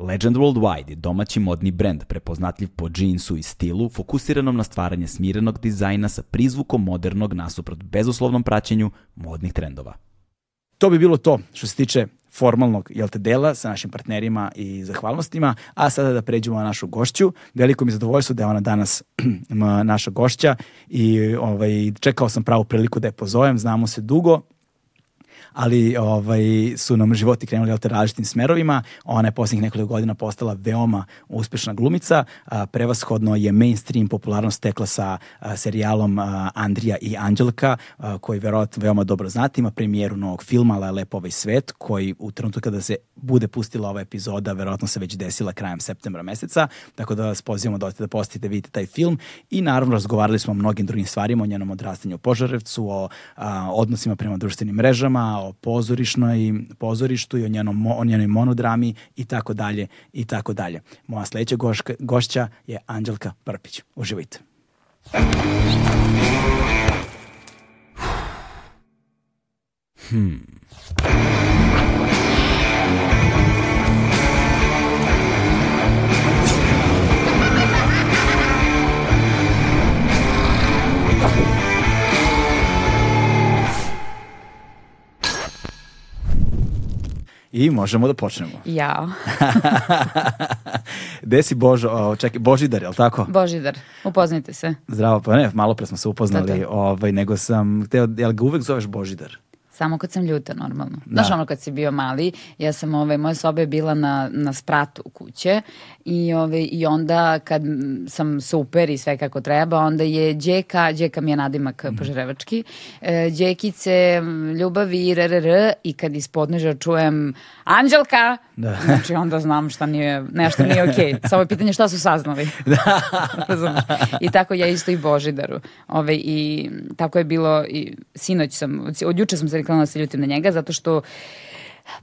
Legend Worldwide je domaći modni brend prepoznatljiv po džinsu i stilu, fokusiranom na stvaranje smirenog dizajna sa prizvukom modernog nasuprot bezuslovnom praćenju modnih trendova. To bi bilo to što se tiče formalnog jel te, dela sa našim partnerima i zahvalnostima, a sada da pređemo na našu gošću. Veliko mi je zadovoljstvo da je ona danas naša gošća i ovaj, čekao sam pravu priliku da je pozovem, znamo se dugo, ali ovaj, su nam životi krenuli te različitim smerovima. Ona je poslednjih nekoliko godina postala veoma uspešna glumica. A, prevashodno je mainstream popularnost stekla sa a, serijalom a, Andrija i Anđelka, a, koji verovatno veoma dobro znate. Ima premijeru novog filma La Lepo ovaj svet, koji u trenutku kada se bude pustila ova epizoda, verovatno se već desila krajem septembra meseca, tako da vas pozivamo da da postite, vidite taj film i naravno razgovarali smo o mnogim drugim stvarima, o njenom odrastanju u Požarevcu, o a, odnosima prema društvenim mrežama, o pozorišnoj, pozorištu i o, njenom, o njenoj monodrami i tako dalje i tako dalje. Moja sledeća goška, gošća je Anđelka Prpić. Uživajte. Hmm. I И можемо да почнемо. Јао. Де си Божо, чеки, Божидар, ел тако? Божидар, упознайте се. Здраво, па не, мало пре сме се упознали, да, да. Овај, него сам, те, ел, га увек зовеш Божидар? Samo kad sam ljuta, normalno. Da. Znaš, ono kad si bio mali, ja sam, ovaj, moja soba je bila na, na spratu kuće i, ovaj, i onda kad sam super i sve kako treba, onda je Đeka, Đeka mi je nadimak mm. požarevački, e, Đekice, ljubavi, rrr, i kad iz podneža čujem Anđelka, da. znači onda znam šta nije, nešto nije okej. Okay. Samo je pitanje šta su saznali. Da. I tako ja isto i Božidaru. Ove, I tako je bilo, i sinoć sam, od juče sam se rekla da se ljutim na njega, zato što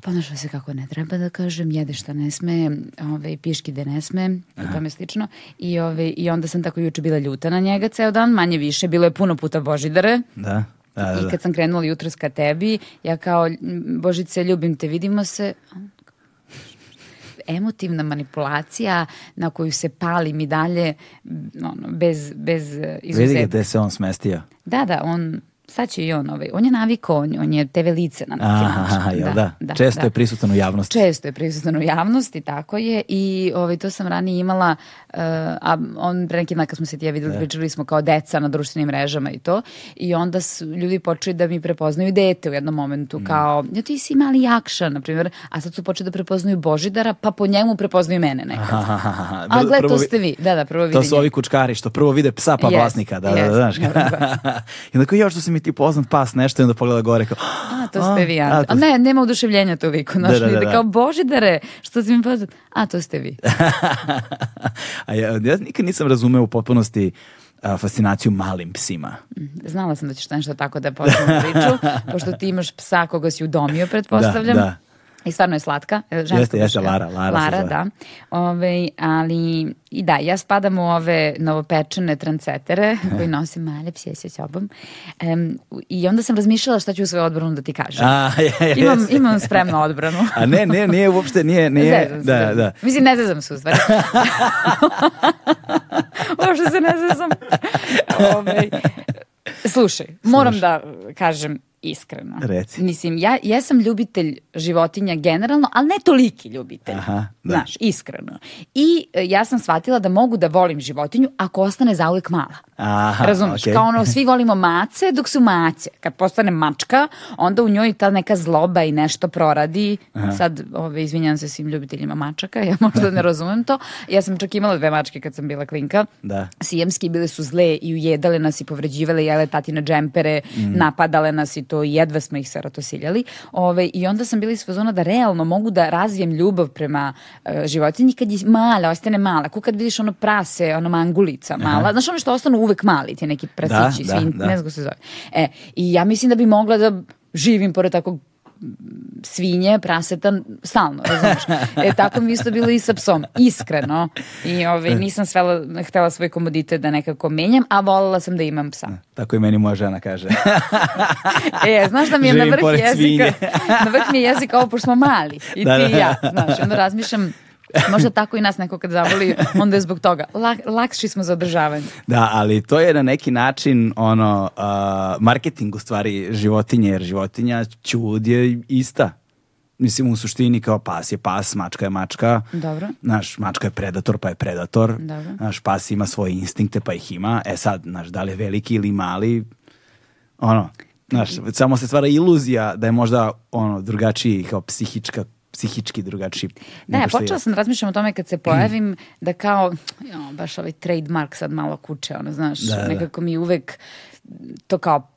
ponaša se kako ne treba da kažem, jede šta ne sme, ove, piški da ne sme i tome slično. I, ove, I onda sam tako juče bila ljuta na njega ceo dan, manje više, bilo je puno puta Božidare. Da. Da, da, da. I kad sam krenula jutros ka tebi, ja kao, Božice, ljubim te, vidimo se, emotivna manipulacija na koju se pali mi dalje ono, bez, bez izuzetka. Vidi gde se on smestio. Da, da, on sad će i on, ovaj, on je navikao, on, on je TV lice na neki način. Aha, jel da? da? da Često da. je prisutan u javnosti. Često je prisutan u javnosti, tako je. I ovaj, to sam ranije imala, uh, a on pre neki dan kad smo se ti ja videli, da. pričali smo kao deca na društvenim mrežama i to. I onda su ljudi počeli da mi prepoznaju dete u jednom momentu, mm. kao, ja ti si mali jakša, na primjer, a sad su počeli da prepoznaju Božidara, pa po njemu prepoznaju mene nekad. Aha, aha, aha. A gled, to ste vi. Da, da, prvo vidi To su ovi kučkari što prvo vide psa pa yes, vlasnika. Da, yes, da, da, znaš. I onda kao, još što se mi ti poznat pas nešto i onda pogleda gore kao, a to ste vi, a, a, ne, nema oduševljenja tu viku, znaš, da, da, da, da. kao Božidare, što si mi poznat, a to ste vi. a ja, ja nikad nisam razumeo u potpunosti a, fascinaciju malim psima. Mhm, znala sam da ćeš nešto tako da počnemo priču, pošto ti imaš psa koga si udomio, pretpostavljam. Da, da. I stvarno je slatka. E, ženska jeste, jeste, Lara. Lara, Lara da. Ove, ali, i da, ja spadam u ove novopečene trancetere koji nosim male psije sa sobom. Um, I onda sam razmišljala šta ću u svoju odbranu da ti kažem. A, je, je, imam, imam spremnu odbranu. A ne, ne, nije uopšte, nije, nije. Zezam da, se. da. Mislim, ne zezam se u stvari. uopšte se ne zezam. Ove, slušaj, moram Slušaj. da kažem, iskreno. Reci. Mislim, ja, ja sam ljubitelj životinja generalno, ali ne toliki ljubitelj. Aha, da. Znaš, iskreno. I e, ja sam shvatila da mogu da volim životinju ako ostane zauvek mala. Aha, Razumeš? Okay. Kao ono, svi volimo mace dok su mace. Kad postane mačka, onda u njoj ta neka zloba i nešto proradi. Aha. Sad, ove, izvinjam se svim ljubiteljima mačaka, ja možda ne razumem to. Ja sam čak imala dve mačke kad sam bila klinka. Da. Sijemski bile su zle i ujedale nas i povređivale, jele tatine džempere, mm. napadale nas i to jedva smo ih sarotosiljali. Ove, I onda sam bila iz fazona da realno mogu da razvijem ljubav prema uh, životinji kad je mala, ostane mala. Ko kad vidiš ono prase, ono mangulica mala. Aha. Znaš ono što ostanu uvek mali, ti neki prasići, da, svin, da, da. ne znam kako se zove. E, I ja mislim da bi mogla da živim pored takvog svinje, praseta, stalno, razumiješ? E, tako mi isto bilo i sa psom, iskreno. I ovaj, nisam svela, htela svoj komoditet da nekako menjam, a voljela sam da imam psa. Tako i meni moja žena kaže. e, znaš da mi je Živim na vrh jezika, na vrh mi je jezika ovo, pošto smo mali, i da, ti da. i ja, znaš, onda razmišljam, Možda tako i nas neko kad zavoli, onda je zbog toga. Lak, lakši smo za održavanje. Da, ali to je na neki način ono, uh, marketing u stvari životinje, jer životinja čud je ista. Mislim, u suštini kao pas je pas, mačka je mačka. Dobro. Naš, mačka je predator, pa je predator. Dobro. Naš pas ima svoje instinkte, pa ih ima. E sad, naš, da li je veliki ili mali, ono, Znaš, samo se stvara iluzija da je možda ono drugačiji kao psihička psihički drugačiji. Da, ja počela sam da razmišljam o tome kad se pojavim da kao, jo, baš ovaj trademark sad malo kuće, ono, znaš, da, da. nekako mi uvek to kao,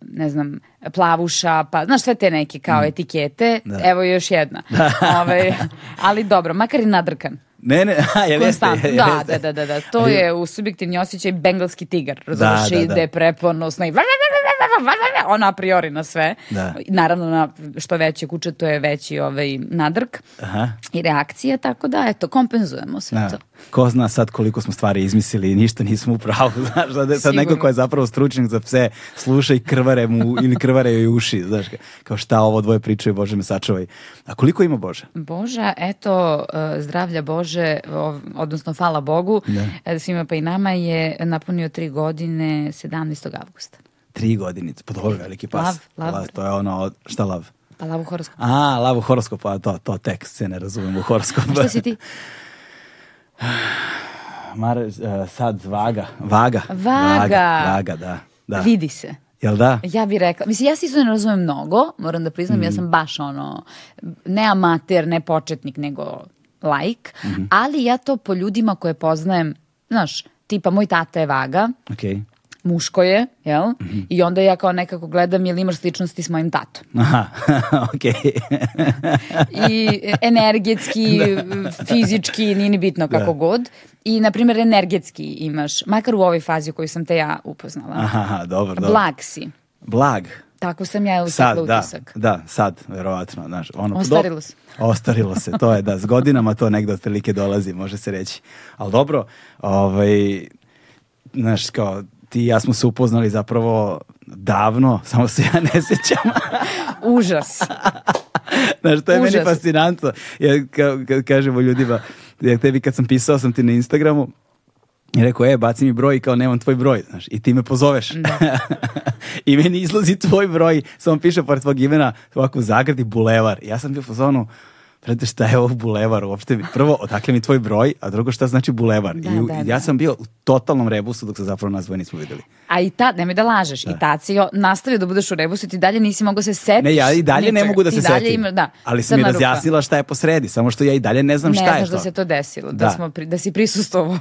ne znam, plavuša, pa znaš sve te neke kao mm. etikete, da. evo još jedna. Da. Ove, ovaj, ali dobro, makar i nadrkan. Ne, ne, a, jel jeste, jel da, da, da, da, da, to je u subjektivni osjećaj bengalski tigar, razumiješ, da, da, da. ide preponosno i ona a priori na sve. Da. Naravno, na što veće kuće, to je veći ovaj nadrk Aha. i reakcija, tako da, eto, kompenzujemo sve da. to. Ko zna sad koliko smo stvari izmislili i ništa nismo u pravu. Znaš, da sad neko ko je zapravo stručnjak za pse sluša i krvare mu ili krvare joj uši. Znaš, kao šta ovo dvoje pričaju, Bože me sačuvaj. A koliko ima Bože? Boža, eto, e, zdravlja Bože, odnosno hvala Bogu, da. E, svima pa i nama je napunio tri godine 17. avgusta. Tri godinice, pa dobro, veliki pas. Lav, lav. lav to je ono, šta lav? Pa lav u horoskopu. A, lav u horoskopu, pa to, to tek se ne razumem u horoskopu. šta si ti? Mar, uh, sad vaga. Vaga. Vaga. Vaga, da. da. Vidi se. Jel da? Ja bih rekla, mislim, ja se isto ne razumem mnogo, moram da priznam, mm. ja sam baš ono, ne amater, ne početnik, nego like, mm -hmm. ali ja to po ljudima koje poznajem, znaš, tipa moj tata je vaga, okay muško je, jel? Mm -hmm. I onda ja kao nekako gledam jel imaš sličnosti s mojim tatom. Aha, okej. I energetski, da. fizički, nije ni bitno kako da. god. I, na primjer, energetski imaš, makar u ovoj fazi u kojoj sam te ja upoznala. Aha, dobro, dobro. Blag si. Blag. Tako sam ja utekla da, utisak. Da, sad, verovatno. Znaš, ono, Ostarilo se. Ostarilo se, to je da, s godinama to negde otprilike dolazi, može se reći. Ali dobro, ovaj, znaš, kao, ti i ja smo se upoznali zapravo davno, samo se ja ne sjećam. Užas. Znaš, to je Užas. meni fascinantno. Ja, ka, ka, kažemo ljudima, ja tebi kad sam pisao sam ti na Instagramu, i rekao, e, baci mi broj i kao nemam tvoj broj, znaš, i ti me pozoveš. Da. I meni izlazi tvoj broj, samo piše pored tvog imena, ovako zagradi bulevar. I ja sam bio u zonu, Prete šta je ovo bulevar uopšte? Prvo, odakle mi tvoj broj, a drugo šta znači bulevar. Da, I, da, ja da. sam bio u totalnom rebusu dok se zapravo nas dvoje nismo videli. A i tad, nemoj da lažeš, da. i tad si nastavio da budeš u rebusu i ti dalje nisi mogao se setiti. Ne, ja i dalje ničega. ne mogu da se setim. Ima, da, ali si mi razjasnila šta je posredi, samo što ja i dalje ne znam ne šta je to. Ne znaš da se to desilo, da, da, smo, da si prisustovao.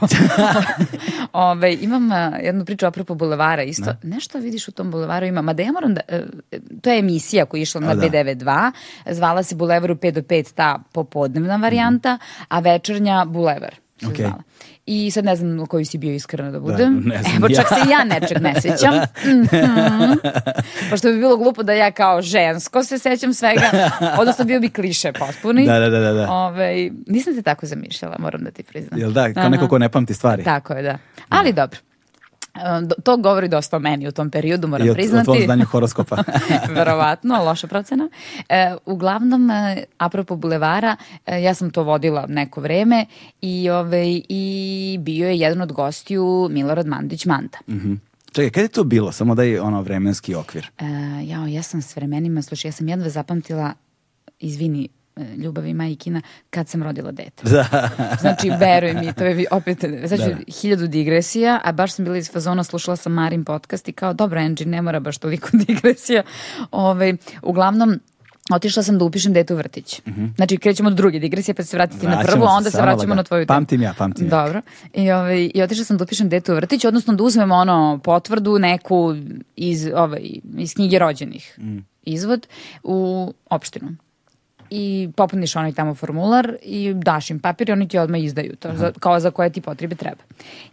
Ove, imam jednu priču apropo bulevara isto. Da. Nešto vidiš u tom bulevaru ima, mada ja moram da, uh, to je emisija koja je išla na da. B92, zvala se Bulevaru 5 do 5, ta popodnevna varijanta, a večernja Bulevar. Okay. Zvala. I sad ne znam koju si bio iskreno da, da budem. Da, ne znam Evo čak ja. se ja nečeg ne sećam. Mm -hmm. Pošto bi bilo glupo da ja kao žensko se sećam svega. Odnosno bio bi kliše potpuni. Da, da, da. da. Ove, nisam te tako zamišljala, moram da ti priznam. Jel da, kao Aha. neko ko ne pamti stvari. Tako je, da. Ali da. dobro. To govori dosta o meni u tom periodu, moram I od, priznati. I o tvojom znanju horoskopa. Verovatno, loša procena. E, uglavnom, e, apropo bulevara, e, ja sam to vodila neko vreme i, ove, i bio je jedan od gostiju Milorad Mandić Manta. Mm -hmm. Čekaj, kada je to bilo? Samo da je ono vremenski okvir. E, jao, ja sam s vremenima, slušaj, ja sam jedva zapamtila, izvini, ljubavi majkina kad sam rodila dete. Da. znači, veruj mi, to je opet, znači, da. hiljadu digresija, a baš sam bila iz fazona, slušala sam Marin podcast i kao, dobro, Angie, ne mora baš toliko digresija. Ove, ovaj, uglavnom, otišla sam da upišem dete u vrtić. Mm -hmm. Znači, krećemo od druge digresije, pa se vratiti Vraćamo na prvu, a onda se vraćamo laga. na tvoju temu. Pamtim ja, pamtim ja. Dobro. I, ovaj, I otišla sam da upišem dete u vrtić, odnosno da uzmem ono potvrdu neku iz, ovaj, iz knjige rođenih. Mm. Izvod u opštinu i popuniš onaj tamo formular i daš im papir i oni ti odmah izdaju to, za, kao za koje ti potrebe treba.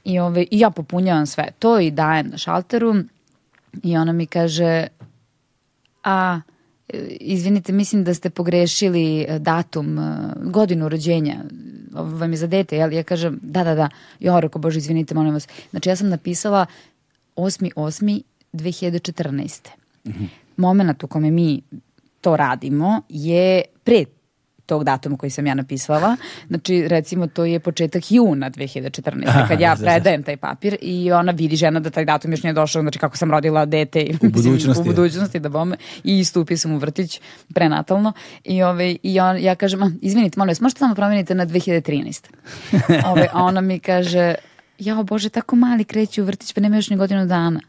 I, ove, I ja popunjavam sve to i dajem na šalteru i ona mi kaže a izvinite, mislim da ste pogrešili e, datum, e, godinu rođenja, ovo vam je za dete, jel? Ja kažem, da, da, da, jo, reko, bože, izvinite, molim vas. Znači, ja sam napisala 8.8.2014. Mm -hmm. Moment u kome mi to radimo je pre tog datuma koji sam ja napisala. Znači, recimo, to je početak juna 2014. Aha, kad ja predajem taj papir i ona vidi žena da taj datum još nije došao, znači kako sam rodila dete u budućnosti, u budućnosti da bome, i isto upisam u vrtić prenatalno i, ove, i on, ja kažem, izvinite, molim vas, možete samo promenite na 2013. ove, a ona mi kaže, jao bože, tako mali kreće u vrtić, pa nema još ni godinu dana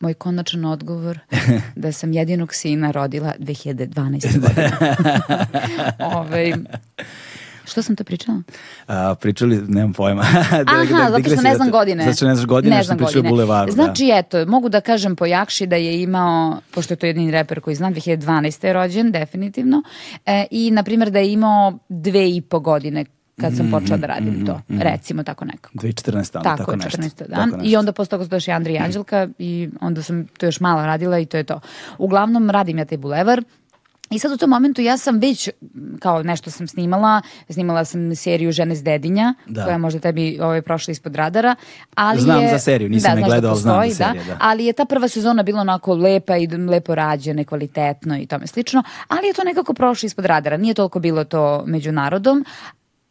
moj konačan odgovor da sam jedinog sina rodila 2012. godine. Ove, ovaj, Što sam to pričala? A, pričali, nemam pojma. Aha, zato što ne znam godine. Zato što ne znaš godine, ne znam godine. bulevaru. Znači, da. eto, mogu da kažem po Jakši da je imao, pošto je to jedini reper koji znam, 2012. je rođen, definitivno, e, i, na primjer, da je imao dve i po godine kad sam počela da radim mm, to. Mm, recimo tako nekako. 2014. Tako, tako nešto. 14. dan. Tako I onda posle toga su došli Andri i Anđelka i onda sam to još malo radila i to je to. Uglavnom radim ja taj bulevar. I sad u tom momentu ja sam već, kao nešto sam snimala, snimala sam seriju Žene s dedinja, da. koja možda tebi ovaj, prošla ispod radara. Ali znam je, za seriju, nisam da, ne gledao, da postoji, znam za seriju. Da. da. Ali je ta prva sezona bila onako lepa i lepo rađena, kvalitetno i tome slično, ali je to nekako prošlo ispod radara. Nije toliko bilo to među narodom,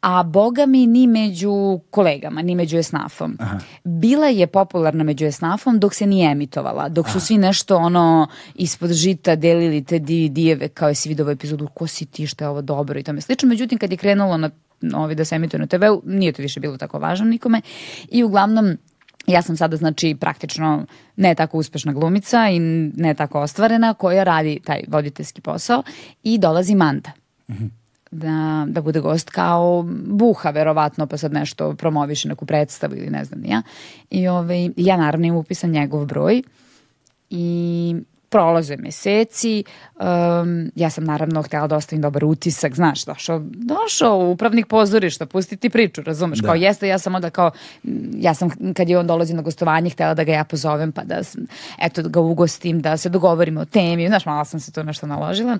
a boga mi ni među kolegama, ni među esnafom. Aha. Bila je popularna među esnafom dok se nije emitovala, dok su Aha. svi nešto ono ispod žita delili te DVD-eve kao jesi vidio ovu epizodu, ko si ti, što je ovo dobro i tome slično. Međutim, kad je krenulo na ovi da se emituje na TV-u, nije to više bilo tako važno nikome i uglavnom ja sam sada znači praktično ne tako uspešna glumica i ne tako ostvarena koja radi taj voditeljski posao i dolazi Manda. -hmm da, da bude gost kao buha verovatno pa sad nešto promoviše neku predstavu ili ne znam ja. I ovaj, ja naravno imam upisan njegov broj i prolaze meseci, um, ja sam naravno htjela da ostavim dobar utisak, znaš, došao, došao u upravnik pozorišta, pustiti priču, razumeš, da. kao jeste, ja sam onda kao, ja sam kad je on dolazi na gostovanje, htjela da ga ja pozovem, pa da, eto, da ga ugostim, da se dogovorimo o temi, znaš, malo sam se to nešto naložila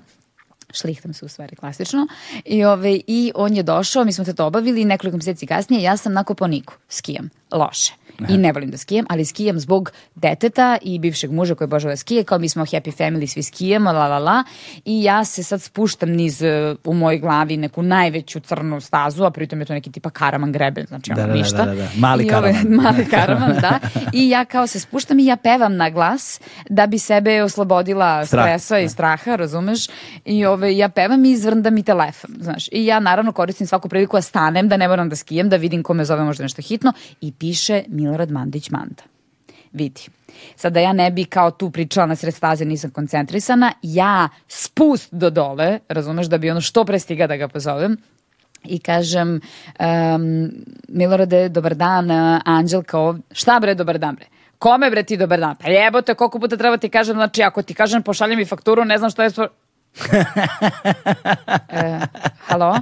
šlihtam se u stvari klasično. I, ove, i on je došao, mi smo to obavili nekoliko mjeseci kasnije ja sam na Koponiku skijam, loše i ne volim da skijem, ali skijam zbog deteta i bivšeg muža koji obožava da skije, kao mi smo happy family, svi skijemo, la la la, i ja se sad spuštam niz e, u mojoj glavi neku najveću crnu stazu, a pritom je to neki tipa karaman greben, znači ono da, da, ništa. Da, da, da. Mali I karaman. Ove, mali karaman, da. I ja kao se spuštam i ja pevam na glas da bi sebe oslobodila Strah. stresa i da. straha, razumeš? I ove, ja pevam i izvrndam i telefon, znaš. I ja naravno koristim svaku priliku da stanem, da ne moram da skijem, da vidim ko me zove možda nešto hitno i piše Milorad Mandić Manda. Vidi. Sad da ja ne bi kao tu pričala na sred staze, nisam koncentrisana, ja spust do dole, razumeš, da bi ono što pre stiga da ga pozovem, i kažem um, Milorade, dobar dan, Anđelka ovdje. Šta bre, dobar dan bre? Kome bre ti dobar dan? Pa jebote, koliko puta treba ti kažem, znači ako ti kažem pošalji mi fakturu, ne znam što je... e, halo?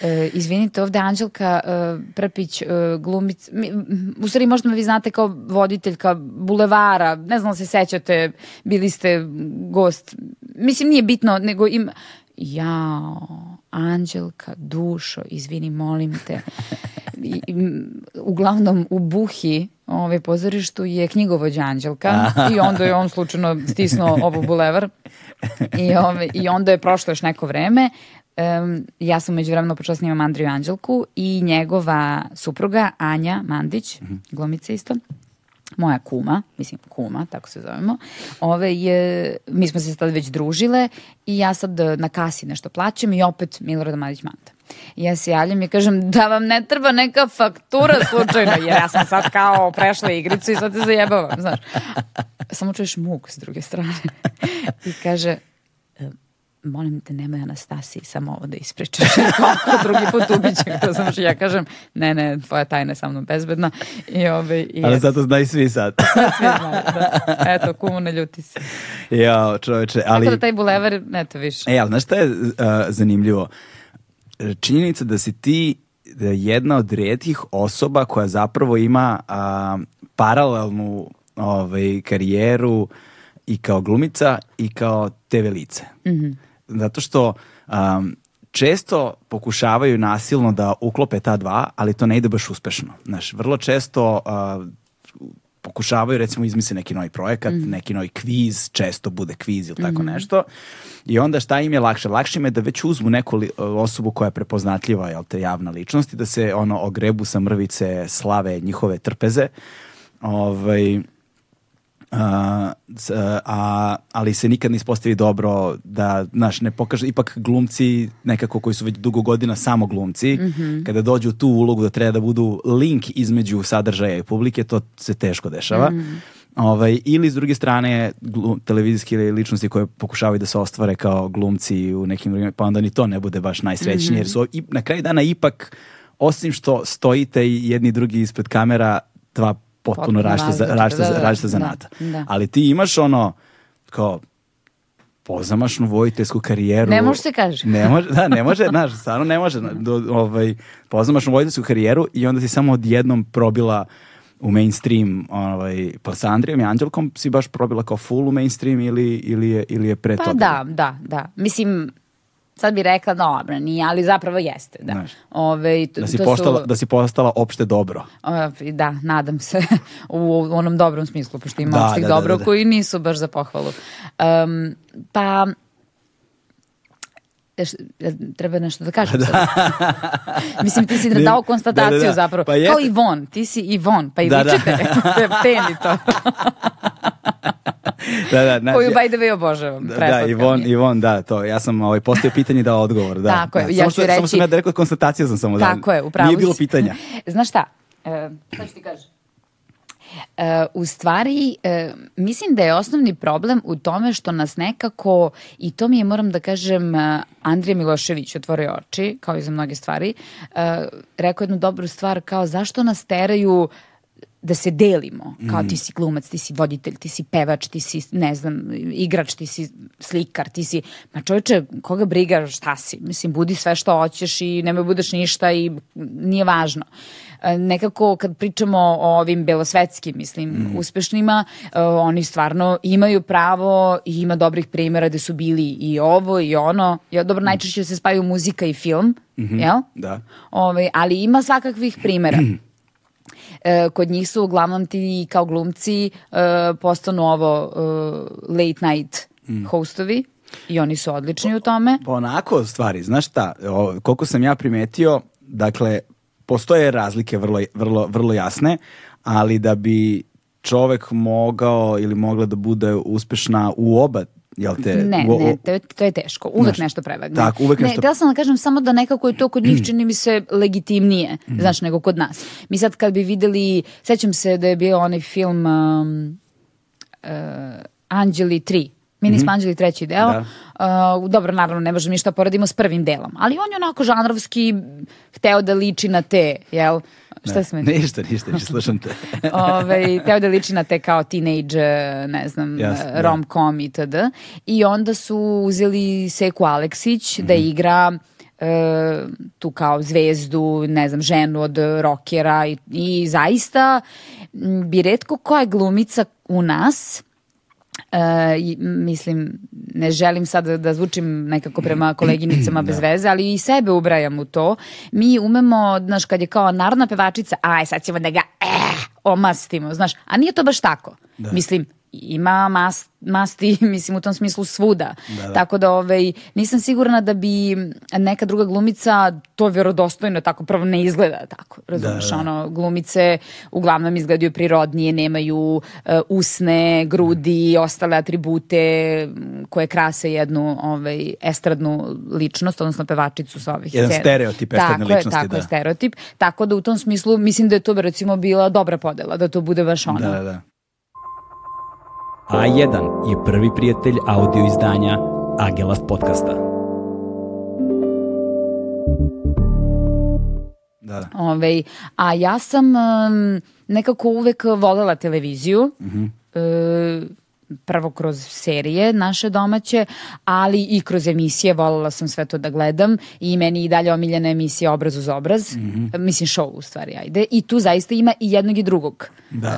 E, izvinite, ovde Anđelka e, Prpić, e, glumic, mi, u stvari možda vi znate kao voditeljka bulevara, ne znam da se sećate, bili ste gost, mislim nije bitno, nego im, jao, Anđelka, dušo, izvini, molim te. I, uglavnom u Buhi, ovaj pozorištu je knjigovođa Anđelka i onda je on slučajno stisnuo ovu bulevar. I, ove, ovaj, i onda je prošlo još neko vreme Um, ja sam među vremenu počela snimam Andriju Anđelku i njegova supruga Anja Mandić, mm -hmm. isto, moja kuma, mislim kuma, tako se zovemo, ove je, mi smo se sad već družile i ja sad na kasi nešto plaćam i opet Milorad Mandić Manta. I ja se javljam i kažem da vam ne treba neka faktura slučajno, jer ja sam sad kao prešla igricu i sad se zajebavam, znaš. samo čuješ muk s druge strane. I kaže, e, molim te, nemoj Anastasiji samo ovo da ispričaš. Drugi put ubiće, to sam što ja kažem, ne, ne, tvoja tajna je sa mnom bezbedna. I, ove, i Ali zato znaju svi sad. svi znaju, da. Eto, kumu ne ljuti se. Jao, čoveče, ali... Tako da taj bulevar, eto više. E, ali znaš šta je uh, zanimljivo? Činjenica da si ti da je jedna od redkih osoba koja zapravo ima uh, paralelnu ovaj, karijeru i kao glumica i kao TV lice. Zato što um, često pokušavaju nasilno da uklope ta dva, ali to ne ide baš uspešno. Znaš, vrlo često uh, pokušavaju recimo izmisle neki novi projekat, neki novi kviz, često bude kviz ili tako nešto. I onda šta im je lakše? Lakše im je da već uzmu neku li- osobu koja je prepoznatljiva, jel te, javna ličnost i da se ono ogrebu sa mrvice slave njihove trpeze. Ovaj, a, ali se nikad ne ispostavi dobro da, znaš, ne pokaže, ipak glumci nekako koji su već dugo godina samo glumci, kada dođu tu ulogu da treba da budu link između sadržaja i publike, to se teško dešava. Ovaj, ili s druge strane glu, televizijske ličnosti koje pokušavaju da se ostvare kao glumci u nekim drugim, pa onda ni to ne bude baš najsrećnije, jer su i, na kraju dana ipak, osim što stojite i jedni drugi ispred kamera, dva potpuno različita, za- različita, različita, da, da, da, zanata. da. Ali ti imaš ono, kao, pozamašnu vojiteljsku karijeru. Ne može se kaže. Ne može, da, ne može, znaš, stvarno ne može. Do, ovaj, pozamašnu vojiteljsku karijeru i onda si samo odjednom probila u mainstream, ovaj, pa sa Andrijom i Anđelkom si baš probila kao full u mainstream ili, ili, je, ili je pre Pa toga? da, da, da. Mislim, sad bi rekla, dobro, nije, ali zapravo jeste, da. Znaš. Ove, to, Da si, to postala, su, da si postala opšte dobro. a, da, nadam se, u onom dobrom smislu, pošto ima Da, opštih da, da, dobro da, da. koji nisu baš za pohvalu. Um, pa, Ješ, jel treba nešto da kažem sad? Mislim, ti si Ne, dao da, konstataciju da, da. zapravo. Pa Kao. Ivon, ti si Ivon, pa i Da, da. ličite. Teni to. Da, da, znaš, Koju, ja- by the way, obožavam. Da, da, Ivon, je. Ivon, da, to. Ja sam ovaj, postavio pitanje i dao odgovor. Da, Tako je, da. ja samo ću što, Samo reći- sam ja da rekao konstatacija sam samo Tako da. je, upravo Nije bilo pitanja. Znaš šta? E, šta ću ti kažem? E, u stvari, e, mislim da je osnovni problem u tome što nas nekako, i to mi je, moram da kažem, e, Andrija Milošević otvorio oči, kao i za mnoge stvari, e, rekao jednu dobru stvar, kao zašto nas teraju da se delimo, kao ti si glumac, ti si voditelj, ti si pevač, ti si, ne znam, igrač, ti si slikar, ti si, ma čovječe, koga briga šta si, mislim, budi sve što hoćeš i nemoj budeš ništa i nije važno. E, Nekako kad pričamo o ovim belosvetskim, mislim, uspešnima, e, oni stvarno imaju pravo i ima dobrih primjera da su bili i ovo i ono. Ja, dobro, najčešće se spaju muzika i film, jel? Da. Ovaj, ali ima svakakvih primjera. E, kod njih su uglavnom ti kao glumci e, postanu ovo e, late night hostovi i oni su odlični u tome. Onako stvari, znaš šta, o, koliko sam ja primetio, dakle, postoje razlike vrlo, vrlo, vrlo jasne, ali da bi čovek mogao ili mogla da bude uspešna u oba, jel te? Ne, u- ne, to je, to je teško. Uvek Znaš, nešto prevagne. tako, uvek ne, nešto- htjela sam da kažem samo da nekako je to kod njih čini mi se legitimnije, znaš, nego kod nas. Mi sad kad bi videli, sećam se da je bio onaj film um, uh, Anđeli 3. Mi nismo Anđeli treći deo. Uh, dobro, naravno, ne možemo ništa poredimo s prvim delom. Ali on je onako žanrovski hteo da liči na te, jel? Šta se meni? Ništa, ništa, ništa, slušam te. Ove, teo da liči na te kao teenage, ne znam, da. rom-com i td. I onda su uzeli Seku Aleksić da Mhm. igra eh, tu kao zvezdu, ne znam, ženu od rokera i, i zaista bi redko koja glumica u nas M, mislim, ne želim sad da, da zvučim nekako prema koleginicama bez veze, ali i sebe ubrajam u to. Mi umemo, znaš, kad je kao narodna pevačica, aj sad ćemo da ga eh, omastimo, znaš, a nije to baš tako. Mislim, ima mas, masti, mislim, u tom smislu svuda. Tako da, ovaj, nisam sigurna da bi neka druga glumica to vjerodostojno tako prvo ne izgleda tako, razumeš, ono, glumice uglavnom izgledaju prirodnije, nemaju e, usne, grudi i ostale atribute m, koje krase jednu ovaj, estradnu ličnost, odnosno pevačicu sa ovih Jedan scena. stereotip estradne tako ličnosti, Je, tako da. je, stereotip. Tako da u tom smislu mislim da je to recimo bila dobra podela, da to bude baš ono. Da, da, da. A1 je prvi prijatelj audio izdanja Agelast podcasta. Da. Ovaj, a ja sam um, nekako uvek volela televiziju. E, prvo kroz serije naše domaće, ali i kroz emisije, volela sam sve to da gledam i meni i dalje omiljena emisija Obraz uz obraz, mislim show u stvari, ajde, i tu zaista ima i jednog i drugog. Da.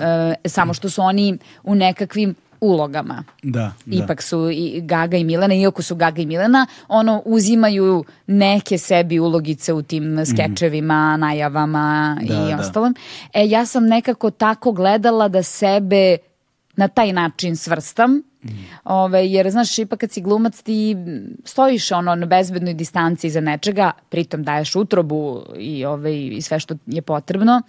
E, samo što su oni u nekakvim ulogama. Da, da. Ipak su i Gaga i Milena, iako su Gaga i Milena, ono, uzimaju neke sebi ulogice u tim skečevima, najavama Da, i da. ostalom. E, ja sam nekako tako gledala da sebe na taj način svrstam, Ove, jer, znaš, ipak kad si glumac ti stojiš ono na bezbednoj distanci iza nečega, pritom daješ utrobu i, ove, i sve što je potrebno,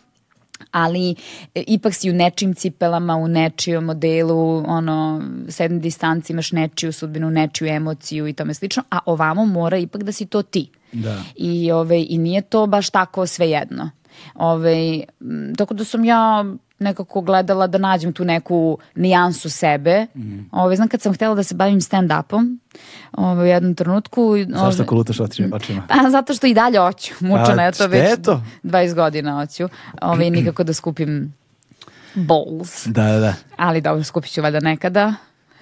ali e, ipak si u nečim cipelama, u nečijom modelu, ono, s jedne distanci imaš nečiju sudbinu, nečiju emociju i tome slično, a ovamo mora ipak da si to ti. Da. I, ove, I nije to baš tako svejedno. Ove, m, tako da sam ja nekako gledala da nađem tu neku nijansu sebe. Ove, znam kad sam htjela da se bavim stand-upom ove, u jednom trenutku. Zašto ove- ako lutaš očima očima? pa zato što i dalje hoću. Mučena je to već to? 20 godina hoću. Ove, nikako da skupim balls. Da, da, da. Ali dobro, skupit ću valjda nekada.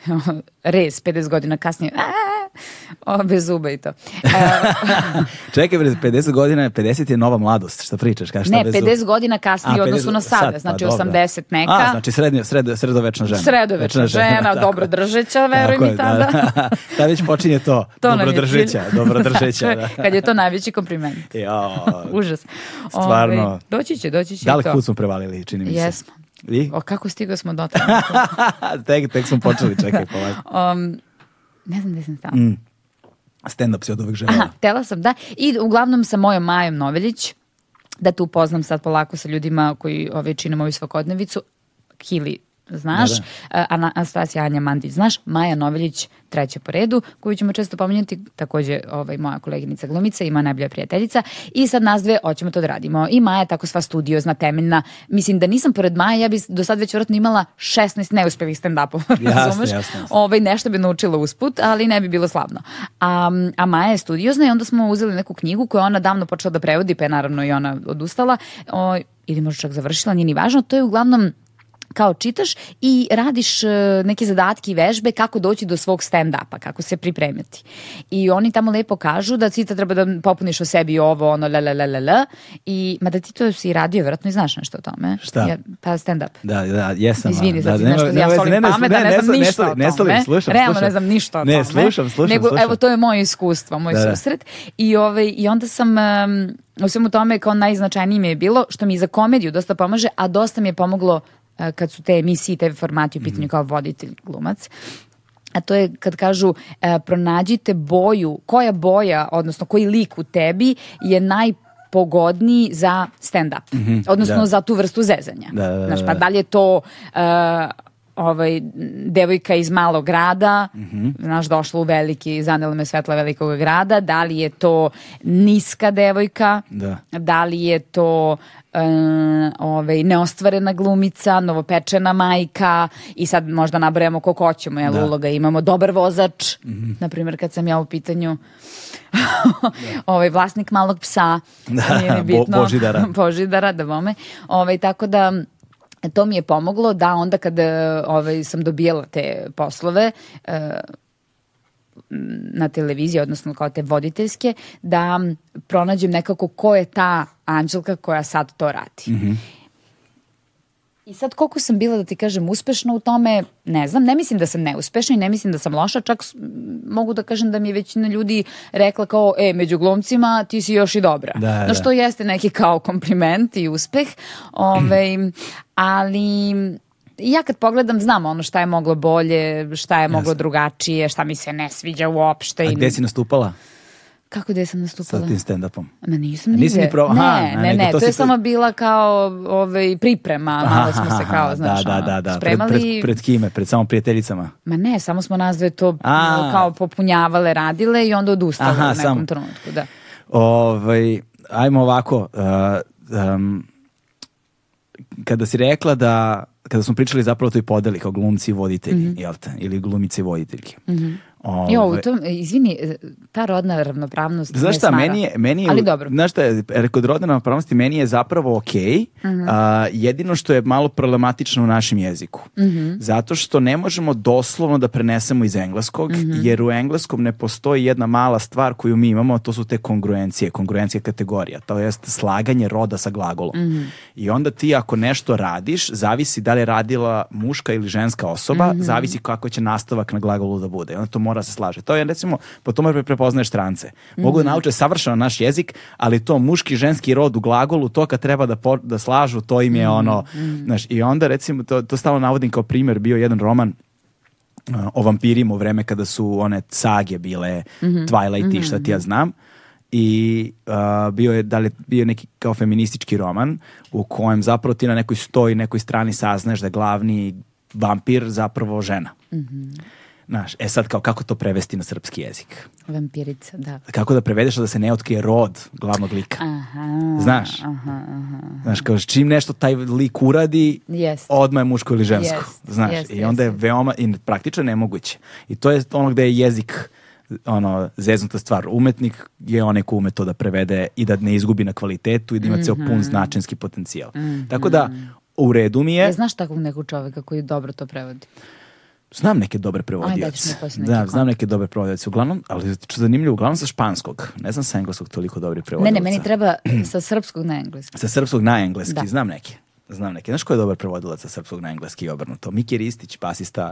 Rez, 50 godina kasnije. O, bez zuba i to. Čekaj, bre, 50 godina, 50 je nova mladost, šta pričaš? Kažeš, šta ne, bez 50 godina kasnije u odnosu 50 na sada. sad, pa znači dobro. 80 neka. A, znači srednje, sred, sredovečna žena. Sredovečna Večna žena, tako. dobro držeća, veruj Tako mi je, tada. Da, da. Već počinje to, cilj. dobrodržeća. Tako je, da. Kad je to najveći kompliment. Jo, Užas. Stvarno. Ove, doći će, doći će i dalek to. put smo prevalili, čini mi se. Jesmo. I? O, kako stigao smo do toga? tek, tek smo počeli, čekaj, polako. um, ne znam gde sam stala. Mm. Stand-up si od uvek želela. Aha, htela sam, da. I uglavnom sa mojom Majom Noveljić, da tu upoznam sad polako sa ljudima koji ove, čine moju svakodnevicu. Kili, znaš, Da, da, Anastasija Anja Mandić, znaš, Maja Noveljić, treća po redu, koju ćemo često pominjati, takođe ovaj, moja koleginica glumica i moja najbolja prijateljica. I sad nas dve hoćemo to da radimo. I Maja je tako sva studiozna, temeljna. Mislim da nisam pored Maje, ja bi do sad već vjerojatno imala 16 neuspelih stand-upova. Razumeš? jasno, jasno. ovaj, nešto bi naučila usput, ali ne bi bilo slavno. A, a Maja je studiozna i onda smo uzeli neku knjigu koju ona davno počela da prevodi, pa je naravno i ona odustala. O, ili možda čak završila, nije ni važno. To je uglavnom kao čitaš i radiš e, neke zadatke i vežbe kako doći do svog stand-upa, kako se pripremiti. I oni tamo lepo kažu da ti treba da popuniš o sebi ovo, ono, la, la, la, la, la. I, ma da ti to si radio, vjerojatno i znaš nešto o tome. Šta? Ja, pa stand-up. Da, da, jesam. Izvini, sad da, nema- nešto, nema ja solim pamet, da ne, znam ne, ništa ne, o ne, tome. Ne, slušam, Realno slušam. ne znam ništa o ne, tome. slušam, slušam, Nego, slušam. evo, to je moje iskustvo, moj Da, da. susret. I, ovaj, I onda sam, um, u svemu tome, kao najznačajnije mi je bilo, što mi za komediju dosta pomaže, a dosta mi je pomoglo kad su te emisije i TV formati u pitanju Mhm. kao voditelj, glumac. A to je kad kažu e, pronađite boju, koja boja, odnosno koji lik u tebi je najpogodniji za stand-up. odnosno da. za tu vrstu zezanja. Da, da, da, Znaš, pa da. da li je to e, ovaj, devojka iz malog grada, Mhm. znaš, došla u veliki, zanela me svetla velikog grada, da li je to niska devojka, Da. da li je to e, ovaj, neostvarena glumica, novopečena majka i sad možda nabrajamo koliko hoćemo, jel, Da. uloga imamo, dobar vozač, na primjer kad sam ja u pitanju ovaj, vlasnik malog psa, Da, nije ni Bo- bitno. Božidara. Božidara, da bome. Ovaj, tako da to mi je pomoglo da onda kada ovaj, sam dobijala te poslove e, na televiziji, odnosno kao te voditeljske, da pronađem nekako ko je ta Anđelka koja sad to radi. I sad koliko sam bila, da ti kažem, uspešna u tome, ne znam, ne mislim da sam neuspešna i ne mislim da sam loša, čak mogu da kažem da mi je većina ljudi rekla kao, e, među glumcima ti si još i dobra. Da, no da. što jeste neki kao kompliment i uspeh, ovaj, ali ja kad pogledam znam ono šta je moglo bolje, šta je moglo drugačije, šta mi se ne sviđa uopšte. A gde si nastupala Kako gde sam sa nastupala? tim stand-upom? Ma nisam nisi nigde. ni probala? Aha, Ne, ne, ne, to to, je samo bila kao ovaj, priprema, malo smo se kao, znaš, da, da, da, da. Pred, spremali. pred, pred kime? Pred samo prijateljicama? Ma ne, samo smo nas dve to A. kao popunjavale, radile i onda odustale Aha, u nekom samo. trenutku, da. Ovaj, ajmo ovako. Uh, um, kada si rekla da kada smo pričali zapravo o toj podeli kao glumci i voditelji, jel te? Ili glumice i voditeljke. Ove- Jo, u tom, izvini, ta rodna ravnopravnost Znaš šta, meni je, meni je, Ali dobro. znaš šta, je, e, kod rodne ravnopravnosti meni je zapravo okej, Mhm. a, jedino što je malo problematično u našem jeziku. Mhm. Zato što ne možemo doslovno da prenesemo iz engleskog, Mhm. jer u engleskom ne postoji jedna mala stvar koju mi imamo, a to su te kongruencije, kongruencije kategorija, to jest slaganje roda sa glagolom. I onda ti ako nešto radiš, zavisi da li je radila muška ili ženska osoba, zavisi kako će nastavak na glagolu da bude. I onda to mora da se slaže. To je recimo, po tome pre- prepoznaješ strance. Mogu Mhm. da nauče savršeno naš jezik, ali to muški ženski rod u glagolu, to kad treba da, po- da slažu, to im Mhm. je ono, znaš, i onda recimo, to, to stalno navodim kao primjer, bio jedan roman uh, o vampirima u vreme kada su one sage bile Mhm. Twilight i šta ti ja znam i uh, bio je da li bio neki kao feministički roman u kojem zapravo ti na nekoj stoji nekoj strani saznaš da glavni vampir zapravo žena. Znaš, e sad kao kako to prevesti na srpski jezik? Vampirica, da. Kako da prevedeš da se ne otkrije rod glavnog lika? Aha. Znaš? Aha, aha. Znaš, kao čim nešto taj lik uradi, Jest. odmah je muško ili žensko. Jest, Znaš, jest, i onda je veoma, i praktično nemoguće. I to je ono gde je jezik ono, zeznuta stvar. Umetnik je onaj ko ume to da prevede i da ne izgubi na kvalitetu i da ima ceo Mhm. pun značenski potencijal. Tako da, u redu mi je, Ja znaš takvog nekog čoveka koji dobro to prevodi? Znam neke dobre prevodioce. Da, znam neke dobre prevodioce. Uglavnom, ali što je zanimljivo, uglavnom sa španskog. Ne znam sa engleskog toliko dobri Ne, prevodioca. ne, meni treba sa srpskog na engleski. Sa srpskog na engleski, Da. znam neke. Znam neke. Znaš ko je dobar prevodilac sa srpskog na engleski i obrnuto? Miki Ristić, basista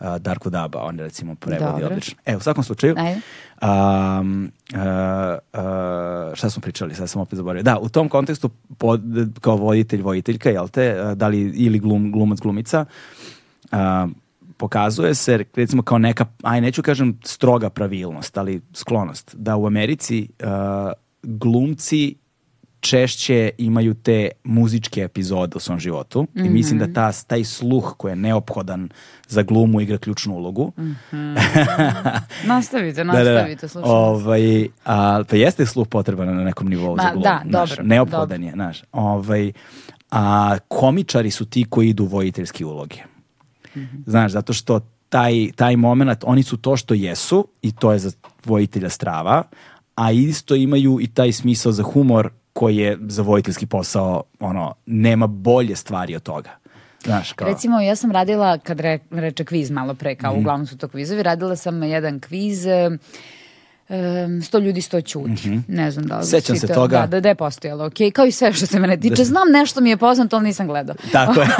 uh, Darko Daba, on je recimo prevodi odlično. E, u svakom slučaju, um, uh, uh, šta smo pričali, sad sam opet zaboravio. Da, u tom kontekstu pod, kao voditelj, voditeljka, jel te, uh, da li ili glum, glumac, glumica, uh, pokazuje se recimo kao neka, aj neću kažem stroga pravilnost, ali sklonost, da u Americi uh, glumci češće imaju te muzičke epizode u svom životu i mislim da ta, taj sluh koji je neophodan za glumu igra ključnu ulogu. Nastavite, Da, da, da. nastavite, slušam. Ovaj, a, pa jeste sluh potreban na nekom nivou Ma, za glumu. da, znaš, dobro, Neophodan dobro. je, znaš. Ovaj, a komičari su ti koji idu u vojiteljske uloge. Mhm. Znaš, zato što taj, taj moment, oni su to što jesu i to je za vojitelja strava, a isto imaju i taj smisao za humor koji je za vojiteljski posao, ono, nema bolje stvari od toga. Znaš, kao... Recimo, ja sam radila, kad re, reče kviz malo pre, kao uglavnom su to kvizovi, radila sam jedan kviz, e, em, sto ljudi, sto ćuti. Ne znam da li. Sećam se to- toga. Da, da, da je postojalo, ok. Kao i sve što se mene tiče. Znam nešto mi je poznato, ali nisam gledao. Tako je.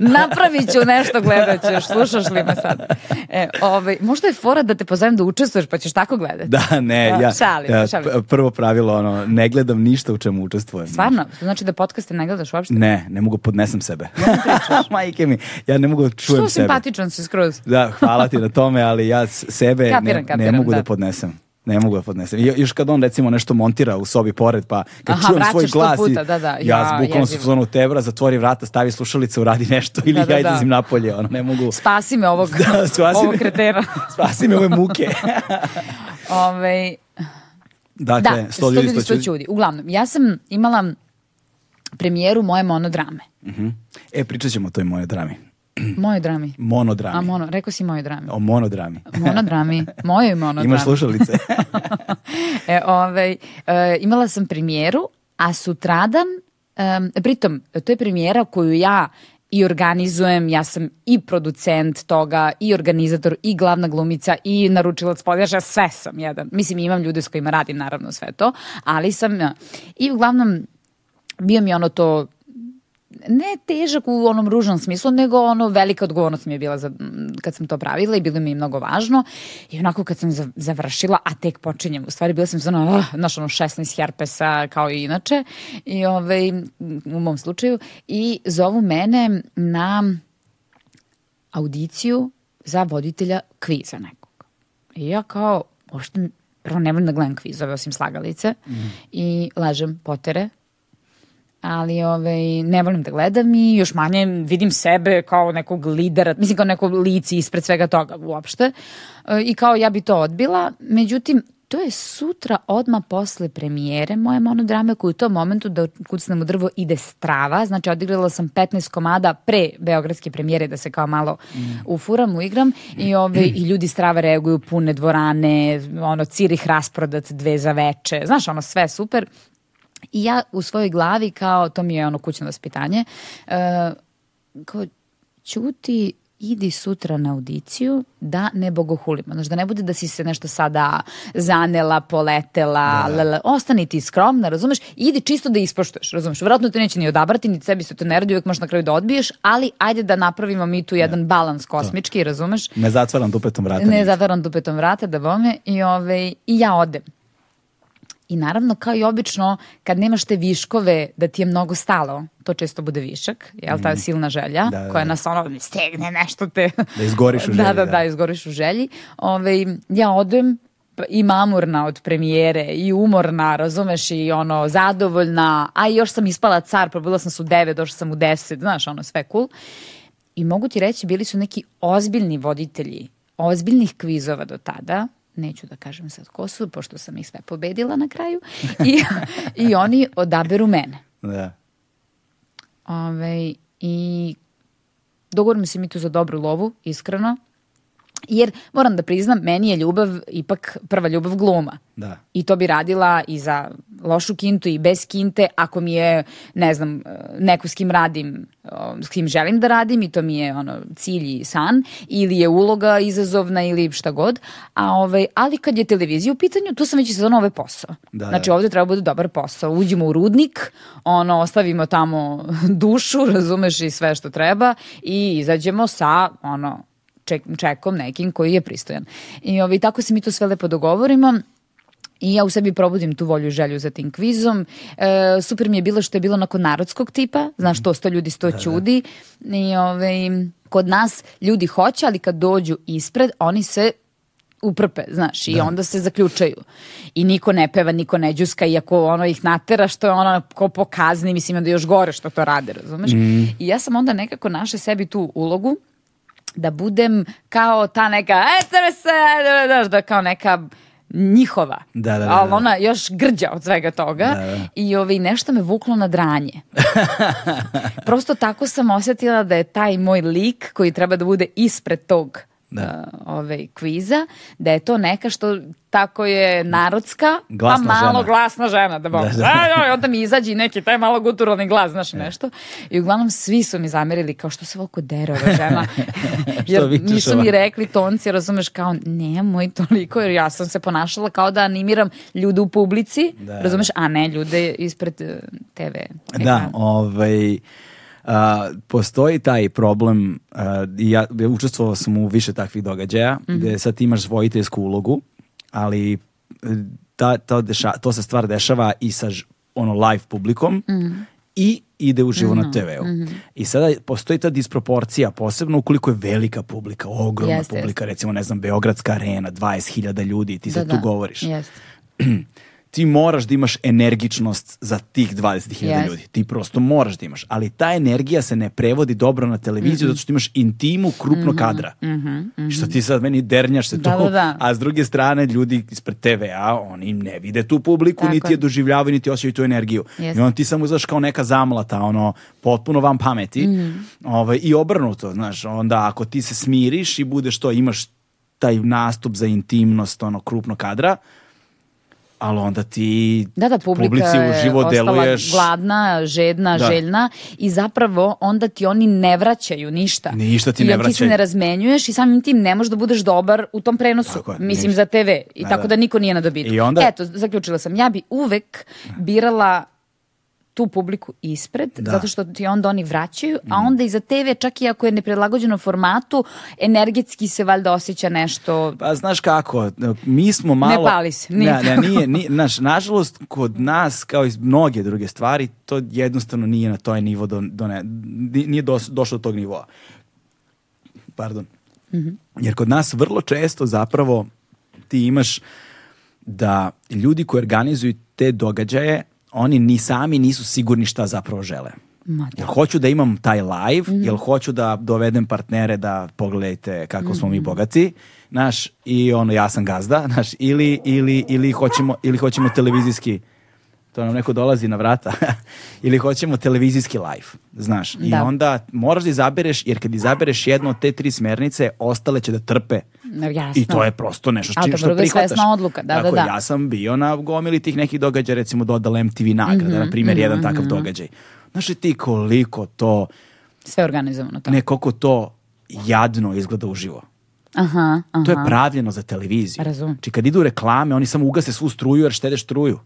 Napravit ću nešto, gledat ćeš, slušaš li me sad? E, ovaj, možda je fora da te pozovem da učestvuješ, pa ćeš tako gledati. Da, ne, A, ja, šalim ja šalim prvo pravilo, ono, ne gledam ništa u čemu učestvujem. Stvarno? To znači da podcaste ne gledaš uopšte? Ne, ne mogu podnesem sebe. Majke mi, ja ne mogu da čujem Što sebe. simpatičan si skroz? Da, hvala ti na tome, ali ja s- sebe Kapiram, ne, ne kapiram, mogu da. da. podnesem. Ne mogu da podnesem. I, još kad on recimo nešto montira u sobi pored, pa kad Aha, čujem svoj sto glas, i- puta, da, da. ja, Ja, se zonu tebra, zatvori vrata, stavi slušalice, uradi nešto ili Da, da, ja da. izlazim napolje, ono, ne mogu... Spasi me ovog, Da, spasi ovog kretera. Spasi me ove muke. Ovaj, dakle, da, 100 ljudi, 100 sto ljudi. Uglavnom, ja sam imala premijeru moje monodrame. E, pričat ćemo o toj moje drami. Moje drami. Monodrami. A mono, rekao si moje drami. O monodrami. Monodrami. Moje monodrami. Imaš slušalice? E, ovaj, e, imala sam premijeru, a sutradan, em, pritom, to je premijera koju ja i organizujem, ja sam i producent toga, i organizator, i glavna glumica, i naručilac podjaža, sve sam jedan. Mislim, imam ljude s kojima radim, naravno, sve to, ali sam, i uglavnom, bio mi ono to ne težak u onom ružnom smislu, nego ono velika odgovornost mi je bila za, kad sam to pravila i bilo mi je mnogo važno. I onako kad sam za- završila, a tek počinjem, u stvari bila sam ono, uh, znaš, ono 16 herpesa kao i inače, i ovaj, u mom slučaju, i zovu mene na audiciju za voditelja kviza nekog. I ja kao, uopšte, prvo ne volim da gledam kvizove osim slagalice i lažem potere ali ovaj, ne volim da gledam i još manje vidim sebe kao nekog lidera, mislim kao neko lice ispred svega toga uopšte. E, I kao ja bi to odbila, međutim, to je sutra odma posle premijere moje monodrame koju u tom momentu da kucnem u drvo ide strava, znači odigrala sam 15 komada pre beogradske premijere da se kao malo mm. ufuram, uigram i, ove, i ljudi strava reaguju pune dvorane, ono Cirih rasprodat dve za veče, znaš ono sve super i ja u svojoj glavi kao, to mi je ono kućno vaspitanje, uh, kao ćuti idi sutra na audiciju da ne bogohulimo. Znači da ne bude da si se nešto sada zanela, poletela, da, da. Lele, ostani ti skromna, razumeš? Idi čisto da ispoštuješ, razumeš? Vratno te neće ni odabrati, ni sebi se to ne radi, uvijek možeš na kraju da odbiješ, ali ajde da napravimo mi tu jedan da. balans kosmički, to. razumeš? Ne zatvaram dupetom vrata. Ne zatvaram dupetom vrata, da bome, i, ove, ovaj, i ja odem. I naravno, kao i obično, kad nemaš te viškove da ti je mnogo stalo, to često bude višak, jel, ta mm. silna želja, da, da, koja da. nas ono stegne nešto te... Da izgoriš u da, želji. da, da, da, izgoriš u želji. Ove, ja odem i mamurna od premijere i umorna, razumeš, i ono, zadovoljna, a još sam ispala car, probila sam se u 9, došla sam u 10, znaš, ono, sve cool. I mogu ti reći, bili su neki ozbiljni voditelji ozbiljnih kvizova do tada, neću da kažem sad ko su, pošto sam ih sve pobedila na kraju, i, i oni odaberu mene. Da. Ove, I dogovorimo se mi tu za dobru lovu, iskreno, Jer moram da priznam, meni je ljubav ipak prva ljubav gluma. Da. I to bi radila i za lošu kintu i bez kinte, ako mi je, ne znam, neko s kim radim, s kim želim da radim i to mi je ono, cilj i san, ili je uloga izazovna ili šta god, a ovaj, ali kad je televizija u pitanju, tu sam već za ovaj posao. Da, znači da. ovde treba da bude dobar posao. Uđemo u rudnik, ono, ostavimo tamo dušu, razumeš i sve što treba i izađemo sa, ono, ček, čekom nekim koji je pristojan. I ovaj, tako se mi to sve lepo dogovorimo. I ja u sebi probudim tu volju i želju za tim kvizom. E, super mi je bilo što je bilo nakon narodskog tipa, znaš, to sto ljudi, sto čudi. Da, da. I ovaj, kod nas ljudi hoće, ali kad dođu ispred, oni se uprpe, znaš, i da. onda se zaključaju. I niko ne peva, niko ne džuska, iako ono ih natera, što je ono ko pokazni, mislim da još gore što to rade, razumeš? Mm. I ja sam onda nekako naše sebi tu ulogu, da budem kao ta neka, eto se, da, da kao neka njihova. Da, da, da, ali da. ona još grđa od svega toga da, da. i ovaj, nešto me vuklo na dranje. Prosto tako sam osetila da je taj moj lik koji treba da bude ispred tog da. uh, ovaj, kviza, da je to neka što tako je narodska, glasna pa malo žena. glasna žena. Da, da, da. da, onda mi izađe neki taj malo guturalni glas, znaš ja. nešto. I uglavnom svi su mi zamerili kao što se ovako dere ova žena. jer nisu mi rekli tonci, razumeš, kao nemoj toliko, jer ja sam se ponašala kao da animiram ljude u publici, da. razumeš, a ne ljude ispred eh, TV. Da, ovaj Uh, postoji taj problem, uh, ja, ja učestvovao sam u više takvih događaja, mm -hmm. gde sad ti imaš vojiteljsku ulogu, ali e, ta, to, deša, to se stvar dešava i sa ono live publikom mm -hmm. i ide uživo mm -hmm. na TV-u. Mm -hmm. I sada postoji ta disproporcija, posebno ukoliko je velika publika, ogromna jest, publika, jest. recimo, ne znam, Beogradska arena, 20.000 ljudi, ti da, sad da. tu govoriš. Jest. ti moraš da imaš energičnost za tih 20.000 yes. ljudi. Ti prosto moraš da imaš. Ali ta energija se ne prevodi dobro na televiziju mm -hmm. zato što imaš intimu krupno mm -hmm. kadra. Mm -hmm. Što ti sad meni dernjaš se da, tu, da, da. a s druge strane ljudi ispred TV-a, oni ne vide tu publiku, Tako niti je doživljavaju, niti osjećaju tu energiju. Yes. I on ti samo izaš kao neka zamlata, ono, potpuno vam pameti. Mm -hmm. ovaj, I obrnuto, znaš, onda ako ti se smiriš i budeš to, imaš taj nastup za intimnost, ono, krupno kadra, ali onda ti da, da, publika publici uživo deluješ gladna, žedna, da. željna i zapravo onda ti oni ne vraćaju ništa. Ništa ti I ne vraćaju. ti se ne razmenjuješ i samim tim ne možeš da budeš dobar u tom prenosu. Tako, mislim ništa. za TV i da, tako da. da niko nije na dobitku. I onda... Eto, zaključila sam. Ja bi uvek birala tu publiku ispred, da. zato što ti onda oni vraćaju, a mm. onda i za TV, čak i ako je neprilagođeno formatu, energetski se valjda osjeća nešto... Pa znaš kako, mi smo malo... Ne pali se, nije ne, ne, nije, nije, naš, nažalost, kod nas, kao i mnoge druge stvari, to jednostavno nije na toj nivo, do, do ne, nije dos, došlo do tog nivoa. Pardon. Mm -hmm. Jer kod nas vrlo često zapravo ti imaš da ljudi koji organizuju te događaje oni ni sami nisu sigurni šta zapravo žele. Ma da. Jel hoću da imam taj live, Mhm. jel hoću da dovedem partnere da pogledajte kako smo Mhm. mi bogati, znaš, i ono, ja sam gazda, znaš, ili, ili, ili, hoćemo, ili hoćemo televizijski, to nam neko dolazi na vrata, ili hoćemo televizijski live, znaš, i Da. onda moraš da izabereš, jer kad izabereš jednu od te tri smernice, ostale će da trpe. No, jasno. I to je prosto nešto što, to što prihvataš. svesna odluka, da, Tako, da, da. Ja sam bio na gomili tih nekih događaja, recimo dodala MTV nagrada, na primjer, jedan takav događaj. Znaš li ti koliko to, Sve organizovano to. ne, koliko to jadno izgleda uživo. Aha, aha. To je pravljeno za televiziju. Razumem. Znači kad idu reklame, oni samo ugase svu struju jer štede struju.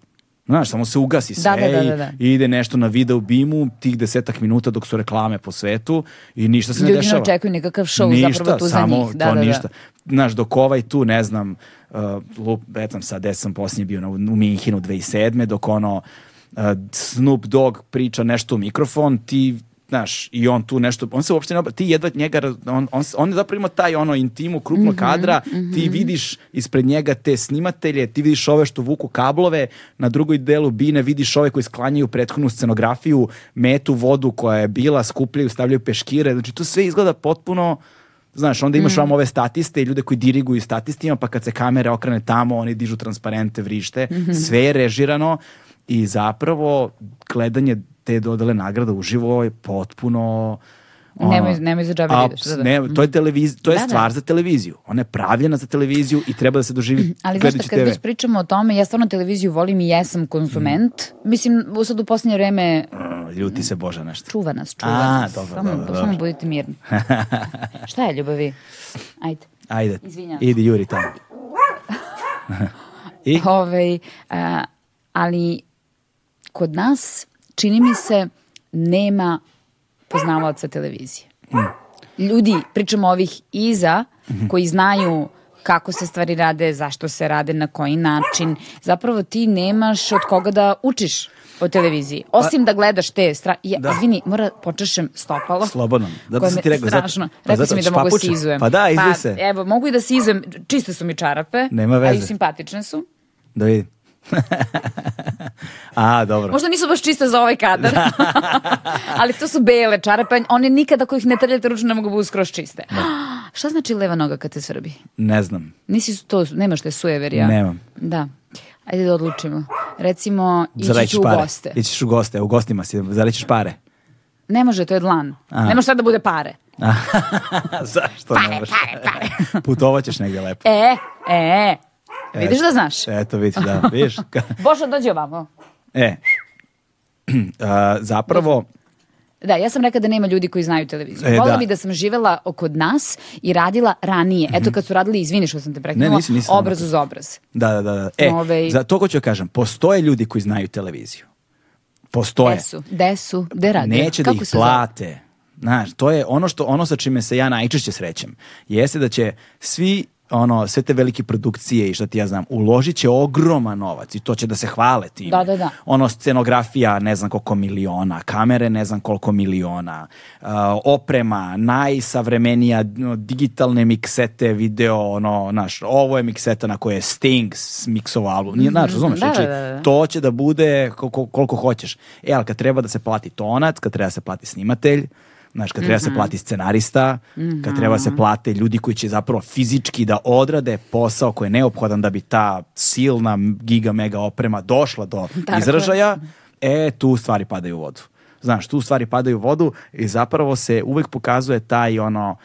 Znaš, samo se ugasi sve Da, da, da, da, da. i ide nešto na video bimu tih desetak minuta dok su reklame po svetu i ništa se ne Ljudi dešava. ne očekuju nikakav show ništa, zapravo tu za samo njih. Da, to da, da. ništa. Znaš, dok ovaj tu, ne znam, uh, lup, etam sad, gde sam posljednji bio na, u Minhinu 2007. dok ono uh, Snoop Dogg priča nešto u mikrofon, ti znaš, i on tu nešto, on se uopšte ne ti jedva njega, on, on, on je zapravo ima taj ono intimu krupnog kadra, ti vidiš ispred njega te snimatelje, ti vidiš ove što vuku kablove, na drugoj delu bine vidiš ove koji sklanjaju prethodnu scenografiju, metu vodu koja je bila, skupljaju, stavljaju peškire, znači to sve izgleda potpuno Znaš, onda imaš vam ove statiste i ljude koji diriguju statistima, pa kad se kamera okrene tamo, oni dižu transparente, vrište. Sve je režirano i zapravo gledanje te dodale nagrada uživo je potpuno... ono, Nemoj- nemoj za džabe da ideš, da, da. ne, to je, televiz, to je Da, da. stvar za televiziju. Ona je pravljena za televiziju i treba da se doživi Ali znaš šta, kad TV. već pričamo o tome, ja stvarno televiziju volim i jesam konsument. Mislim, u- sad u posljednje vreme Mm, Ljuti se Boža nešto. čuva nas, čuva A, nas. dobro, samo, dobro, samo dobro. budite mirni. šta je ljubavi? Ajde. Ajde, Izvinjavam se. idi Juri tamo. I? Ovaj, a, ali kod nas, čini mi se, nema poznavaoca televizije. Ljudi, pričamo ovih iza, koji znaju kako se stvari rade, zašto se rade, na koji način. Zapravo ti nemaš od koga da učiš o televiziji. Osim da gledaš te stra... Ja, Da. Izvini, mora počešem stopalo. Slobodno. Zato sam ti rekao, strašno. pa Rekao zato si mi da mogu papuče. sizujem. Pa da, izvi se. Evo, mogu i da sizujem. Čiste su mi čarape. Nema A i veze. simpatične su. Da vidim. A, dobro. Možda nisu baš čiste za ovaj kadar. Ali to su bele čarape. One nikada ako ih ne trljate ručno ne mogu biti skroz čiste. Šta znači leva noga kad te svrbi? Ne znam. Nisi to, nemaš te sujeverija? Nemam. Da. Ajde da odlučimo. Recimo, ići ću u pare. goste. Ićiš u goste, u gostima si, zarećiš pare. Ne može, to je dlan. Ne može sad da bude pare. Zašto Pare, ne možeš? pare, pare. Putovat ćeš negdje lepo. E, e, vidiš da znaš? Eto, vidiš, da, vidiš. Božo, dođi ovamo. E, a, zapravo, Da, ja sam rekla da nema ljudi koji znaju televiziju. E, Vola da. bi da sam živela kod nas i radila ranije. Eto kad su radili, izvini što sam te prekinula, Ne, nisi, nisam obraz uz obraz. da, da, da. da. E, Ovaj- za to hoću da kažem, postoje ljudi koji znaju televiziju. Postoje. Gde su? Gde su? Gde rade? Neće da Kako ih se zove? plate. Znaš, to je ono što ono sa čime se ja najčešće srećem. Jeste da će svi ono, sve te velike produkcije i šta ti ja znam, uložit će ogroman novac i to će da se hvale time. Da, da, da. Ono, scenografija ne znam koliko miliona, kamere ne znam koliko miliona, uh, oprema, najsavremenija no, digitalne miksete, video, ono, znaš, ovo je mikseta na koje je Sting miksovao album. Nije, znaš, razumeš? Da, znači, da, da, da. to će da bude koliko, koliko hoćeš. E, ali kad treba da se plati tonac, kad treba da se plati snimatelj, znaš, kad treba da se plati scenarista, kad treba se plate ljudi koji će zapravo fizički da odrade posao koji je neophodan da bi ta silna giga mega oprema došla do Tako je. izražaja, e, tu stvari padaju u vodu. Znaš, tu stvari padaju u vodu i zapravo se uvek pokazuje taj ono,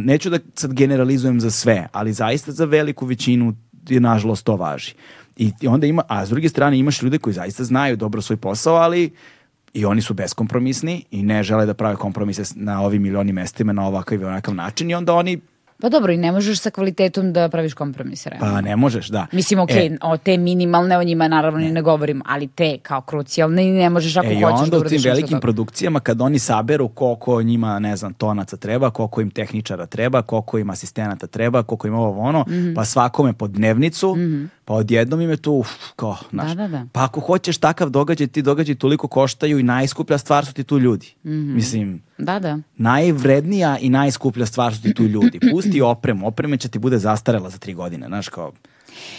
neću da sad generalizujem za sve, ali zaista za veliku većinu je nažalost to važi. I i onda ima, a s druge strane imaš ljude koji zaista znaju dobro svoj posao, ali i oni su beskompromisni i ne žele da prave kompromise na ovim milioni mestima na ovakav i onakav način i onda oni, Pa dobro, i ne možeš sa kvalitetom da praviš kompromise. realno. pa ne možeš, da. Mislim, ok, E, o te minimalne, o njima naravno ni ne govorim, ali te kao krucijalne ne možeš ako E, i hoćeš onda da u uradiš tim velikim produkcijama kad oni saberu koliko njima, ne znam, tonaca treba, koliko im tehničara treba, koliko im asistenata treba, koliko im ovo ono, Mhm. pa svakome po dnevnicu, pa odjednom im je tu, uf, kao, znaš, Da, da, da. pa ako hoćeš takav događaj, ti događaj toliko koštaju i najskuplja stvar su ti tu ljudi. Mhm. Mislim, Da, da. najvrednija i najskuplja stvar su ti tu ljudi. Pusti opremu, oprema će ti bude zastarela za tri godine, znaš, kao,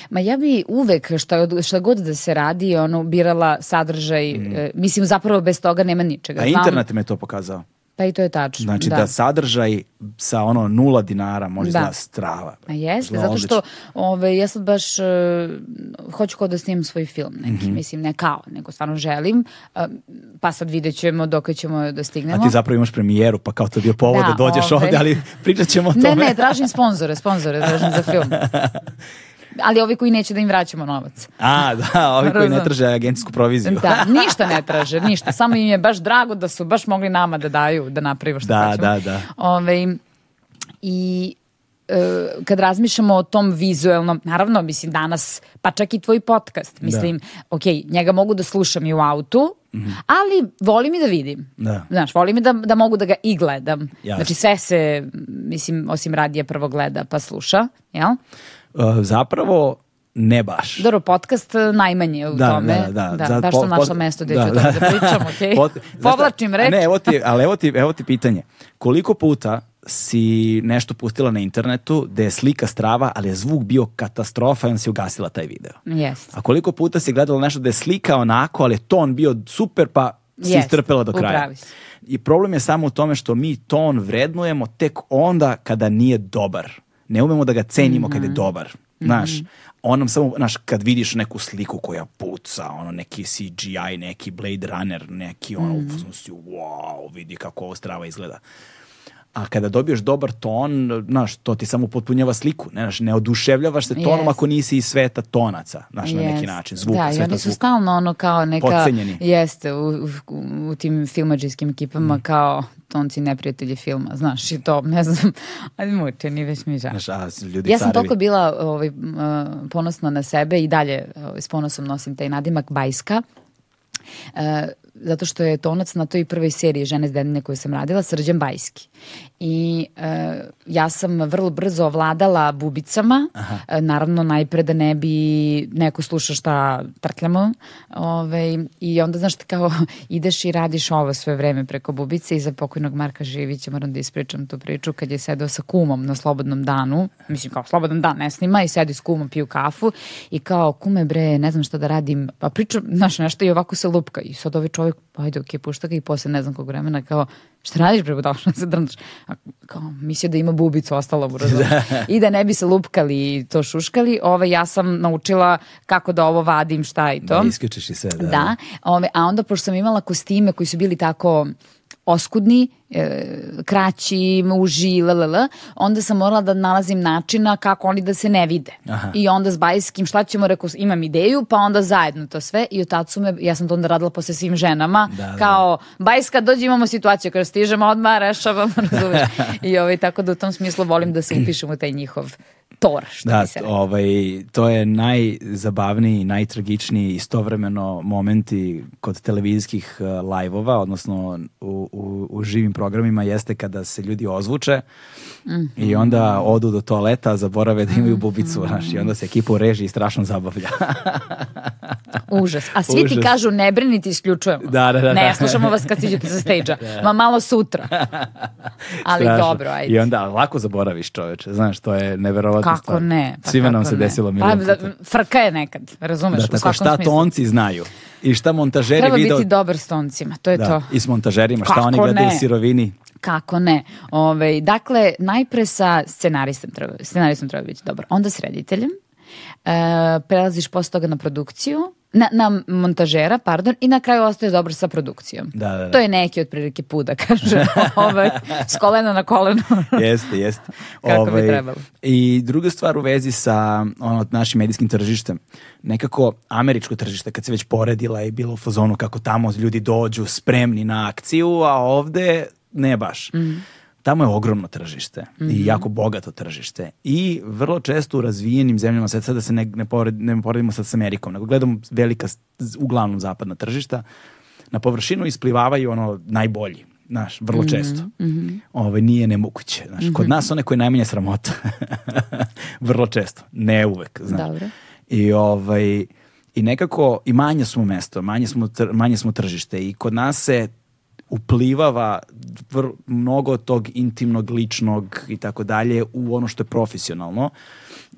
Ma ja bi uvek, šta, šta god da se radi, ono, birala sadržaj, e, mislim, zapravo bez toga nema ničega. A internet me to pokazao. Pa i to je tačno. Znači da, sadržaj sa ono nula dinara može Da. da strava. A jeste, zato što ove, ja sad baš e, hoću kao da snimam svoj film neki, Mhm. mislim ne kao, nego stvarno želim, a, pa sad vidjet ćemo dok ćemo da stignemo. A ti zapravo imaš premijeru, pa kao to je bio povod da, Da, dođeš ovaj. ovde, ali pričat ćemo o tome. Ne, ne, tražim sponzore, sponzore tražim za film. Ali ovi koji neće da im vraćamo novac. A, da, ovi koji ne traže agencijsku proviziju. Da, ništa ne traže, ništa. Samo im je baš drago da su baš mogli nama da daju, da napravimo što Da, hoćemo. da, da. Ove, I e, kad razmišljamo o tom vizuelnom, naravno, mislim, danas, pa čak i tvoj podcast, mislim, ok, njega mogu da slušam i u autu, ali volim i da vidim. Da. Znaš, volim i da, da mogu da ga i gledam. Jasno. Znači, sve se, mislim, osim radija prvo gleda pa sluša, jel? Uh, zapravo, ne baš. Dobro, podcast e, najmanje u tome. Za- baš po- sam našla pod- mesto gde da, ću da. da, da pričam, okej? Šta? Povlačim reč. Ne, evo ti, ali evo ti, evo ti pitanje. Koliko puta si nešto pustila na internetu gde je slika strava, ali je zvuk bio katastrofa i onda si ugasila taj video? Jeste. A koliko puta si gledala nešto da je slika onako, ali je ton bio super, pa si Jest, istrpela do kraja. pravu si. I problem je samo u tome što mi ton vrednujemo tek onda kada nije dobar. Ne umemo da ga cenimo kad je dobar. Znaš, on nam samo, znaš, kad vidiš neku sliku koja puca, ono, neki CGI, neki Blade Runner, neki, ono, u fazonu si, wow, vidi kako ovo strava izgleda. A kada dobiješ dobar ton, znaš, to ti samo potpunjava sliku. Ne, znaš, ne oduševljavaš se tonom Jest. ako nisi iz sveta tonaca, znaš, na neki način, zvuka, Da, i sveta oni su zvuka. stalno ono kao neka... Potcenjeni. Jeste, u, u, u tim filmađijskim ekipama Mm. kao tonci neprijatelji filma, znaš, i to, ne znam, ali mučeni, već mi žao. Znaš, a ljudi Ja sam toliko bila ovaj, uh, ponosna na sebe i dalje ovaj, s ponosom nosim taj nadimak Bajska. E, zato što je tonac na toj prvoj seriji Žene s dedine koju sam radila Srđan Bajski. I e, ja sam vrlo brzo ovladala bubicama, e, naravno najpre da ne bi neko slušao šta trtljamo. Ovaj, I onda, znaš, kao ideš i radiš ovo sve vreme preko bubice i za pokojnog Marka Živića moram da ispričam tu priču kad je sedao sa kumom na slobodnom danu, mislim kao slobodan dan ne snima i sedi s kumom, piju kafu i kao kume bre, ne znam šta da radim, pa pričam, znaš, nešto i ovako se lupka i sad ovaj čovjek, ajde, ok, pušta ga i posle ne znam kog vremena kao, šta radiš bre, došla se drndaš. A kao, mislio da ima bubicu, ostalo mu razumeš. I da ne bi se lupkali i to šuškali, ovaj, ja sam naučila kako da ovo vadim, šta i to. Da isključiš i sve, da. Da, ove, a onda pošto sam imala kostime koji su bili tako oskudni, e, kraći, uži, ll, onda sam morala da nalazim načina kako oni da se ne vide. Aha. I onda s Bajskim, šta ćemo, rekao, imam ideju, pa onda zajedno to sve. I od tad su me, ja sam to onda radila posle svim ženama, Da, da. kao, Bajska, dođi, imamo situaciju, kada stižemo odmah, rešavamo, razumeš. I ovaj, tako da u tom smislu volim da se upišem u taj njihov tor, što Da, bi se ovaj, to je najzabavniji, najtragičniji istovremeno momenti kod televizijskih uh, live-ova, odnosno u, u, u živim programima, jeste kada se ljudi ozvuče i Mhm. onda odu do toaleta, zaborave da imaju bubicu, znaš, i onda se ekipa u režiji strašno zabavlja. Užas. A svi ti Užas. kažu ne brinite, isključujemo. Da, da, da, Ne, da. slušamo vas kad siđete sa stage-a. Ma malo sutra. Ali Strašno. dobro, ajde. I onda lako zaboraviš čoveče, znaš, to je neverovatna Kako stvar. ne? Pa Svima nam se ne? desilo Pa, milion da, puta. frka je nekad, razumeš? Da, tako šta smislu. tonci znaju i šta montažeri Treba video... biti dobar s toncima, to je da, to. I s montažerima, šta Kako oni gledaju sirovini. Kako ne? Ove, dakle, najpre sa scenaristom treba, scenaristom treba biti dobar. Onda s rediteljem. E, prelaziš posle toga na produkciju, na, na montažera, pardon, i na kraju ostaje dobar sa produkcijom. Da, da, da. To je neki otprilike put, da kažem, ovaj, s kolena na koleno. jeste, jeste. Kako bi trebalo. I druga stvar u vezi sa ono, našim medijskim tržištem. Nekako američko tržište, kad se već poredila i bilo u fazonu kako tamo ljudi dođu spremni na akciju, a ovde ne baš. Mhm. Tamo je ogromno tržište i jako bogato tržište. I vrlo često u razvijenim zemljama, sad, sad da se ne, ne, pored, ne poredimo sad s Amerikom, nego gledamo velika, uglavnom zapadna tržišta, na površinu isplivavaju ono najbolji. Znaš, vrlo Mhm, često. Ovaj, nije nemoguće. Znaš, Kod nas one koje je najmanje sramota. vrlo često. Ne uvek. Znaš. Dobro. I, ovaj, I nekako, i manje smo mesto, manje smo, tr- manje smo tržište. I kod nas se uplivava vr- mnogo tog intimnog, ličnog i tako dalje u ono što je profesionalno.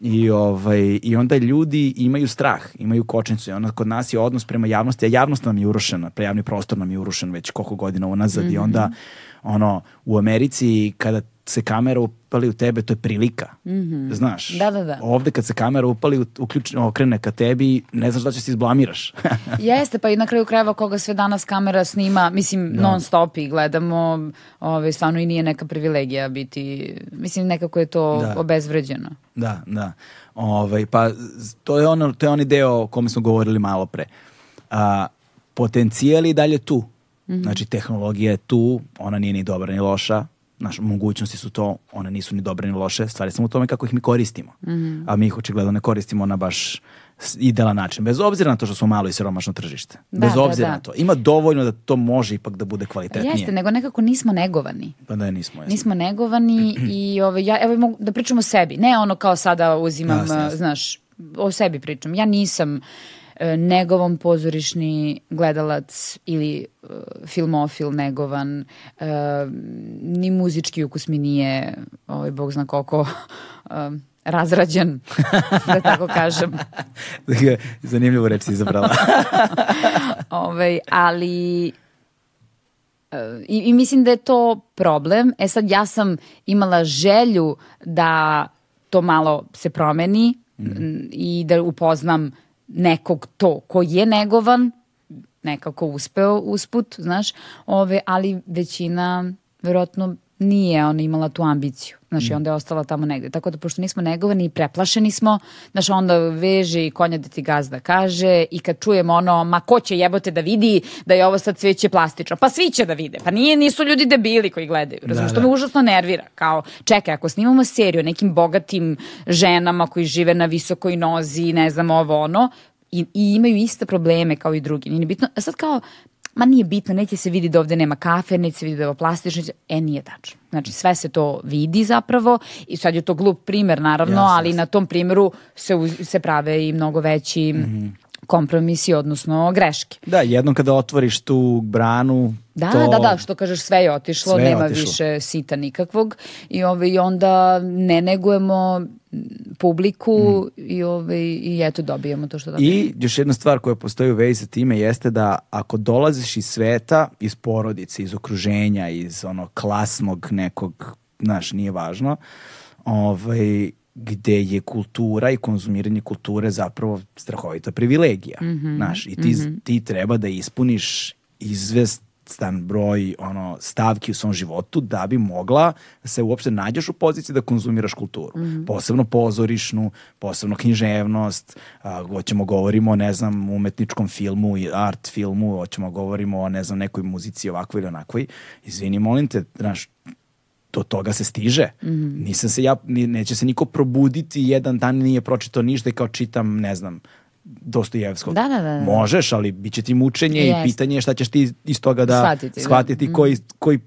I, ovaj, I onda ljudi imaju strah, imaju kočnicu. I onda kod nas je odnos prema javnosti, a javnost nam je urušena, pre javni prostor nam je urušen već koliko godina unazad. Mm -hmm. I onda ono, u Americi kada se kamera upali u tebe, to je prilika. Mm -hmm. Znaš? Da, da, da. Ovde kad se kamera upali, uključ, okrene ka tebi, ne znaš da će se izblamiraš. Jeste, pa i na kraju krajeva koga sve danas kamera snima, mislim, da. non stop i gledamo, ove, ovaj, stvarno i nije neka privilegija biti, mislim, nekako je to da. obezvređeno. Da, da. Ove, ovaj, pa to je, ono, to je onaj deo o kome smo govorili malo pre. A, potencijal je dalje tu. Mm -hmm. Znači, tehnologija je tu, ona nije ni dobra ni loša, naše mogućnosti su to, one nisu ni dobre ni loše, stvari samo u tome kako ih mi koristimo. Mm -hmm. A mi ih očigledno ne koristimo na baš idealan način, bez obzira na to što smo malo i siromašno tržište. Da, bez da, obzira da, da. na to. Ima dovoljno da to može ipak da bude kvalitetnije. Jeste, nego nekako nismo negovani. Pa da, nismo. Jesmo. Nismo negovani i ove, ja, evo mogu da pričam o sebi. Ne ono kao sada uzimam, jasne, jasne. znaš, o sebi pričam. Ja nisam E, negovan pozorišni gledalac ili uh, filmofil negovan, uh, ni muzički ukus mi nije, ovaj, bog zna koliko, razrađen, da tako kažem. Zanimljivo reći si izabrala. ovaj, ali I, I mislim da je to problem. E sad ja sam imala želju da to malo se promeni mm. i da upoznam nekog to ko je negovan, nekako uspeo usput, znaš, ove, ali većina verovatno nije ona imala tu ambiciju. Znaš, mm. i onda je ostala tamo negde. Tako da, pošto nismo negovani i preplašeni smo, znaš, onda veže i konja da ti gazda kaže i kad čujemo ono, ma ko će jebote da vidi da je ovo sad cveće plastično? Pa svi će da vide. Pa nije, nisu ljudi debili koji gledaju. Razumiješ, da, što da. me užasno nervira. Kao, čekaj, ako snimamo seriju o nekim bogatim ženama koji žive na visokoj nozi, ne znam, ovo ono, i, i imaju iste probleme kao i drugi. Nije bitno. A sad kao, ma nije bitno, neće se vidi da ovde nema kafe, neće se vidi da je ovo plastično, e nije tačno. Znači sve se to vidi zapravo i sad je to glup primer naravno, yes, ali na tom primeru se, se prave i mnogo veći mm -hmm. Kompromisi, odnosno greške. Da, jednom kada otvoriš tu branu, Da, to... da, da, što kažeš sve je otišlo, sve je nema otišlo. više sita nikakvog i, ove, i onda ne negujemo publiku mm. i, ove, i eto dobijemo to što dobijemo. I još jedna stvar koja postoji u vezi sa time jeste da ako dolaziš iz sveta, iz porodice, iz okruženja, iz ono klasnog nekog, znaš, nije važno, ovaj, gde je kultura i konzumiranje kulture zapravo strahovita privilegija. Mm -hmm. Znaš, i ti, mm -hmm. ti treba da ispuniš izvest stan broj ono stavki u svom životu da bi mogla da se uopšte nađeš u poziciji da konzumiraš kulturu. Mm -hmm. Posebno pozorišnu, posebno književnost, a, hoćemo govorimo o, ne znam, umetničkom filmu i art filmu, hoćemo govorimo o, ne znam, nekoj muzici ovakvoj ili onakvoj. Izvini, molim te, znaš, do toga se stiže. Mm -hmm. Nisam se ja, neće se niko probuditi jedan dan nije pročitao ništa i kao čitam, ne znam, Dostojevskog. Da, da, da, da. Možeš, ali bit će ti mučenje yes. i pitanje je šta ćeš ti iz toga da shvatiti, shvatiti da. koji, koji,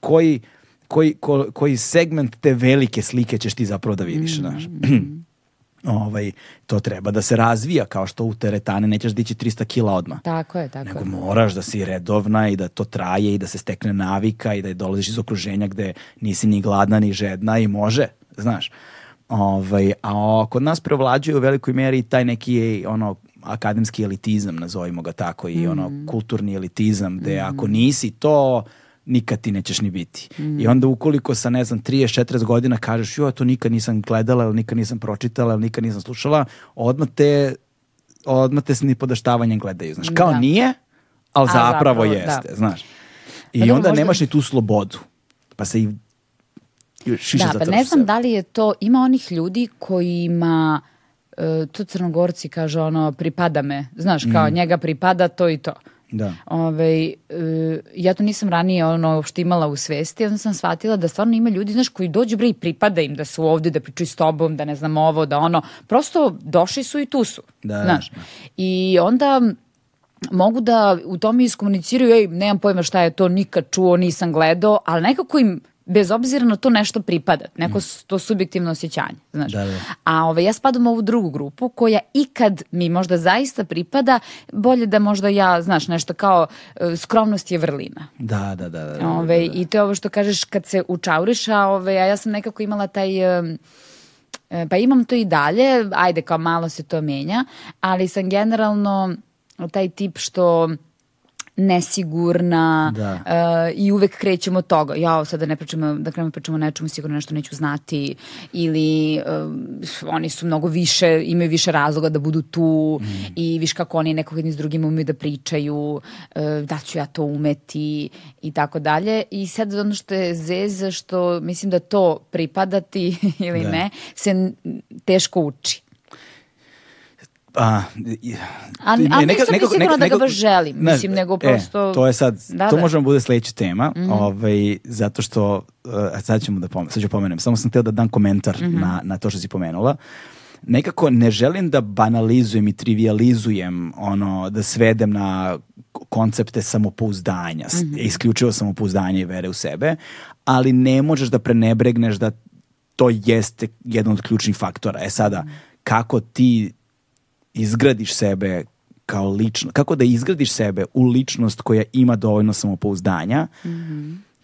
koji, koji, ko, koji segment te velike slike ćeš ti zapravo da vidiš. Mm. Znaš. ovaj, to treba da se razvija kao što u teretane nećeš dići 300 kila odmah. Tako je, tako Nego je. moraš da si redovna i da to traje i da se stekne navika i da dolaziš iz okruženja gde nisi ni gladna ni žedna i može, znaš. Ovaj, a kod nas prevlađuje u velikoj meri taj neki ono akademski elitizam, nazovimo ga tako, i mm. ono kulturni elitizam, gde mm. ako nisi to, nikad ti nećeš ni biti. Mm. I onda ukoliko sa, ne znam, 30-40 godina kažeš, jo, to nikad nisam gledala, ili nikad nisam pročitala, ili nikad nisam slušala, odmah te, odmah te s nipodaštavanjem gledaju, znaš. Kao da. nije, ali zapravo, zapravo jeste, da. znaš. I pa onda možda... nemaš ni tu slobodu. Pa se i šiša da, pa ne znam da li je to, ima onih ljudi kojima uh, to crnogorci kaže ono pripada me, znaš kao mm. njega pripada to i to. Da. Ove, uh, ja to nisam ranije ono uopšte imala u svesti, onda sam shvatila da stvarno ima ljudi, znaš, koji dođu bre i pripada im da su ovde, da pričaju s tobom, da ne znam ovo, da ono, prosto došli su i tu su, da, znaš. Da. I onda mogu da u tome iskomuniciraju, ej, nemam pojma šta je to, nikad čuo, nisam gledao, ali nekako im bez obzira na to nešto pripada, neko mm. to subjektivno osjećanje, znaš. Da, da. A ovaj, ja spadam u ovu drugu grupu koja ikad mi možda zaista pripada, bolje da možda ja, znaš, nešto kao uh, skromnost je vrlina. Da, da, da. da, da, ove, ovaj, da, da. I to je ovo što kažeš kad se učauriš, a, ove, a ja sam nekako imala taj... Um, E, Pa imam to i dalje, ajde kao malo se to menja, ali sam generalno taj tip što nesigurna Da. e, i uvek krećemo od toga. Ja sada ne pričamo, da krenemo pričamo o nečemu, sigurno nešto neću znati ili e, oni su mnogo više, imaju više razloga da budu tu i viš kako oni nekog jedni s drugim umeju da pričaju, e, da ću ja to umeti i tako dalje. I sad ono što je zez, što mislim da to pripadati ili Da. ne, se teško uči. A, Ali- ne, neka- nisam sigurna neka- da ga baš želim, ne, mislim, nego e, prosto- to je sad, Da, to da. možemo bude sledeća tema, ovaj, zato što, uh, sad ćemo da pomenem, sad ću pomenem, samo sam htio da dam komentar Mhm. na, na to što si pomenula. Nekako ne želim da banalizujem i trivializujem ono, da svedem na koncepte samopouzdanja, s- Mhm. isključivo samopouzdanje i vere u sebe, ali ne možeš da prenebregneš da to jeste jedan od ključnih faktora. E sada, kako ti izgradiš sebe kao lično, kako da izgradiš sebe u ličnost koja ima dovoljno samopouzdanja,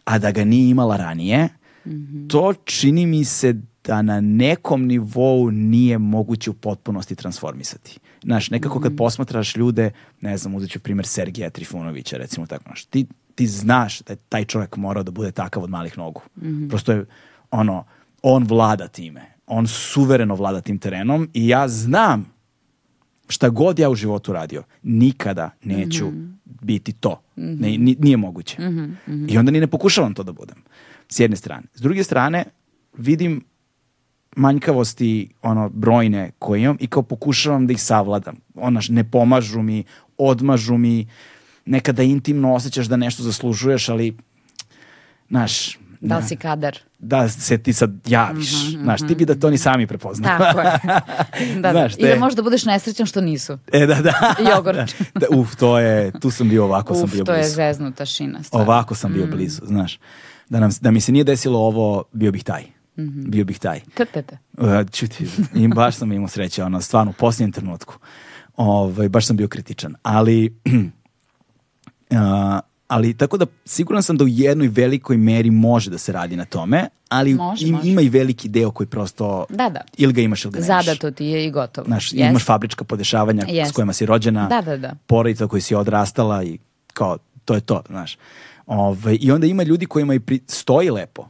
a da ga nije imala ranije, to čini mi se da na nekom nivou nije moguće u potpunosti transformisati. Znaš, nekako kad posmatraš ljude, ne znam, uzet ću primjer Sergeja Trifunovića, recimo tako, znaš, ti, ti znaš da je taj čovjek morao da bude takav od malih nogu. Prosto je, ono, on vlada time. On suvereno vlada tim terenom i ja znam šta god ja u životu radio, nikada neću biti to. Ne, ni- nije moguće. I onda ni ne pokušavam to da budem. S jedne strane. S druge strane, vidim manjkavosti ono brojne koje imam i kao pokušavam da ih savladam. Ona ne pomažu mi, odmažu mi, nekada intimno osjećaš da nešto zaslužuješ, ali znaš, Da li si kadar? Da se ti sad javiš. Znaš, ti bi da to ni sami prepoznaju. Tako je. da, da. Znaš, I da te- možda budeš nesrećan što nisu. E, da, da. Jogurt. da, uf, to je, tu sam bio ovako, sam Uf, bio to je blizu. zeznuta šina. stvarno. Ovako sam bio blizu, znaš. Da, nam, da mi se nije desilo ovo, bio bih taj. Bio bih taj. Tete. Uh, čuti, i baš sam imao sreće, ono, stvarno, u posljednjem trenutku. Ovaj, baš sam bio kritičan. Ali, uh, ali tako da siguran sam da u jednoj velikoj meri može da se radi na tome, ali Može, im- može. ima i veliki deo koji prosto Da, da. ili ga imaš ili ga nemaš. Zadato ti je i gotovo. Znaš, Jest. imaš fabrička podešavanja s Jest. kojima si rođena, Da, da, da. porodica koju si odrastala i kao, to je to, znaš. Ove, I onda ima ljudi kojima i pri, stoji lepo.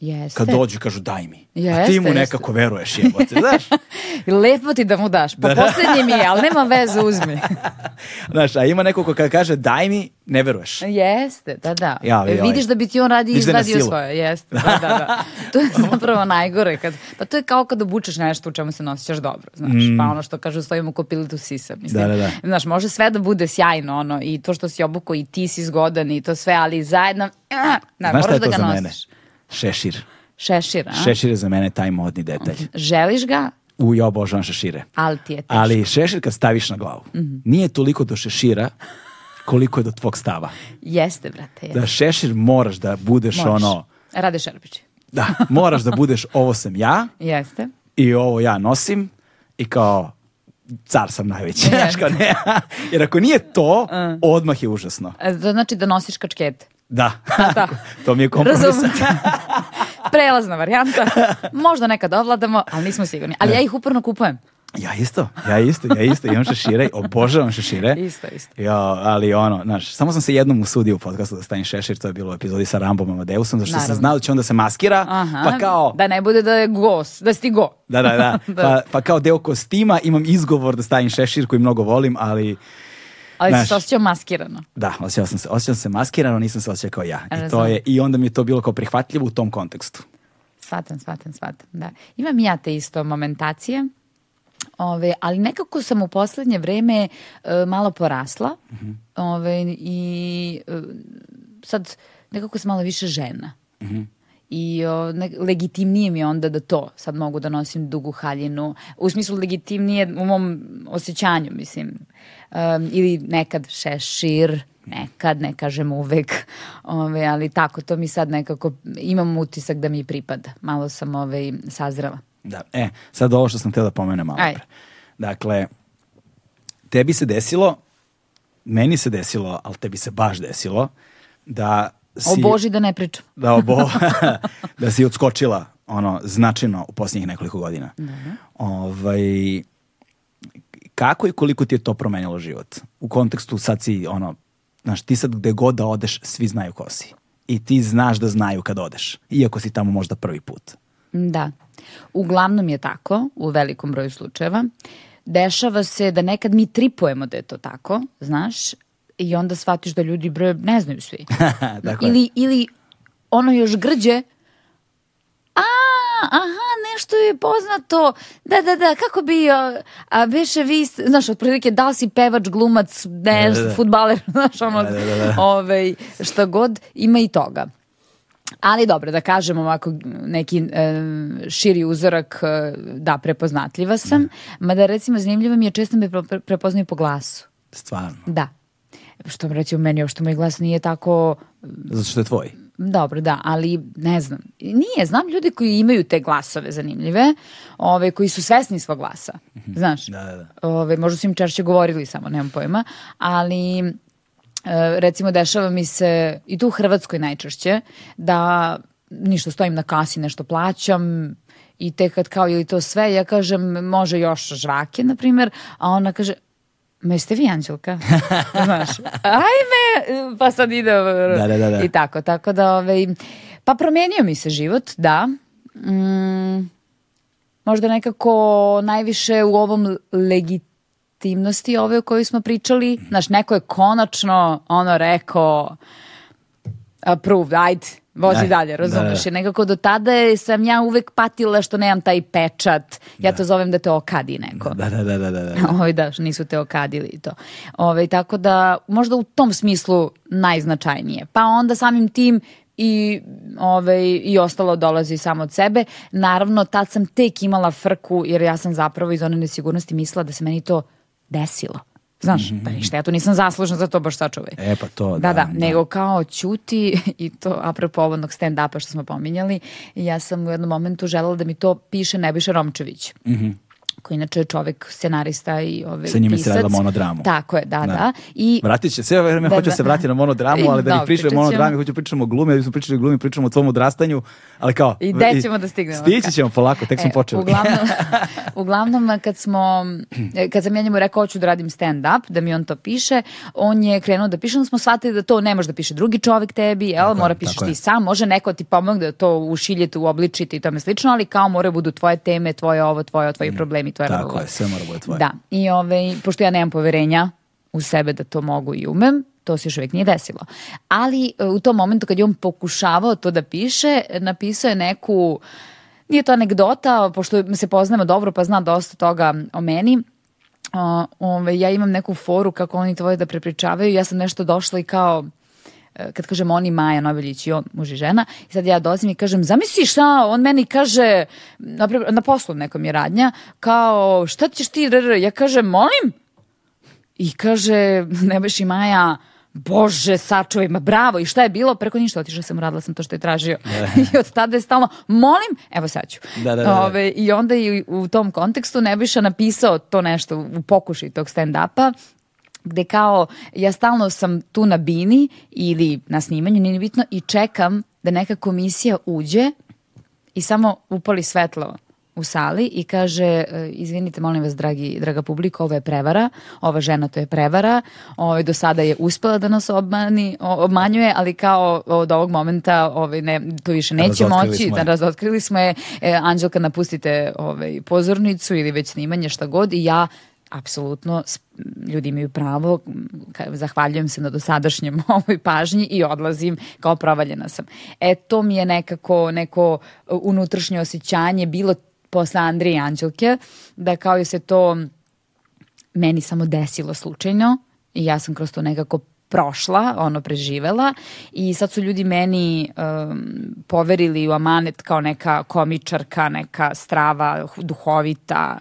Jeste. Kad dođu kažu daj mi. a Jeste, ti mu jeste. nekako veruješ jebote, znaš. Lepo ti da mu daš. Pa posljednji mi je, ali nema veze, uzmi. znaš, a ima neko ko kada kaže daj mi, ne veruješ. Jeste, da, da. Ja, joj. Vidiš da bi ti on radi da na izvadio svoje. Jeste, da, da, da. To je zapravo najgore. Kad, pa to je kao kad obučeš nešto u čemu se nosićeš dobro, znaš. Pa ono što kažu stojimo ko pilitu sisa. Mislim. Mm. Da, da, da. Znaš, može sve da bude sjajno, ono, i to što si obuko i ti si zgodan i to sve, ali zajedno, da, Znaš šta moraš da ga nosiš. mene? Šešir. Šešir, a? Šešir je za mene taj modni detalj. Želiš ga, U, ja obožavam šešire. ali ti je teško. Ali šešir kad staviš na glavu, Mhm. nije toliko do šešira koliko je do tvog stava. Jeste, brate, jeste. Da šešir moraš da budeš Možeš. ono, Rade Šerpić. da, moraš da budeš ovo sam ja Jeste. i ovo ja nosim i kao car sam najveći. Znaš, kao ne. Jer ako nije to, odmah je užasno. E, To znači da nosiš kačkete. Da, Da. to mi je kompromis. Prelazna varijanta. Možda nekad ovladamo, ali nismo sigurni. Ali ja ih uporno kupujem. Ja isto, ja isto, ja isto imam šešire, obožavam šešire. Isto, isto. Ja, ali ono, znaš, samo sam se jednom usudio u podcastu da stavim šešir, to je bilo u epizodi sa Rambom Amadeusom, zašto sam Naravno. znao da će onda se maskira, Aha. pa kao, Da ne bude da je gos, da si ti go. da, da, da, Da. Pa, pa kao deo kostima imam izgovor da stavim šešir koji mnogo volim, ali Ali Znaš. si se osjećao maskirano. da, osjećao sam se, osjećao sam se maskirano, nisam se osjećao kao ja. I, to je, I onda mi je to bilo kao prihvatljivo u tom kontekstu. Shvatam, shvatam, shvatam. Da. Imam ja te isto momentacije. Ove, ali nekako sam u poslednje vreme e, malo porasla ove, i e, sad nekako sam malo više žena. I o, ne, legitimnije mi je onda da to sad mogu da nosim dugu haljinu. U smislu legitimnije u mom osjećanju, mislim. Um, ili nekad šešir, nekad, ne kažem uvek, ove, ali tako, to mi sad nekako, imam utisak da mi pripada. Malo sam ove, sazrela. Da, e, sad ovo što sam htio da pomenem malo pre. Dakle, tebi se desilo, meni se desilo, ali tebi se baš desilo, da si... O Boži da ne pričam. da, obo, da si odskočila ono, značajno u posljednjih nekoliko godina. Ovaj, kako i koliko ti je to promenilo život? U kontekstu sad si, ono, znaš, ti sad gde god da odeš, svi znaju ko si. I ti znaš da znaju kad odeš, iako si tamo možda prvi put. Da. Uglavnom je tako, u velikom broju slučajeva. Dešava se da nekad mi tripujemo da je to tako, znaš, i onda shvatiš da ljudi bre ne znaju svi. Tako je. ili, ili ono još grđe, a, aha, nešto je poznato, da, da, da, kako bi, a, a beše vi, znaš, otprilike, da li si pevač, glumac, ne, Da, da, da. futbaler, znaš, ono, Da, da, da, da. ovaj, šta god, ima i toga. Ali dobro, da kažem ovako neki e, širi uzorak, e, da, prepoznatljiva sam, mada recimo zanimljivo mi je često me pre- prepoznaju po glasu. Stvarno. Da. Što recimo meni uopšte moj glas nije tako Zato što je tvoj. Dobro, da, ali ne znam. Nije, znam ljudi koji imaju te glasove zanimljive, ove, koji su svesni svog glasa, znaš. Da, da, da. Ove, možda su im češće govorili samo, nemam pojma, ali e, recimo dešava mi se i tu u Hrvatskoj najčešće da ništa stojim na kasi, nešto plaćam i tek kad kao ili to sve, ja kažem može još žvake, na primjer, a ona kaže Ma jeste vi Anđelka? Znaš, ajme, pa sad ide Da, da, da, da. i tako, tako da, ovaj, pa promenio mi se život, da. Mm, možda nekako najviše u ovom legitimnosti ove o kojoj smo pričali. Znaš, neko je konačno ono rekao approved, ajde, vozi Ajde, dalje, razumeš? da, da. Nekako do tada sam ja uvek patila što nemam taj pečat. Ja to zovem da te okadi neko. Da, da, da, da, da. da. Ovaj da, nisu te okadili i to. Ovaj tako da možda u tom smislu najznačajnije. Pa onda samim tim i ovaj i ostalo dolazi samo od sebe. Naravno tad sam tek imala frku jer ja sam zapravo iz one nesigurnosti mislila da se meni to desilo. Znaš, pa ništa, ja tu nisam zaslužna za to baš sačuvaj. E, pa to, Da, da, da, da. nego kao ćuti i to apropo ovog stand-upa što smo pominjali, ja sam u jednom momentu želela da mi to piše Nebojša Romčević. Koji inače je čovek scenarista i ovaj, Sa njime pisac. radila monodramu. Tako je, da, da. Da. I Vratit će se, vreme Da, hoću da. se vratiti na monodramu, ali da Da, ne pričamo o monodrami, hoću pričamo o glumi, da smo pričali o glumi, pričamo o tvom odrastanju, ali kao... I gde ćemo da stignemo? Stići ćemo polako, tek smo E, počeli. Uglavnom, uglavnom kad smo, kad sam ja njemu rekao hoću da radim stand-up, da mi on to piše, on je krenuo da piše, onda smo shvatili da to ne može da piše drugi čovek tebi, jel, mora pišeš tako ti je. sam, može neko ti pomogne da to ušiljete, uobličite i tome slično, ali kao mora budu tvoje teme, tvoje ovo, tvoje, tvoji problemi, tvoje Mm. Tako je, sve mora bude tvoje. Da, i ovaj, pošto ja nemam poverenja u sebe da to mogu i umem, to se još uvijek nije desilo. Ali e, u tom momentu kad je on pokušavao to da piše, napisao je neku, nije to anegdota, pošto se poznamo dobro pa zna dosta toga o meni, A, ovaj, ja imam neku foru kako oni to vole da prepričavaju, ja sam nešto došla i kao kad kažem oni Maja Noveljić i on, muž i žena, i sad ja dolazim i kažem, zamisli šta, on meni kaže, na, na poslu nekom je radnja, kao, šta ćeš ti, rr, ja kažem, molim? I kaže, Nebeš i Maja, Bože, sačuvaj, ma bravo, i šta je bilo? Preko ništa, otišla sam, uradila sam to što je tražio. I od tada je stalno, molim, evo sad ću. Da, da, da, da. Ove, I onda i u tom kontekstu Nebojša napisao to nešto u pokušaj tog stand-upa, gde kao ja stalno sam tu na bini ili na snimanju, nije ni bitno, i čekam da neka komisija uđe i samo upali svetlo u sali i kaže, e, izvinite, molim vas, dragi, draga publika, ovo je prevara, ova žena to je prevara, ovaj, do sada je uspela da nas obmani, o- obmanjuje, ali kao od ovog momenta ovaj, ne, to više neće moći, da razotkrili smo je, e, Anđelka napustite ovaj, pozornicu ili već snimanje, šta god, i ja apsolutno ljudi imaju pravo zahvaljujem se na dosadašnjem ovoj pažnji i odlazim kao provaljena sam. E to mi je nekako neko uh, unutrašnje osjećanje bilo posle Andrije Anđelke da kao je se to meni samo desilo slučajno i ja sam kroz to nekako prošla, ono preživela i sad su ljudi meni um, poverili u amanet kao neka komičarka, neka strava, duhovita,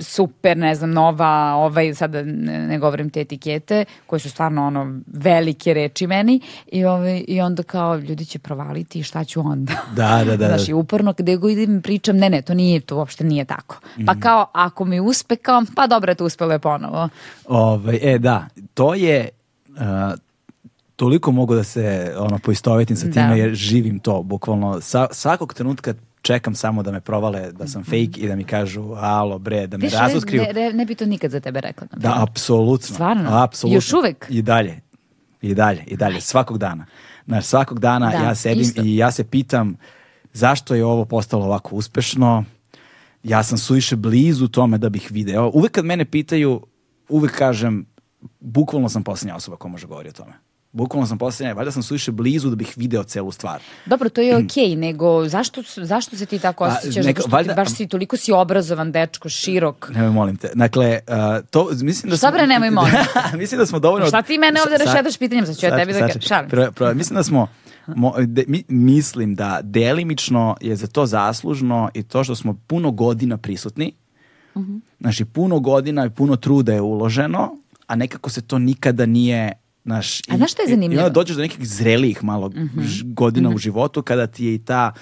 super, ne znam, nova, ovaj, sada ne, ne govorim te etikete, koje su stvarno ono velike reči meni i, ovaj, i onda kao ljudi će provaliti i šta ću onda? Da, da, da, da. Znaš, i uporno gde god idem pričam, ne, ne, to nije, to uopšte nije tako. Mhm. Pa kao, ako mi uspe, kao, pa dobro, eto, uspelo je ponovo. Ovaj, e, da, to je... uh, toliko mogu da se ono poistovetim sa time Da. jer živim to bukvalno sa, svakog trenutka čekam samo da me provale da sam fake i da mi kažu alo bre, da me Više razotkriju. ne, ne, ne bi to nikad za tebe rekla. na Da, primjer. apsolutno. Stvarno? Apsolutno. Još uvek? I dalje. I dalje, i dalje, svakog dana. Znaš, svakog dana Da, ja sedim isto. i ja se pitam zašto je ovo postalo ovako uspešno. Ja sam suviše blizu tome da bih video. Uvek kad mene pitaju, uvek kažem, bukvalno sam posljednja osoba koja može govori o tome. Bukvalno sam posljednja, valjda sam suviše blizu da bih video celu stvar. Dobro, to je okej, nego zašto, zašto se ti tako A, osjećaš? neka- Zato što ti valjda- baš si, toliko si obrazovan, dečko, širok. Nemoj, molim te. Dakle, uh, to, mislim da Šta bre, nemoj, molim? mislim da smo dovoljno... Šta ti mene ovde rešetaš pitanjem? Sad ću ja tebi da kažem. Šalim se. Prvo- prvo, mislim da smo mo- de- mi- mislim da delimično je za to zaslužno i to što smo puno godina prisutni. Mhm. Znači, puno godina i puno truda je uloženo, a nekako se to nikada nije naš, A znaš šta je zanimljivo? I onda dođeš do nekih zrelijih malo Mhm. ž- godina u životu kada ti je i ta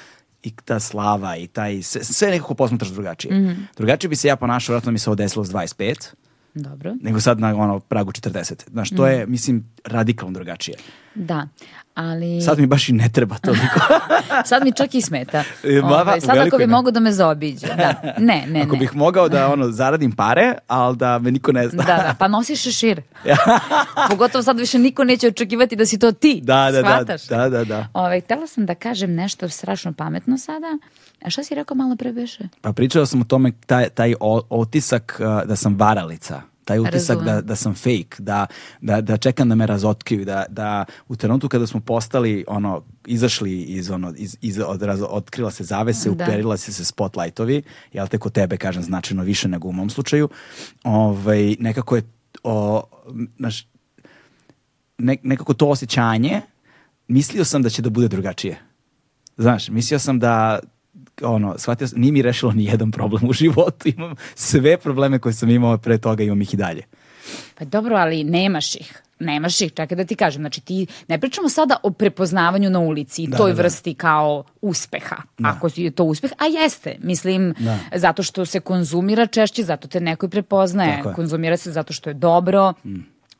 i ta slava i taj sve, sve nekako posmatraš drugačije. Mhm. Drugačije bi se ja ponašao, vjerojatno mi se ovo desilo s 25 Dobro. nego sad na ono pragu 40. Znaš, to je, mislim, radikalno drugačije. Da, ali... Sad mi baš i ne treba toliko. Sad mi čak i smeta. E, ma, Ovaj, sad ako bi mogo da me zaobiđe. Da. Ne, ne, Ako ne. bih mogao da ono zaradim pare, ali da me niko ne zna. Da, da, pa nosiš šešir. Pogotovo sad više niko neće očekivati da si to ti. da, da, da, Shvataš? da, da, da. Ovaj, htela sam da kažem nešto strašno pametno sada. A šta si rekao malo pre beše? Pa pričao sam o tome taj, taj otisak da sam varalica. Taj utisak Razumem. da, da sam fake, da, da, da čekam da me razotkriju, da, da u trenutku kada smo postali, ono, izašli iz, ono, iz, iz od, raz- otkrila se zavese, Da. uperila se se spotlightovi, jel te kod tebe, kažem, značajno više nego u mom slučaju, ovaj, nekako je, o, znaš, ne- nekako to osjećanje, mislio sam da će da bude drugačije. Znaš, mislio sam da ono, shvatio sam, nije mi rešilo ni jedan problem u životu, imam sve probleme koje sam imao pre toga, imam ih i dalje. Pa dobro, ali nemaš ih. Nemaš ih, čekaj da ti kažem. Znači ti, ne pričamo sada o prepoznavanju na ulici i Da, toj da, da. vrsti kao uspeha. Ako je to uspeh, a jeste. Mislim, Da. zato što se konzumira češće, zato te neko i prepoznaje. Konzumira se zato što je dobro.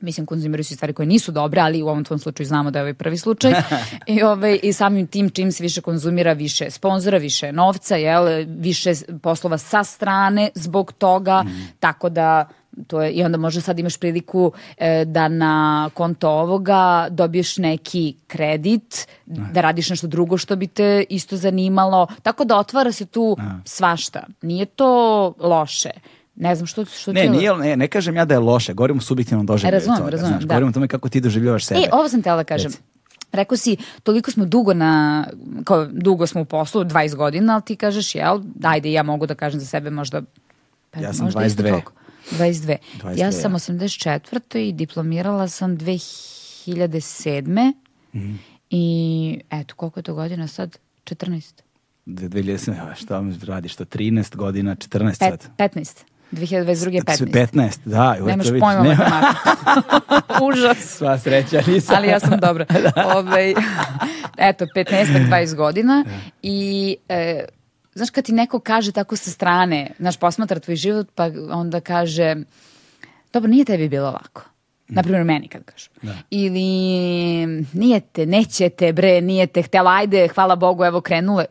Mislim, konzumiraju se stvari koje nisu dobre, ali u ovom tvom slučaju znamo da je ovaj prvi slučaj. I, ovaj, I samim tim čim se više konzumira, više sponzora, više novca, jel, više poslova sa strane zbog toga, tako da to je, i onda možda sad imaš priliku e, da na konto ovoga dobiješ neki kredit, da radiš nešto drugo što bi te isto zanimalo, tako da otvara se tu svašta. Nije to loše. Ne znam što, što Ne, nije, ne, ne kažem ja da je loše, govorim o subjektivnom doživljaju Razumem, toga. razumem, znaš, da. Govorim o tome kako ti doživljavaš sebe. E, ovo sam tela da kažem. Reci. Rekao si, toliko smo dugo na, kao dugo smo u poslu, 20 godina, ali ti kažeš, jel, ajde, ja mogu da kažem za sebe možda, pa Ja sam možda isto 22. toliko. 22. 22, Ja sam ja. 84. i diplomirala sam 2007. Mhm. I eto, koliko je to godina sad? 14. 2000, šta vam radiš, to 13 godina, 14 Pet, sad. 15. 2022. je 15. 15, da. Nemaš to pojma nema-. Užas. Sva sreća, nisam. ali ja sam dobra. Ovaj, eto, 15 20 godina i e, znaš kad ti neko kaže tako sa strane, znaš, posmatra tvoj život pa onda kaže dobro, nije tebi bilo lako. Naprimjer, meni kad kažu. Ili nije te, neće te, bre, nije te htjela, ajde, hvala Bogu, evo krenule.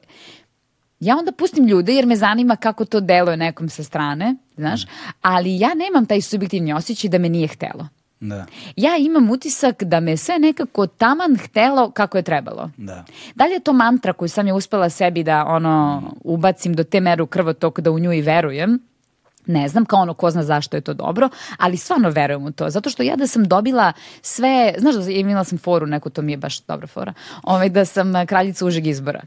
Ja onda pustim ljude jer me zanima kako to deluje nekom sa strane, znaš, ali ja nemam taj subjektivni osjećaj da me nije htelo. Da, Ja imam utisak da me sve nekako taman htelo kako je trebalo. da. Da li je to mantra koju sam je uspela sebi da ono ubacim do te mere u krvotok da u nju i verujem? Ne znam, kao ono ko zna zašto je to dobro, ali stvarno verujem u to. Zato što ja da sam dobila sve, znaš da imala sam foru neku, to mi je baš dobra fora, ovaj, da sam a, kraljica užeg izbora.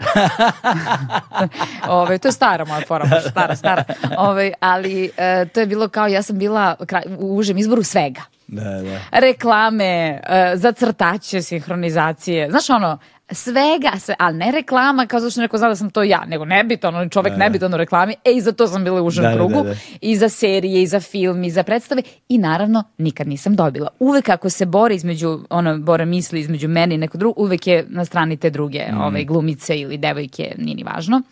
ovaj, to je stara moja fora, baš stara, stara. Ovaj, ali e, to je bilo kao ja sam bila kralj- u užem izboru svega Da, da. reklame, e, za crtače, sinhronizacije, znaš ono, svega, sve, ali ne reklama kao zato što neko zna da sam to ja, nego nebitan, on čovek nebitan u reklami, e i za to sam bila u užem Da, da, krugu, da, da. i za serije, i za film, i za predstave, i naravno nikad nisam dobila. Uvek ako se bore između, ono, bore misli između meni i neko drugo, uvek je na strani te druge, Mm. ove, glumice ili devojke, nije ni važno.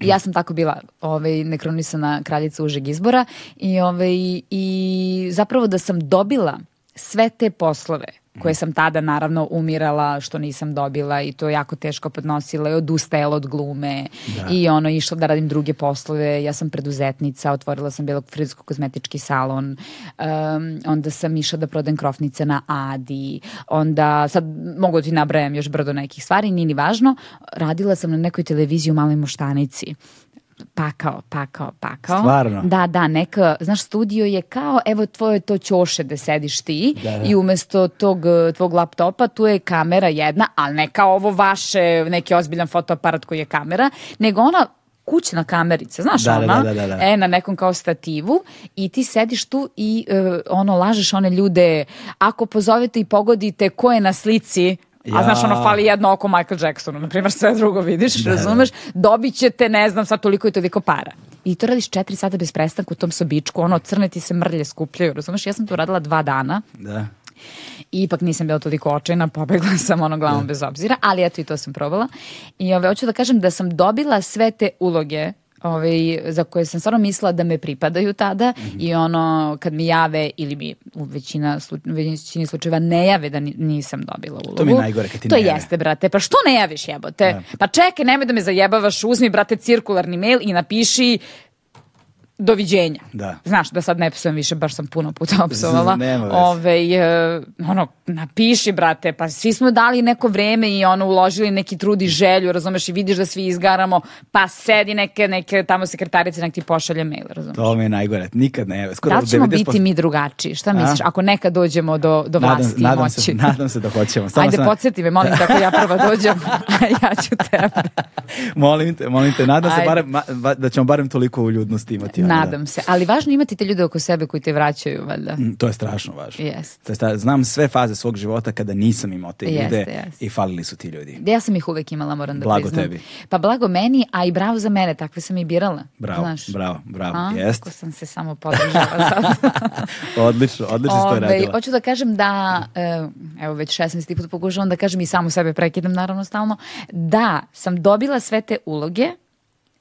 I ja sam tako bila ovaj, nekronisana kraljica užeg izbora i, ovaj, i zapravo da sam dobila sve te poslove koje sam tada naravno umirala što nisam dobila i to jako teško podnosila i odustajala od glume da. i ono išla da radim druge poslove. Ja sam preduzetnica, otvorila sam bilo frizko-kozmetički salon, um, onda sam išla da prodajem krofnice na Adi, onda sad mogu da ti nabrajam još brdo nekih stvari, nije ni važno. Radila sam na nekoj televiziji u Maloj Moštanici pakao, pakao, pakao. Stvarno? Da, da, neka, znaš, studio je kao, evo tvoje to ćoše da sediš ti da, da. i umesto tog tvog laptopa tu je kamera jedna, ali ne kao ovo vaše, neki ozbiljan fotoaparat koji je kamera, nego ona kućna kamerica, znaš da, ona, da, da, da, e, na nekom kao stativu i ti sediš tu i uh, ono, lažeš one ljude, ako pozovete i pogodite ko je na slici, Ja. A znaš, ono, fali jedno oko Michael Jacksonu, na primjer, sve drugo vidiš, da, razumeš, dobit ćete, ne znam, sad toliko i toliko para. I to radiš četiri sata bez prestanka u tom sobičku, ono, crne ti se mrlje skupljaju, razumeš, ja sam to radila dva dana. Da. I ipak nisam bila toliko očajna, pobegla sam ono glavom da. bez obzira, ali eto i to sam probala. I ove, hoću da kažem da sam dobila sve te uloge ovaj, za koje sam stvarno mislila da me pripadaju tada mm -hmm. i ono kad mi jave ili mi u većina, slu, većini slučajeva ne jave da nisam dobila ulogu. To mi je najgore kad ti To ne jeste, brate. Pa što ne javiš jebote? Da. Pa čekaj, nemoj da me zajebavaš, uzmi, brate, cirkularni mail i napiši doviđenja. Da. Znaš, da sad ne psujem više, baš sam puno puta opsovala. Ove, uh, ono, napiši, brate, pa svi smo dali neko vreme i ono, uložili neki trud i želju, razumeš, i vidiš da svi izgaramo, pa sedi neke, neke tamo sekretarice, nek ti pošalje mail, razumeš. To mi je najgore, nikad ne. Skoro da li ćemo 90%... biti mi drugačiji? Šta misliš, A? ako nekad dođemo do, do vlasti nadam moći? Se, nadam se da hoćemo. Samo Ajde, sam... podsjeti me, molim te, ako ja prvo dođem, a ja ću tebe. molim te, molim te, nadam Ajde. se barem, da ćemo barem toliko uljudnosti imati. Da. Nadam se, ali važno imati te ljude oko sebe koji te vraćaju, valjda. Mm, to je strašno važno. Yes. Znam sve faze svog života kada nisam imao te ljude jeste, jeste. i falili su ti ljudi. Ja sam ih uvek imala, moram da blago priznam. tebi. Pa blago meni, a i bravo za mene, takve sam i birala. Bravo, znaš. bravo, bravo, a? jest. Kako sam se samo podržala sad. odlično, odlično ste radila. Hoću da kažem da, evo već 16. put pokušavam da kažem i samu sebe prekidam naravno stalno, da sam dobila sve te uloge,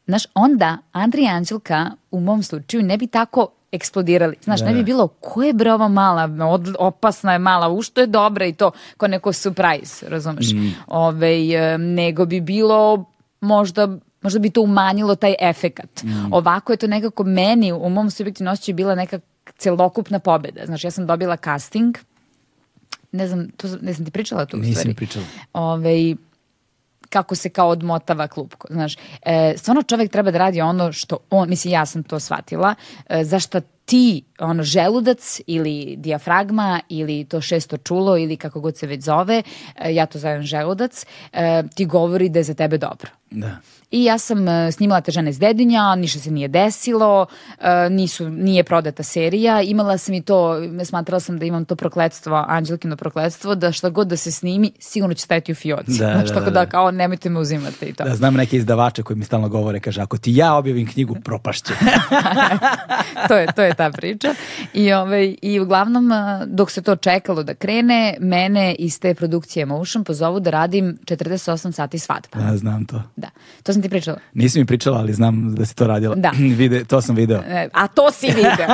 Znaš, onda Andrija Anđelka u mom slučaju ne bi tako eksplodirali. Znaš, da. ne bi bilo ko je bre ova mala, od, opasna je mala, u što je dobra i to, ko neko surprise, razumeš? Mm. Ove, nego bi bilo možda možda bi to umanjilo taj efekat. Mm. Ovako je to nekako meni u mom subjektivnom osjećaju bila neka celokupna pobeda. Znaš, ja sam dobila casting, ne znam, to, ne znam ti pričala tu u stvari. Nisam pričala. Ove, kako se kao odmotava klupko. Znaš, e, stvarno čovek treba da radi ono što on, mislim ja sam to shvatila, e, ti ono želudac ili dijafragma ili to šesto čulo ili kako god se već zove, e, ja to zovem želudac, e, ti govori da je za tebe dobro. Da. I ja sam uh, snimala te žene iz Dedinja, ništa se nije desilo, nisu, nije prodata serija. Imala sam i to, smatrala sam da imam to prokledstvo, Anđelkino prokledstvo, da šta god da se snimi, sigurno će stajati u fioci. Da, znači, da, tako da, da, kao nemojte me uzimati i to. Da, znam neke izdavače koji mi stalno govore, kaže, ako ti ja objavim knjigu, propašće. to, je, to je ta priča. I, ovaj, I uglavnom, dok se to čekalo da krene, mene iz te produkcije Motion pozovu da radim 48 sati svadba. Da, znam to. Da. To sam ti pričala. Nisi mi pričala, ali znam da si to radila. Da. Vide, to sam video. E, a to si video.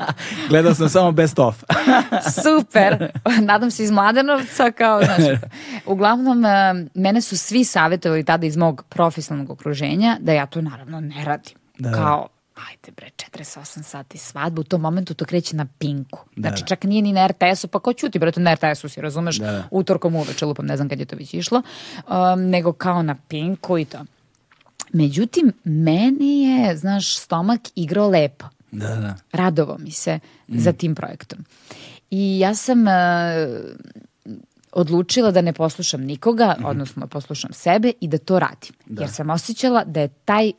Gledao sam samo best of. Super. Nadam se iz Mladenovca kao, znaš. Uglavnom, e, mene su svi savjetovali tada iz mog profesionalnog okruženja da ja to naravno ne radim. Da. Kao, ajde bre, 48 sati svadba, u tom momentu to kreće na Pinku. Da, znači, da. čak nije ni na RTS-u, pa ko ćuti, bre, to na RTS-u si, razumeš, da, da. utorkom uveče, lupam, ne znam kad je to već išlo, um, nego kao na Pinku i to. Međutim, meni je, znaš, stomak igrao lepo. Da, da. Radovo mi se mm. za tim projektom. I ja sam uh, odlučila da ne poslušam nikoga, mm -hmm. odnosno poslušam sebe i da to radim. Da. Jer sam osjećala da je taj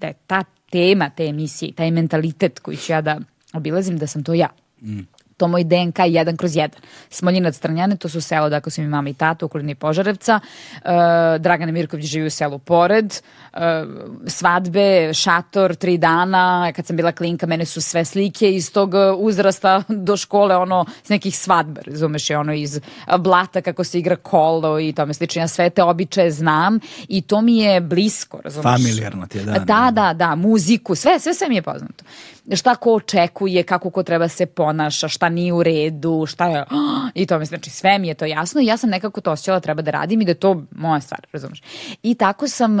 da je ta tema te emisije, taj mentalitet koji ću ja da obilazim, da sam to ja. Mm to moj DNK jedan kroz jedan. Smoljinac Strnjane, to su selo, dakle su mi mama i tata, okolini Požarevca. Uh, Dragana Mirković živi u selu pored. Uh, svadbe, šator, tri dana. Kad sam bila klinka, mene su sve slike iz tog uzrasta do škole, ono, s nekih svadbe, razumeš, je ono iz blata kako se igra kolo i tome slično. Ja sve te običaje znam i to mi je blisko, razumeš. Familijarno ti je, da. Da, da, da, muziku, sve, sve, sve mi je poznato šta ko očekuje, kako ko treba se ponaša, šta nije u redu, šta je, i to mi znači sve mi je to jasno i ja sam nekako to osjećala treba da radim i da je to moja stvar, razumeš. I tako sam,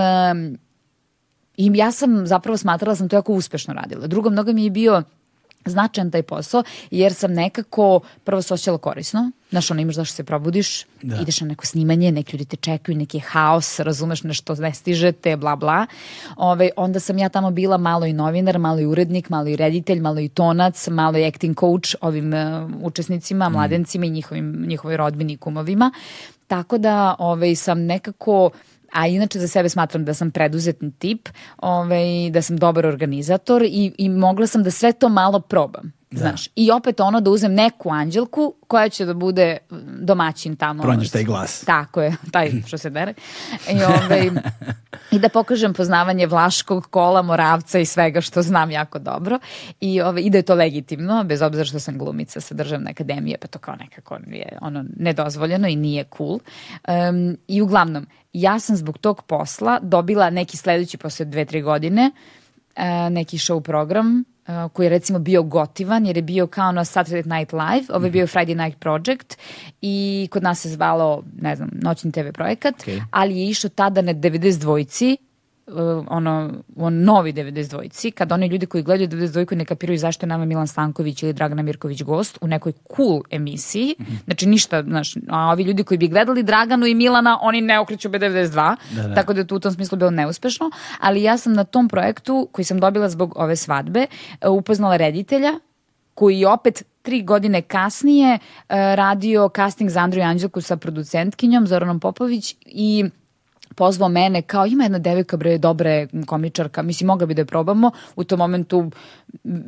i ja sam zapravo smatrala da sam to jako uspešno radila. Drugo, mnogo mi je bio značajan taj posao, jer sam nekako prvo se osjećala korisno, znaš, ono imaš zašto se probudiš, da. ideš na neko snimanje, neki ljudi te čekaju, neki haos, razumeš nešto ne stižete, bla bla. Ove, onda sam ja tamo bila malo i novinar, malo i urednik, malo i reditelj, malo i tonac, malo i acting coach ovim uh, učesnicima, mm. mladencima i njihovim, njihovoj rodbini i kumovima. Tako da ove, sam nekako a inače za sebe smatram da sam preduzetni tip, ovaj, da sam dobar organizator i, i mogla sam da sve to malo probam. Da. Znaš, i opet ono da uzem neku anđelku koja će da bude domaćin tamo. Pronađeš taj glas. Tako je, taj što se dere. I, ovaj, I da pokažem poznavanje Vlaškog kola, Moravca i svega što znam jako dobro. I, ovaj, i da je to legitimno, bez obzira što sam glumica sa državne akademije, pa to kao nekako je ono nedozvoljeno i nije cool. Um, I uglavnom, ja sam zbog tog posla dobila neki sledeći posle dve, tri godine, uh, neki show program Uh, koji je recimo bio gotivan jer je bio kao na Saturday Night Live, ovo je bio mhm. Friday Night Project i kod nas se zvalo, ne znam, noćni TV projekat, okay. ali je išao tada na 92-ci uh, ono, on novi 92-ci, kad oni ljudi koji gledaju 92-ku ne kapiraju zašto je nama Milan Stanković ili Dragana Mirković gost u nekoj cool emisiji, mm -hmm. znači ništa, znaš, a ovi ljudi koji bi gledali Draganu i Milana, oni ne okreću B92, da, da. tako da je to u tom smislu bilo neuspešno, ali ja sam na tom projektu koji sam dobila zbog ove svadbe uh, upoznala reditelja koji opet tri godine kasnije uh, radio casting za Andriju Anđelku sa producentkinjom Zoranom Popović i pozvao mene kao ima jedna devojka bre dobre komičarka, mislim mogla bi da je probamo u tom momentu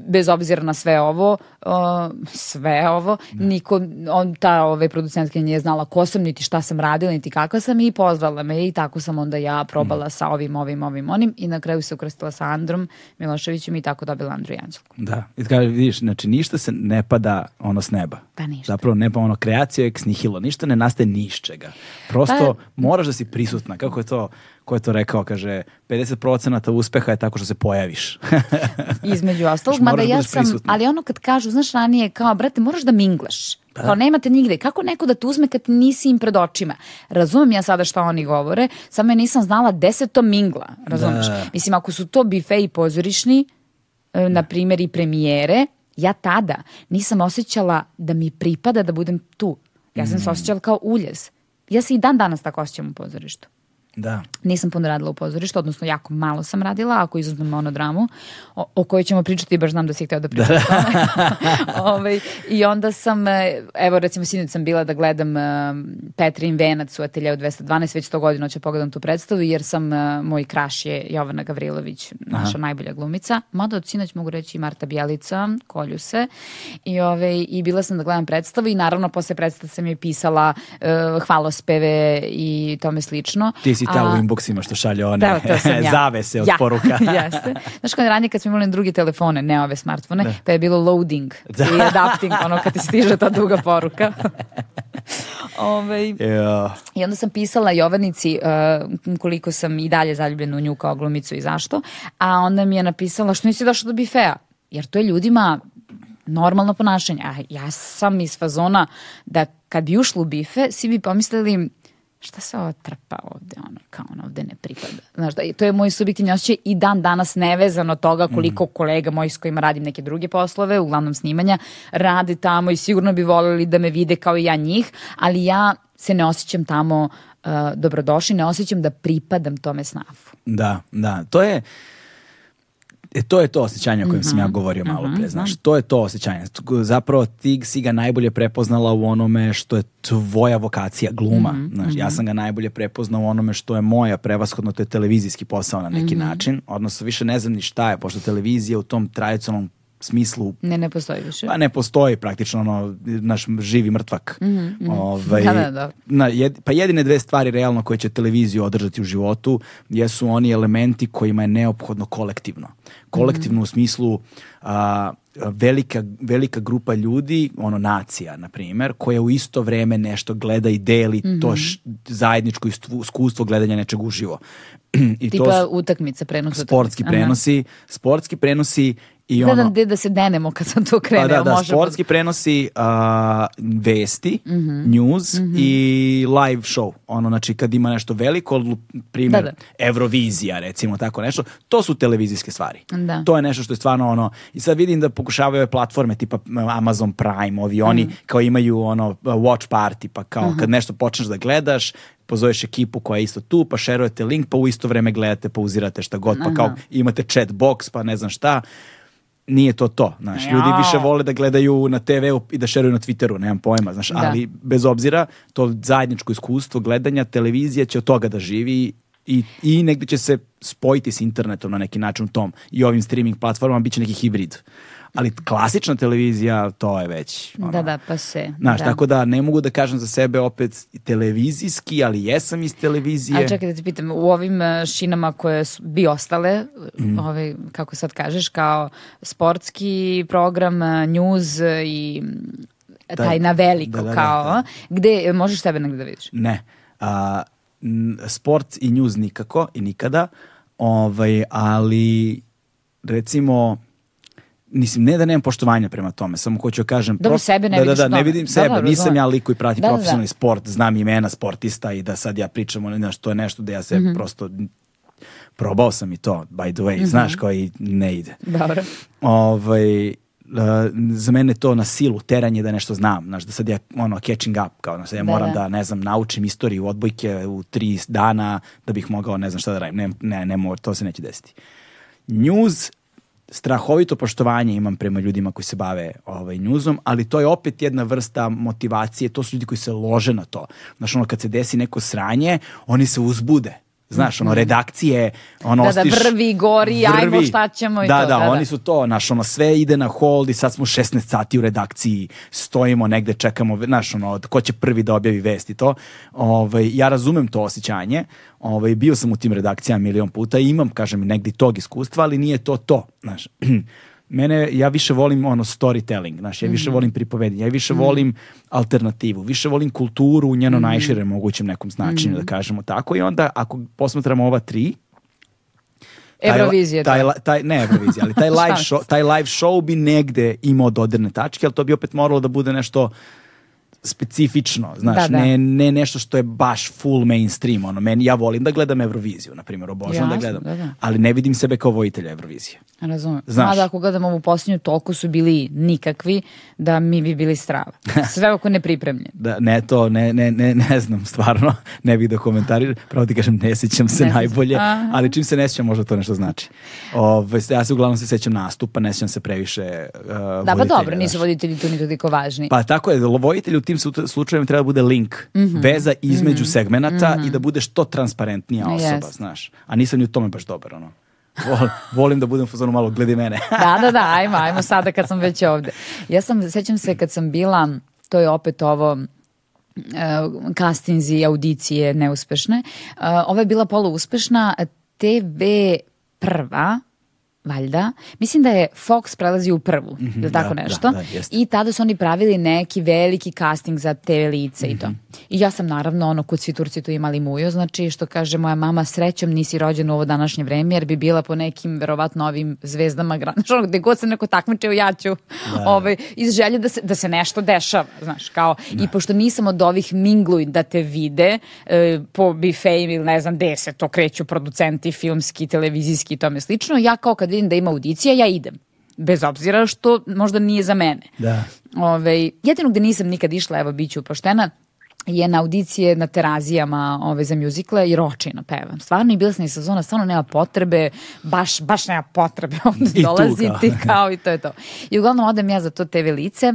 bez obzira na sve ovo uh, sve ovo ne. niko on ta ovaj producentkinja nije znala ko sam niti šta sam radila niti kakva sam i pozvala me i tako sam onda ja probala mm. sa ovim ovim ovim onim i na kraju se ukrstila sa Androm Miloševićem i tako dobila Andru Janđelku. Da, i kada vidiš, znači ništa se ne pada ono s neba. Pa ništa. Zapravo ne pa ono kreacija ex nihilo, ništa ne nastaje ni iz čega. Prosto pa, moraš da si prisutna, kako je to, ko je to rekao, kaže 50% uspeha je tako što se pojaviš. Između ostalog, mada da ja sam, prisutna. ali ono kad kažu, znaš ranije, kao, brate, moraš da minglaš. Da. Kao nemate nigde. Kako neko da te uzme kad nisi im pred očima? Razumem ja sada šta oni govore, samo ja nisam znala gde se to mingla. Razumeš? Da. Mislim, ako su to bife i pozorišni, e, na primjer i premijere, ja tada nisam osjećala da mi pripada da budem tu. Ja sam mm. se osjećala kao uljez. Ja se i dan danas tako osjećam u pozorištu. Da. Nisam puno radila u pozorištu, odnosno jako malo sam radila, ako izuzmem monodramu, o, o kojoj ćemo pričati, baš znam da si hteo da pričam da. Ove, ovaj, I onda sam, e, evo recimo sinoć sam bila da gledam uh, Petrin Venac u Ateljeu 212, već 100 godina ću pogledam tu predstavu, jer sam, uh, moj kraš je Jovana Gavrilović, naša Aha. najbolja glumica, mada od sinoć mogu reći i Marta Bjelica, kolju se, i, ove, ovaj, i bila sam da gledam predstavu i naravno posle predstave sam je pisala uh, hvalospeve i tome slično. Ti si ta u inboxima što šalje one da, ja. zavese od ja. poruka. Jeste. Znaš kada ranije kad smo imali druge telefone, ne ove smartfone, da. pa je bilo loading da. i adapting, ono kad ti stiže ta duga poruka. Ove, yeah. I onda sam pisala Jovanici uh, koliko sam i dalje zaljubljena u nju kao glumicu i zašto, a onda mi je napisala što nisi došla do bifea, jer to je ljudima normalno ponašanje. A ja sam iz fazona da kad bi ušla u bife, svi bi pomislili šta se ovo trpa ovde, ono, kao ono ovde ne pripada. Znaš, da, to je moj subjektivni osjećaj i dan danas nevezano toga koliko mm. kolega mojih s kojima radim neke druge poslove, uglavnom snimanja, rade tamo i sigurno bi voljeli da me vide kao i ja njih, ali ja se ne osjećam tamo uh, dobrodošli, ne osjećam da pripadam tome snafu. Da, da, to je... E, to je to osjećanje o kojem mm -hmm. sam ja mhm. govorio malo mm -hmm. pre, znaš, to je to osjećanje. Zapravo ti si ga najbolje prepoznala u onome što je tvoja vokacija, gluma. Mm -hmm. Znaš, ja mhm. sam ga najbolje prepoznao u onome što je moja, prevashodno to je televizijski posao na neki mm -hmm. način, odnosno više ne znam ni šta je, pošto televizija u tom tradicionalnom smislu ne ne postoji više. Pa ne postoji praktično ono naš živi mrtvak. Mm -hmm. ovaj, da, da, da. Na, jed, pa jedine dve stvari realno koje će televiziju održati u životu jesu oni elementi kojima je neophodno kolektivno. Kolektivno mm -hmm. u smislu a, velika, velika grupa ljudi, ono nacija, na primjer, koja u isto vreme nešto gleda i deli mm -hmm. to š, zajedničko iskustvo gledanja nečeg uživo. I Tipa to utakmice, prenos Sportski prenosi, Aha. sportski prenosi I Gledam ono, gde da se denemo kad sam to pa krenuo. da, da, možemo- sportski prenosi a, vesti, Mhm. news i live show. Ono, znači, kad ima nešto veliko, primjer, Da, da. Eurovizija, recimo, tako nešto, to su televizijske stvari. Da. To je nešto što je stvarno ono, i sad vidim da pokušavaju ove platforme tipa Amazon Prime, ovi oni Mhm. kao imaju ono watch party, pa kao kad nešto počneš da gledaš, pozoveš ekipu koja je isto tu, pa šerujete link, pa u isto vreme gledate, pauzirate šta god, pa kao imate chat box, pa ne znam šta. Nije to to, znaš, ljudi više vole da gledaju na TV-u i da šeruju na Twitteru, nemam pojma, znaš, Da. ali bez obzira, to zajedničko iskustvo gledanja, televizija će od toga da živi i, i negde će se spojiti s internetom na neki način u tom i ovim streaming platformama bit će neki hibrid. Ali klasična televizija, to je već... ono, Da, da, pa se. Znaš, da. tako da ne mogu da kažem za sebe opet televizijski, ali jesam iz televizije. Ali čekaj da te pitam, u ovim e, šinama koje su, bi ostale, Mhm. ovaj, kako sad kažeš, kao sportski program, e, news e, i mm, taj na veliko, da, da, da, kao, da. gde možeš sebe negde da vidiš? Ne. A, sport i news nikako i nikada, ovaj, ali recimo Mislim, ne da nemam poštovanja prema tome, samo hoću da kažem... Dobro, prosto- sebe ne da, vidiš da, da, ne vidim Da, sebe, da, nisam razumem. ja lik koji prati Da, da, da. profesionalni sport, znam imena sportista i da sad ja pričam, znaš, to je nešto da ja se Mhm. prosto... Probao sam i to, by the way, znaš, kao i ne ide. Dobro. Ovaj, uh, za mene to na silu teranje da nešto znam, znaš, da sad ja ono catching up, kao znaš, ja Da, moram da. da. ne znam, naučim istoriju odbojke u tri dana da bih mogao ne znam šta da radim. Ne, ne, ne, to se neće desiti. News, strahovito poštovanje imam prema ljudima koji se bave ovaj, newsom, ali to je opet jedna vrsta motivacije, to su ljudi koji se lože na to. Znaš, ono, kad se desi neko sranje, oni se uzbude. Znaš, ono, redakcije, ono, Mhm. Da, da, ostiš- vrvi, gori, ajmo, šta ćemo i da, to, Da, da, da. oni su to, znaš, ono, sve ide na hold i sad smo 16 sati u redakciji, stojimo negde, čekamo, znaš, ono, ko će prvi da objavi vest i to. Ovaj, ja razumem to osjećanje, ovaj, bio sam u tim redakcijama milion puta i imam, kažem, negdje tog iskustva, ali nije to to, znaš. Mene, ja više volim ono storytelling, znaš, ja Mhm. više volim pripovedanje, ja više volim alternativu, više volim kulturu u Mhm. njeno najširem mogućem nekom značenju, da kažemo tako. I onda, ako posmatramo ova tri, taj- Eurovizija. Taj, to. li- taj, ne Eurovizija, ali taj live, show, taj live show bi negde imao dodirne tačke, ali to bi opet moralo da bude nešto specifično, znaš, Da, da. Ne, ne nešto što je baš full mainstream, ono, meni, ja volim da gledam Euroviziju, na primjer, obožavam da gledam, da, da. ali ne vidim sebe kao vojitelja Eurovizije. Razumem. Znaš. Mada ako gledamo ovu posljednju, toliko su bili nikakvi da mi bi bili strava. Sve oko nepripremljeni. Da, ne to, ne, ne, ne, ne znam stvarno, ne bih da komentariram, pravo ti kažem, ne sjećam se Ne najbolje, Aha. ali čim se ne sjećam, možda to nešto znači. Ove, ja se uglavnom se sjećam nastupa, ne sjećam se previše uh, Da, pa dobro, nisu voditelji tu ni toliko važni. Pa tako je, vojitelj u tim slu- slučajevima treba da bude link, Mhm. veza između segmenata i da bude što transparentnija osoba, Jest. znaš. A nisam ni u tome baš dobar, ono. Vol- volim da budem u fazonu malo gledi mene. Da, da, da, ajmo, ajmo sada kad sam već ovde. Ja sam, sećam se kad sam bila, to je opet ovo, uh, kastinzi, audicije neuspešne. Uh, ova je bila poluuspešna, TV prva, valjda. Mislim da je Fox prelazi u prvu, ili tako da, nešto. da, da. I tada su oni pravili neki veliki casting za TV lice i to. Mhm. I ja sam naravno, ono, kud svi Turci tu imali mujo, znači što kaže moja mama, srećom nisi rođen u ovo današnje vreme, jer bi bila po nekim, verovatno, ovim zvezdama, gra- znaš, ono, gde god se neko takmičio, ja ću, ovaj, iz želje da se, da se nešto dešava, znaš, kao, i pošto nisam od ovih mingluj da te vide e, po bifejim ili ne znam gde se to kreću producenti, filmski, televizijski i tome slično, ja kao kad vidim da ima audicija, ja idem. Bez obzira što možda nije za mene. Da. Ove, jedino gde nisam nikad išla, evo, bit ću poštena, je na audicije na terazijama ove, za mjuzikle i ročina pevam. Stvarno i bila sam i sezona, stvarno nema potrebe, baš, baš nema potrebe ovde I dolaziti kao. kao. i to je to. I uglavnom odem ja za to TV lice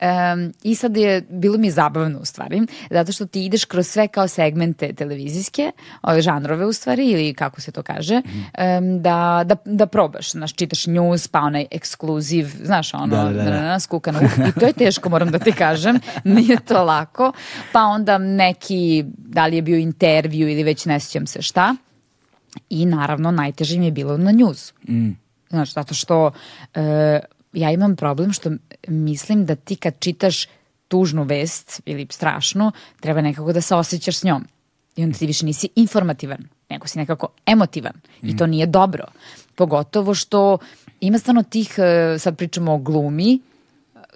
em, i sad je, bilo mi je zabavno u stvari, zato što ti ideš kroz sve kao segmente televizijske, ove žanrove u stvari, ili kako se to kaže, em, da, da, da probaš, znaš, čitaš news, pa onaj ekskluziv, znaš, ono, Da, da, da, da. na- na- skuka na uho. I to je teško, moram da ti kažem. Nije to lako. Pa onda neki, da li je bio intervju ili već ne sjećam se šta. I naravno, najteže mi je bilo na news. Znaš, zato što e, ja imam problem što mislim da ti kad čitaš tužnu vest ili strašnu, treba nekako da se osjećaš s njom. I onda ti više nisi informativan, nego si nekako emotivan. I to nije dobro. Pogotovo što ima stvarno tih, e, sad pričamo o glumi,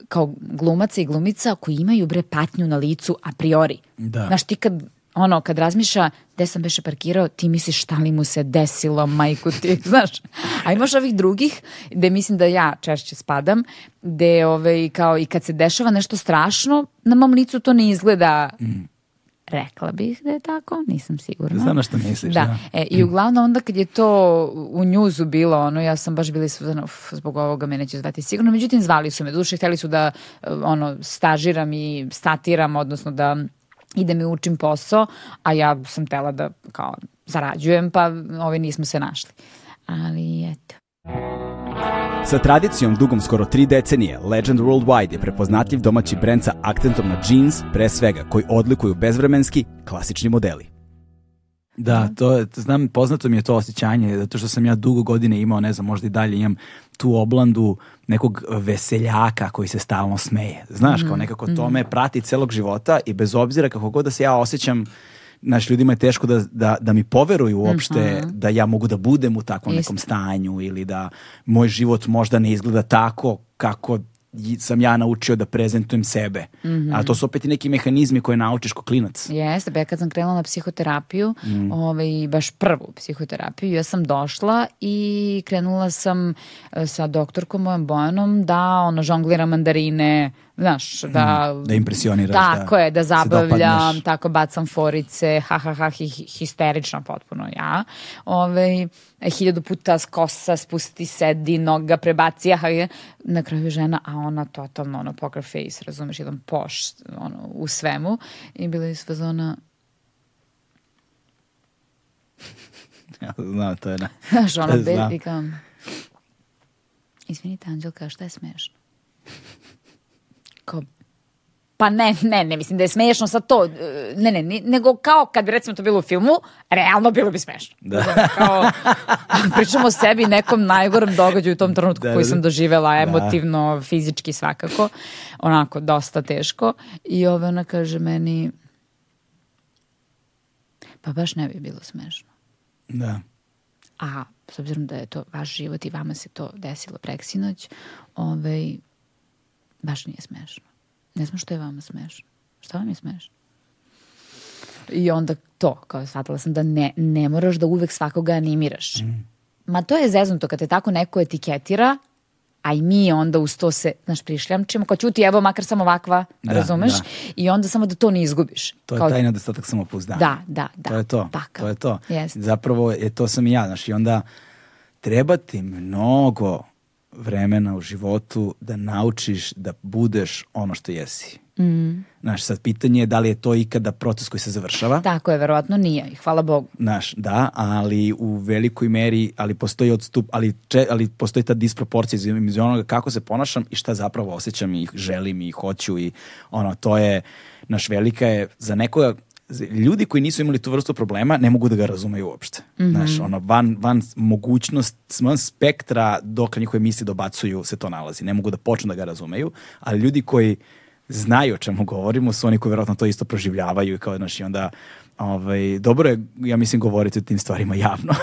kao glumaca i glumica koji imaju bre patnju na licu a priori. Da. Znaš, ti kad ono, kad razmišlja gde sam beše parkirao, ti misliš šta li mu se desilo, majku ti, znaš. A imaš ovih drugih, gde mislim da ja češće spadam, gde ovaj, kao i kad se dešava nešto strašno, na mom licu to ne izgleda Mm. Rekla bih da je tako, nisam sigurna. Znam na što misliš, da. E, I uglavnom onda kad je to u njuzu bilo, ono, ja sam baš bila uf, zbog ovoga me neće zvati sigurno. Međutim, zvali su me. Duše, hteli su da e, ono, stažiram i statiram, odnosno da i učim posao, a ja sam tela da kao zarađujem, pa ovi nismo se našli. Ali eto. Sa tradicijom dugom skoro tri decenije, Legend Worldwide je prepoznatljiv domaći brend sa akcentom na jeans, pre svega, koji odlikuju bezvremenski, klasični modeli. Da, to je, znam, poznato mi je to osjećanje, zato što sam ja dugo godine imao, ne znam, možda i dalje imam tu oblandu nekog veseljaka koji se stalno smeje. Znaš, kao nekako to me prati celog života i bez obzira kako god da se ja osjećam, naš ljudima je teško da, da, da mi poveruju uopšte da ja mogu da budem u takvom nekom stanju ili da moj život možda ne izgleda tako kako sam ja naučio da prezentujem sebe. A to su opet i neki mehanizmi koje naučiš ko klinac. Jeste, ba ja kad sam krenula na psihoterapiju, Mm. ovaj, baš prvu psihoterapiju, ja sam došla i krenula sam e, sa doktorkom mojom Bojanom da ono žonglira mandarine, znaš, da... da impresioniraš, Tako da je, da zabavljam, tako bacam forice, ha, ha, ha, hi, hi- histerična potpuno ja. Ove, hiljadu puta s kosa spusti, sedi, noga prebaci, je. na kraju žena, a ona totalno, ono, poker face, razumeš, jedan poš, ono, u svemu. I bila je iz fazona, Ja znam, to je na... Znaš, ono, znam. baby, kao, izvinite, Anđelka, šta je smešno? Kao, pa ne, ne, ne mislim da je smešno sad to, ne, ne, nego kao kad bi recimo to bilo u filmu, realno bilo bi smešno. Da. Kao, pričamo o sebi nekom najgorem događaju u tom trenutku Da, koji da, sam da. doživela Da. emotivno, fizički svakako, onako dosta teško i ove ona kaže meni, pa baš ne bi bilo smešno. Da. A s obzirom da je to vaš život i vama se to desilo preksinoć, ovaj, baš nije smešno. Ne znam što je vama smešno. Šta vam je smešno? I onda to, kao shvatila sam da ne, ne moraš da uvek svakoga animiraš. Ma to je zeznuto kad te tako neko etiketira, a i mi onda uz to se, znaš, prišljamčimo, kao ćuti, evo, makar sam ovakva, Da, razumeš? da. I onda samo da to ne izgubiš. To je Kao- taj nedostatak samopouzdanja. Da, da, da. To je to. Takav. To je to. Jeste. Zapravo je to sam i ja, znaš, i onda treba ti mnogo vremena u životu da naučiš da budeš ono što jesi. Mm. Znaš, sad pitanje je da li je to ikada proces koji se završava. Tako je, verovatno nije. Hvala Bogu. Znaš, da, ali u velikoj meri, ali postoji odstup, ali, če, ali postoji ta disproporcija između onoga kako se ponašam i šta zapravo osjećam i želim i hoću i ono, to je, naš velika je, za nekoga, ljudi koji nisu imali tu vrstu problema ne mogu da ga razumeju uopšte. Znaš, ono, van, van mogućnost, van spektra dok njihove misli dobacuju se to nalazi. Ne mogu da počnu da ga razumeju, ali ljudi koji znaju o čemu govorimo su oni koji vjerojatno to isto proživljavaju i kao, znaš, i onda ovaj, dobro je, ja mislim, govoriti o tim stvarima javno.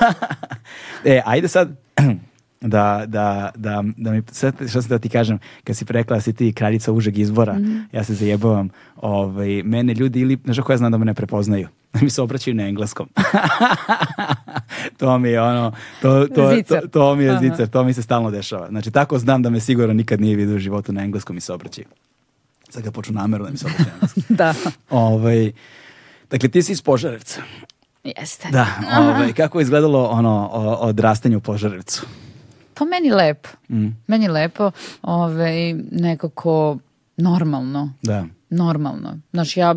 e, ajde sad da, da, da, da mi, što sam da ti kažem, kad si rekla da si ti kraljica užeg izbora, ja se zajebavam, ovaj, mene ljudi ili, znaš kako ja znam da me ne prepoznaju, da mi se obraćaju na engleskom. to mi je ono, to, to, to, to mi je Aha. zicer, to mi se stalno dešava. Znači, tako znam da me sigurno nikad nije vidio u životu na engleskom i se obraćaju. Sad ga počnu namjerno da mi se obraćaju na engleskom. Da. ovaj, dakle, ti si iz Požarevca. Jeste. Da, ovaj, kako je izgledalo ono odrastanje u Požarevcu? Pa meni lepo. Mm. Meni lepo, ovaj, nekako normalno. Da. Normalno. Znaš, ja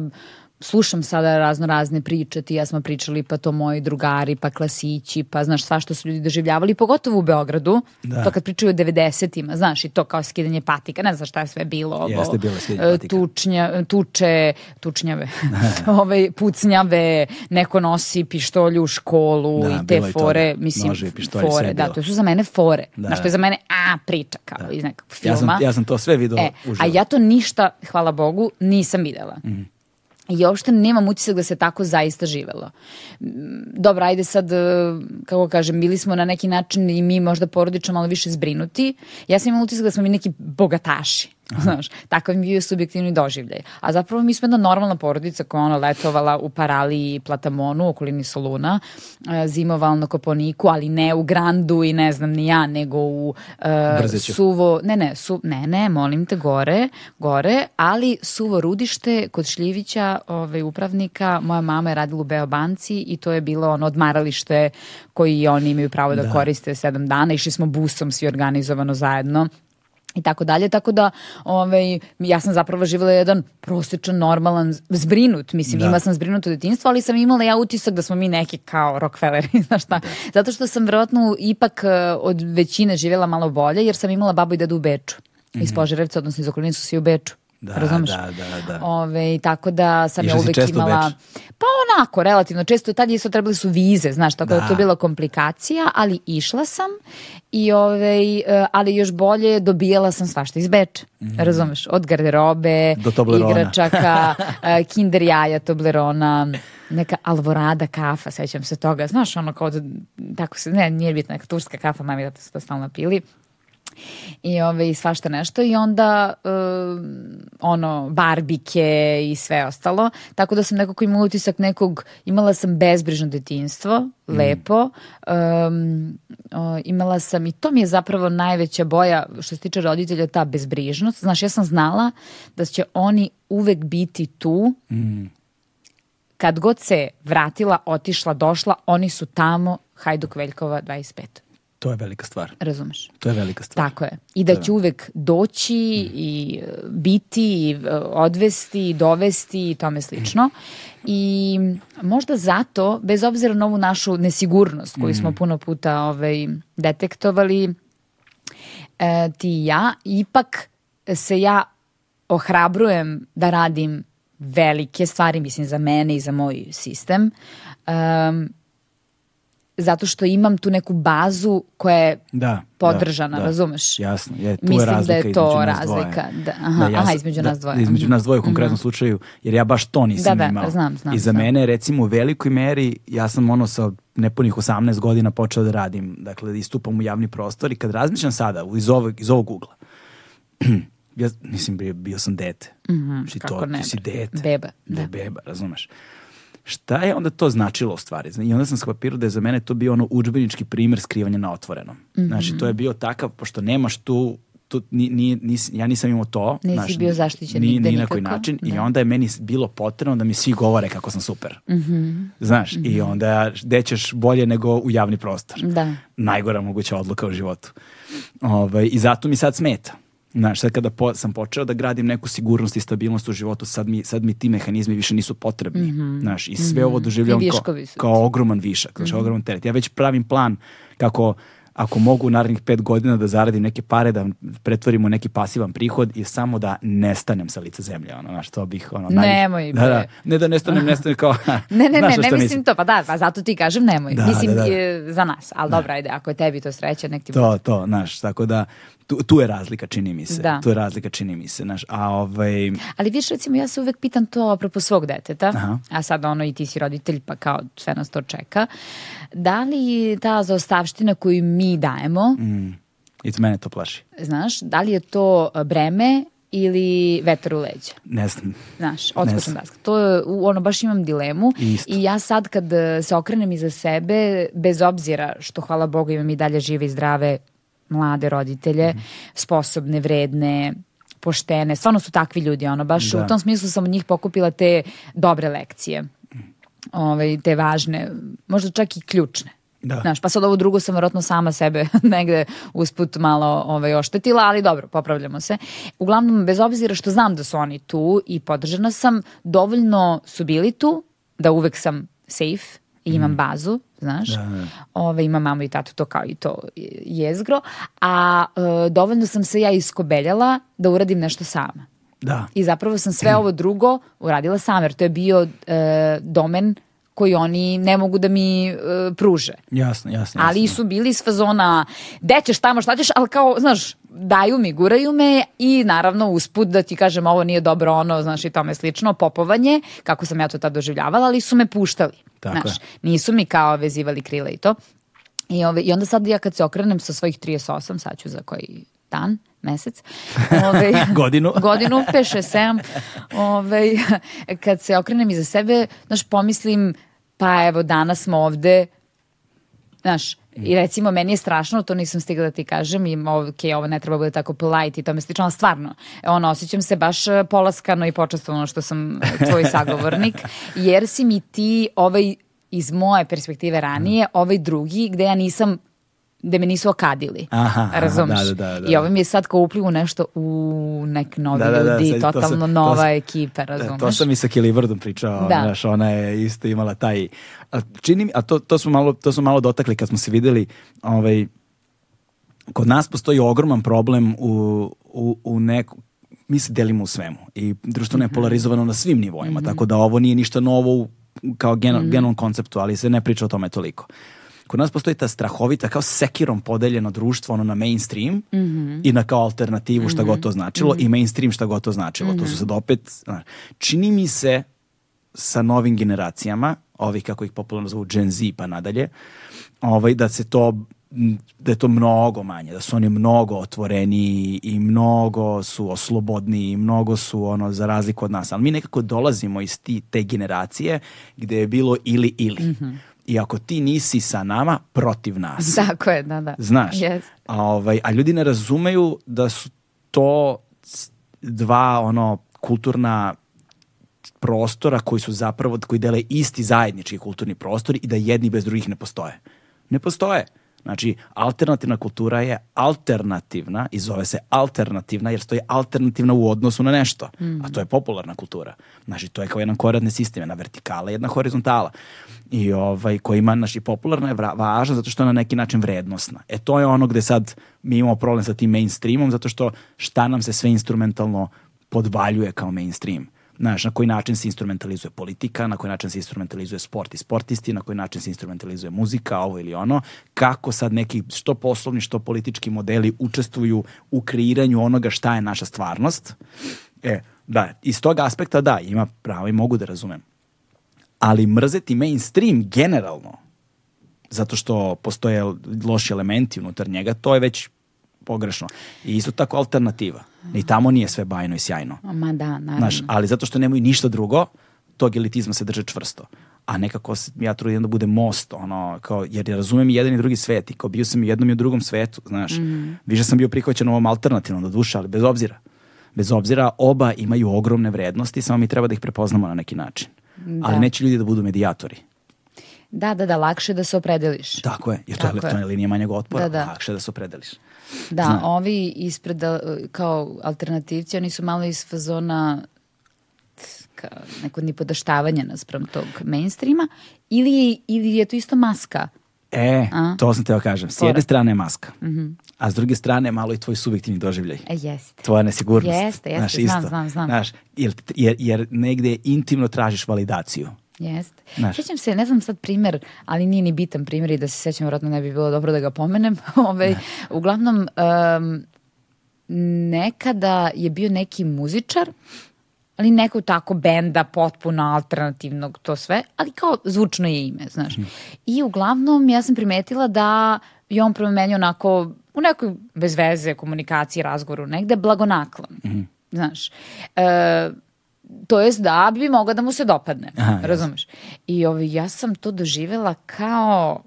slušam sada razno razne priče, ti ja smo pričali, pa to moji drugari, pa klasići, pa znaš, sva što su ljudi doživljavali, pogotovo u Beogradu, Da. to kad pričaju o 90-ima, znaš, i to kao skidanje patika, ne znam šta je sve bilo. ovo, Jeste bilo e. Tučnja, tuče, tučnjave, Ove, pucnjave, neko nosi pištolju u školu Da, i te je i fore, mislim, Noževi, pištolji, sve fore, da, to su za mene fore. Da. Znaš, to je za mene, a, priča, kao iz nekog filma. Ja sam, ja sam to sve video E, uživo. a ja to ništa, hvala Bogu, nisam videla. Mhm. I uopšte nemam utisak da se tako zaista živelo. Mm, Dobro, ajde sad, e, kako kažem, bili smo na neki način i mi možda porodično malo više zbrinuti. Ja sam imala utisak da smo mi neki bogataši. Znaš, takav mi je subjektivni doživljaj. A zapravo mi smo jedna normalna porodica koja ona letovala u Paraliji i Platamonu, okolini Soluna, e, zimovala na Koponiku, ali ne u Grandu i ne znam ni ja, nego u Brzeću. suvo, ne, ne, su, ne, ne, molim te, gore, gore, ali suvo rudište kod Šljivića, ovaj, upravnika, moja mama je radila u Beobanci i to je bilo ono odmaralište koji oni imaju pravo da, koriste sedam dana. Išli smo busom svi organizovano zajedno i tako dalje, tako da ovaj, ja sam zapravo živjela jedan prosječan, normalan, zbrinut, mislim, Da. imala sam zbrinut u detinjstvu, ali sam imala ja utisak da smo mi neki kao Rockefelleri, znaš šta, zato što sam verovatno ipak eh, od većine živjela malo bolje, jer sam imala babu i dedu u Beču, iz Požarevca, odnosno iz okoline su svi u Beču. Da, Razumeš? da, da, da. Ove, tako da sam Išla ja uvek imala... Beč? Pa onako, relativno često. Tad isto trebali su vize, znaš, tako da, Da. to je bila komplikacija, ali išla sam i ovaj, ali još bolje dobijala sam svašta iz Beča. Razumeš? Od garderobe, Do igračaka, e, kinder jaja, Toblerona, neka Alvorada kafa, sećam se toga. Znaš, ono kao da, tako se, ne, nije bitno, neka turska kafa, mami da su to stalno pili i ove i svašta nešto. I onda um, ono barbike i sve ostalo. Tako da sam nekako imala utisak nekog imala sam bezbrižno detinjstvo lepo. Um, o, imala sam i to mi je zapravo najveća boja što se tiče roditelja ta bezbrižnost. Znaš ja sam znala da će oni uvek biti tu kad god se vratila, otišla, došla, oni su tamo, Hajduk Veljkova 25. To je velika stvar. Razumeš? To je velika stvar. Tako je. I da će uvek doći i e, biti, i e, odvesti, i dovesti i tome slično. I možda zato, bez obzira na ovu našu nesigurnost koju smo puno puta ovaj, detektovali, e, ti i ja, ipak se ja ohrabrujem da radim velike stvari, mislim za mene i za moj sistem. Um, zato što imam tu neku bazu koja je Da, podržana, da, da. razumeš? Jasno, je, tu Mislim je da je razlika to između nas dvoje. razlika, da, aha, ja aha, između da, nas dvoje, Između mhm. nas dvoje u konkretnom slučaju, jer ja baš to nisam Da, da, imao. znam, znam, I za znam. mene, recimo, u velikoj meri, ja sam ono sa nepunih 18 godina počeo da radim, dakle, da istupam u javni prostor i kad razmišljam sada iz ovog, iz ovog ugla, ja, mislim, bio, bio sam dete. Znači, kako to, ne, ti si dete. Beba, Da, da. beba, razumeš. Šta je onda to značilo u stvari? I onda sam skapirao da je za mene to bio ono udžbenički primjer skrivanja na otvorenom. Mhm. Znači, to je bio takav, pošto nemaš tu, tu ni, ni, nis- ja nisam imao to. Nisi znaš, bio zaštićen ni, nigde ni na koji način. I da. onda je meni bilo potrebno da mi svi govore kako sam super. Mhm. Znaš, i onda gde ćeš bolje nego u javni prostor. Da. Najgora moguća odluka u životu. Ovaj, I zato mi sad smeta. Znaš, sad kada po- sam počeo da gradim neku sigurnost i stabilnost u životu, sad mi, sad mi ti mehanizmi više nisu potrebni. Znaš, i sve ovo doživljavam kao, kao ogroman višak, znaš, ogroman teret. Ja već pravim plan kako ako mogu u narednih pet godina da zaradim neke pare, da pretvorimo u neki pasivan prihod i samo da nestanem sa lica zemlje, ono, znaš, to bih, ono, najviše- Nemoj, da, da, ne da nestanem, nestanem kao, Ne, ne, ne, ne šta mislim to, pa da, pa zato ti kažem nemoj. Da, mislim da, da. e, za nas, ali dobro, ajde, ako je tebi to sreća, nek ti To, to, znaš, tako da tu, tu je razlika, čini mi se. Da. Tu je razlika, čini mi se, znaš, a ovaj, Ali viš, recimo, ja se uvek pitam to apropo svog deteta, Aha. a sad ono i ti si roditelj, pa kao sve nas to čeka. Da li ta zaostavština koju mi dajemo, mm, i mene to plaši. znaš, da li je to breme ili vetar u leđa? Ne znam. Znaš, znam. daska. To je, ono, baš imam dilemu Isto. i ja sad kad se okrenem iza sebe, bez obzira što, hvala Bogu, imam i dalje žive i zdrave mlade roditelje, Mhm. sposobne, vredne, poštene, stvarno su takvi ljudi, ono, baš Da. u tom smislu sam od njih pokupila te dobre lekcije, ovaj, te važne, možda čak i ključne. Da. Znaš, pa sad ovo drugo sam vjerojatno sama sebe negde usput malo ovaj, oštetila, ali dobro, popravljamo se. Uglavnom, bez obzira što znam da su oni tu i podržana sam, dovoljno su bili tu da uvek sam safe i imam bazu, znaš. Da, da. Ove, imam mamu i tatu, to kao i to jezgro. A e, dovoljno sam se ja iskobeljala da uradim nešto sama. Da. I zapravo sam sve ovo drugo uradila sama, jer to je bio e, domen koji oni ne mogu da mi uh, pruže. Jasno, jasno. Ali jasno. su bili iz fazona, gde ćeš tamo, šta ćeš, ali kao, znaš, daju mi, guraju me i naravno usput da ti kažem ovo nije dobro ono, znaš i tome slično, popovanje, kako sam ja to tad doživljavala, ali su me puštali. Tako znaš, je. nisu mi kao vezivali krila i to. I, ove, I onda sad ja kad se okrenem sa svojih 38, sad ću za koji dan, mesec, ove, Godinu. godinu, 5, 6, 7, ove, kad se okrenem iza sebe, znaš, pomislim, pa evo, danas smo ovde, znaš, i recimo meni je strašno, to nisam stigla da ti kažem i ok, ovo ne treba bude tako polite i tome slično, ali stvarno, ono, osjećam se baš e, polaskano i počastvovano što sam e, tvoj sagovornik, jer si mi ti ovaj iz moje perspektive ranije, ovaj drugi gde ja nisam gde me nisu okadili. Aha, razumeš? da, da, da, I da. ovo mi je sad kao uplivu nešto u nek novi Da, da, da, ljudi, sad to totalno sam- to nova sam- ekipa, Da, razumeš? to sam i sa Kelly Vrdom pričao, Da. znaš, ona je isto imala taj, a čini mi, a to, to, smo malo, to smo malo dotakli kad smo se videli, ovaj, kod nas postoji ogroman problem u, u, u neku, mi se delimo u svemu i društveno je polarizovano na svim nivoima, tako da ovo nije ništa novo u, kao geno, generalnom konceptu, ali se ne priča o tome toliko. Kod nas postoji ta strahovita, kao sekirom podeljeno društvo, ono na mainstream i na kao alternativu šta god to značilo i mainstream šta god to značilo. To su sad opet, čini mi se sa novim generacijama, ovih kako ih popularno zovu Gen Z pa nadalje, ovaj, da se to da je to mnogo manje, da su oni mnogo otvoreniji i mnogo su oslobodniji i mnogo su ono za razliku od nas. Ali mi nekako dolazimo iz ti, te generacije gde je bilo ili ili. I ako ti nisi sa nama, protiv nas. Tako je, da, da. Znaš, Yes. a, ovaj, a ljudi ne razumeju da su to dva ono kulturna prostora koji su zapravo, koji dele isti zajednički kulturni prostor i da jedni bez drugih ne postoje. Ne postoje. Znači, alternativna kultura je alternativna i zove se alternativna jer stoji alternativna u odnosu na nešto. A to je popularna kultura. Znači, to je kao jedan koradni sistem, jedna vertikala, jedna horizontala. I ovaj, koji ima, znači, popularna je važna zato što je na neki način vrednostna. E, to je ono gde sad mi imamo problem sa tim mainstreamom zato što šta nam se sve instrumentalno podvaljuje kao mainstream. Znaš, na koji način se instrumentalizuje politika, na koji način se instrumentalizuje sport i sportisti, na koji način se instrumentalizuje muzika, ovo ili ono, kako sad neki što poslovni, što politički modeli učestvuju u kreiranju onoga šta je naša stvarnost. E, da, iz tog aspekta da, ima pravo i mogu da razumem. Ali mrzeti mainstream generalno, zato što postoje loši elementi unutar njega, to je već pogrešno. I isto tako alternativa. Ni tamo nije sve bajno i sjajno. Ma da, naravno. Znaš, ali zato što nemaju ništa drugo, tog elitizma se drže čvrsto. A nekako se, ja trudim da bude most, ono, kao, jer ja razumem i jedan i drugi svet i kao bio sam i u jednom i u drugom svetu, znaš. Više sam bio prihvaćen ovom alternativnom do duša, ali bez obzira. Bez obzira, oba imaju ogromne vrednosti, samo mi treba da ih prepoznamo na neki način. Ali neće ljudi da budu medijatori. Da, da, da, lakše da se opredeliš. Tako je, jer to je, je linija manjeg otpora, Da, da. lakše da se opredeliš. Da, Znam. ovi ispred uh, kao alternativci, oni su malo iz fazona ka, neko nipodaštavanje naspram tog mainstreama ili, ili je to isto maska. E, A? to sam teo kažem. S Fora. jedne strane je maska, a s druge strane malo i tvoj subjektivni doživljaj. E, jeste. tvoja nesigurnost. Jeste, jeste, Znaš, znam, isto. znam, znam. Znaš, jer, jer, jer negde intimno tražiš validaciju. Jeste. Znaš. Sećam se, ne znam sad primer, ali nije ni bitan primer i da se sećam, vjerojatno ne bi bilo dobro da ga pomenem. Ove, uglavnom, em, nekada je bio neki muzičar, ali neko tako benda potpuno alternativnog, to sve, ali kao zvučno je ime, znaš. I uglavnom ja sam primetila da je on prema meni onako u nekoj bez veze komunikaciji, razgovoru negde, blagonaklon. Znaš. E, to jest da bi mogao da mu se dopadne, Aha, razumeš? I ovaj, ja sam to doživjela kao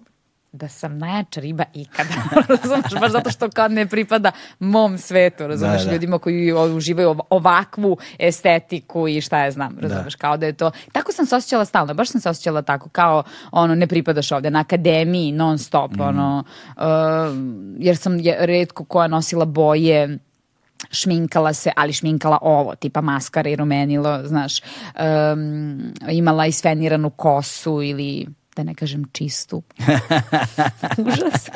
da sam najjača riba ikada, razumeš, baš zato što kao ne pripada mom svetu, razumeš, Da, da. ljudima koji uživaju ov- ovakvu estetiku i šta ja znam, razumeš, kao da je to, tako sam se osjećala stalno, baš sam se osjećala tako, kao ono, ne pripadaš ovde, na akademiji, non stop, Mhm. ono, uh, jer sam redko koja nosila boje, šminkala se, ali šminkala ovo, tipa maskara i rumenilo, znaš, um, imala isfeniranu kosu ili da ne kažem čistu. Užas.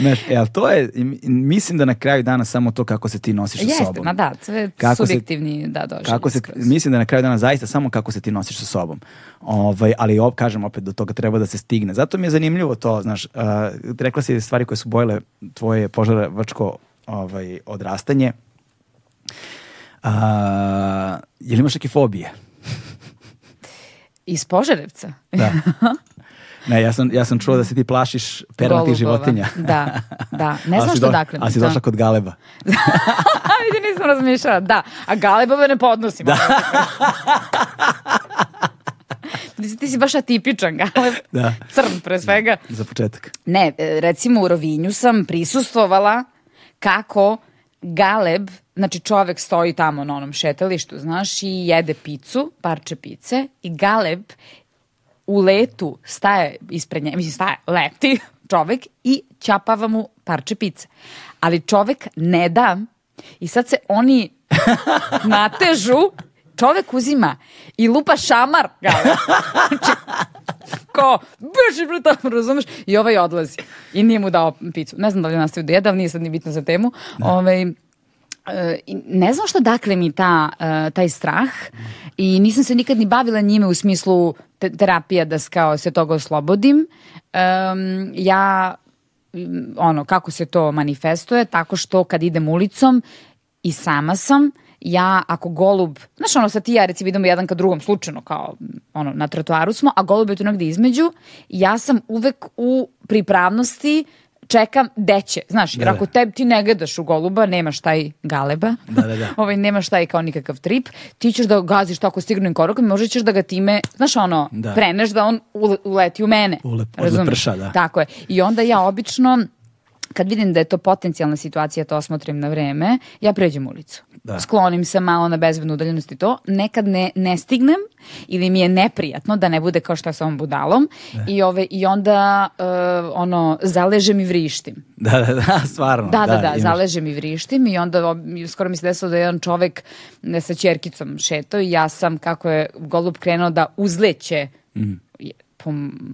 Znaš, e, ali to je, mislim da na kraju dana samo to kako se ti nosiš sa Jeste, sobom. ma da, sve Kako se- subjektivni, da, doživlje. Kako se, skroz. mislim da na kraju dana zaista samo kako se ti nosiš sa sobom. Ovaj, ali op, kažem opet do toga treba da se stigne. Zato mi je zanimljivo to, znaš, uh, rekla si stvari koje su bojile tvoje požarevačko ovaj, odrastanje. Uh, je li imaš neke fobije? Iz Požarevca? Da. Ne, ja sam, ja sam čuo da se ti plašiš pernatih Golubova. životinja. Da, da. Ne znam što do- dakle. Ali si da. došla kod Galeba. A vidi, nisam razmišljala. Da, a galebove ne podnosim. Da. ti si baš atipičan galeb. Da. Crn pre svega. Za početak. Ne, e, recimo u Rovinju sam prisustvovala kako galeb, znači čovek stoji tamo na onom šetalištu, znaš, i jede picu, parče pice, i galeb u letu staje ispred nje, mislim staje, leti čovek i ćapava mu parče pice. Ali čovek ne da i sad se oni natežu, čovek uzima i lupa šamar galeb. Znači, ko, beži bre tamo, razumeš? I ovaj odlazi. I nije mu dao picu. Ne znam da li je nastavio da jede, ali nije sad ni bitno za temu. Ovaj, e, i ne znam što dakle mi ta, e, taj strah i nisam se nikad ni bavila njime u smislu te- terapija da kao se toga oslobodim. Em, ja ono, kako se to manifestuje, tako što kad idem ulicom i sama sam, ja ako golub, znaš ono sa ti ja recimo idemo jedan ka drugom slučajno kao ono na trotoaru smo, a golub je tu negde između, ja sam uvek u pripravnosti čekam deće, znaš, jer Da, da. ako te, ti ne gledaš u goluba, nemaš taj galeba, Da, da, da. ovaj, nemaš taj kao nikakav trip, ti ćeš da ga gaziš tako stignu korakom i možda ćeš da ga time, znaš ono, Da. preneš da on ule- uleti u mene. Ulep- odleprša, da. Tako je. I onda ja obično kad vidim da je to potencijalna situacija, to osmotrim na vreme, ja pređem ulicu. Da. Sklonim se malo na bezbednu udaljenost i to. Nekad ne, ne stignem ili mi je neprijatno da ne bude kao što je sa ovom budalom i, ove, i onda uh, ono, zaležem i vrištim. Da, da, da, stvarno. Da, da, da, imaš- zaležem i vrištim i onda skoro mi se desilo da je jedan čovek sa čerkicom šetao i ja sam, kako je golub krenuo da uzleće Mhm. Po,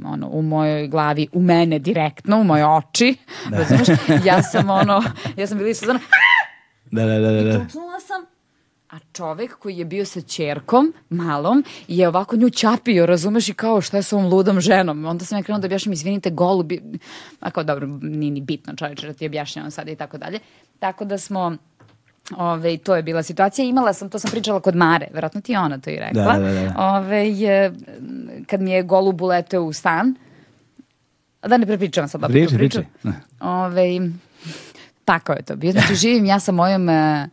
ono, u mojoj glavi, u mene direktno, u moje oči, razumeš? Ja sam ono, ja sam bila i Suzana, Da, da, da, da. da. Tucnula sam, a čovek koji je bio sa čerkom, malom, je ovako nju čapio, razumeš, i kao šta je sa ovom ludom ženom. Onda sam ja krenula da objašnjam, izvinite, golub, je- a kao dobro, nije ni bitno čoveče da ti objašnjavam sada i tako dalje. Tako da smo, Ove, to je bila situacija. Imala sam, to sam pričala kod Mare, verovatno ti je ona to i rekla. Da, da, da, da. Ove, je, kad mi je golub uleteo u stan, da ne prepričavam sad opet tu priču. Ne. Ove, tako je to bio. Znači, živim ja sa mojom e,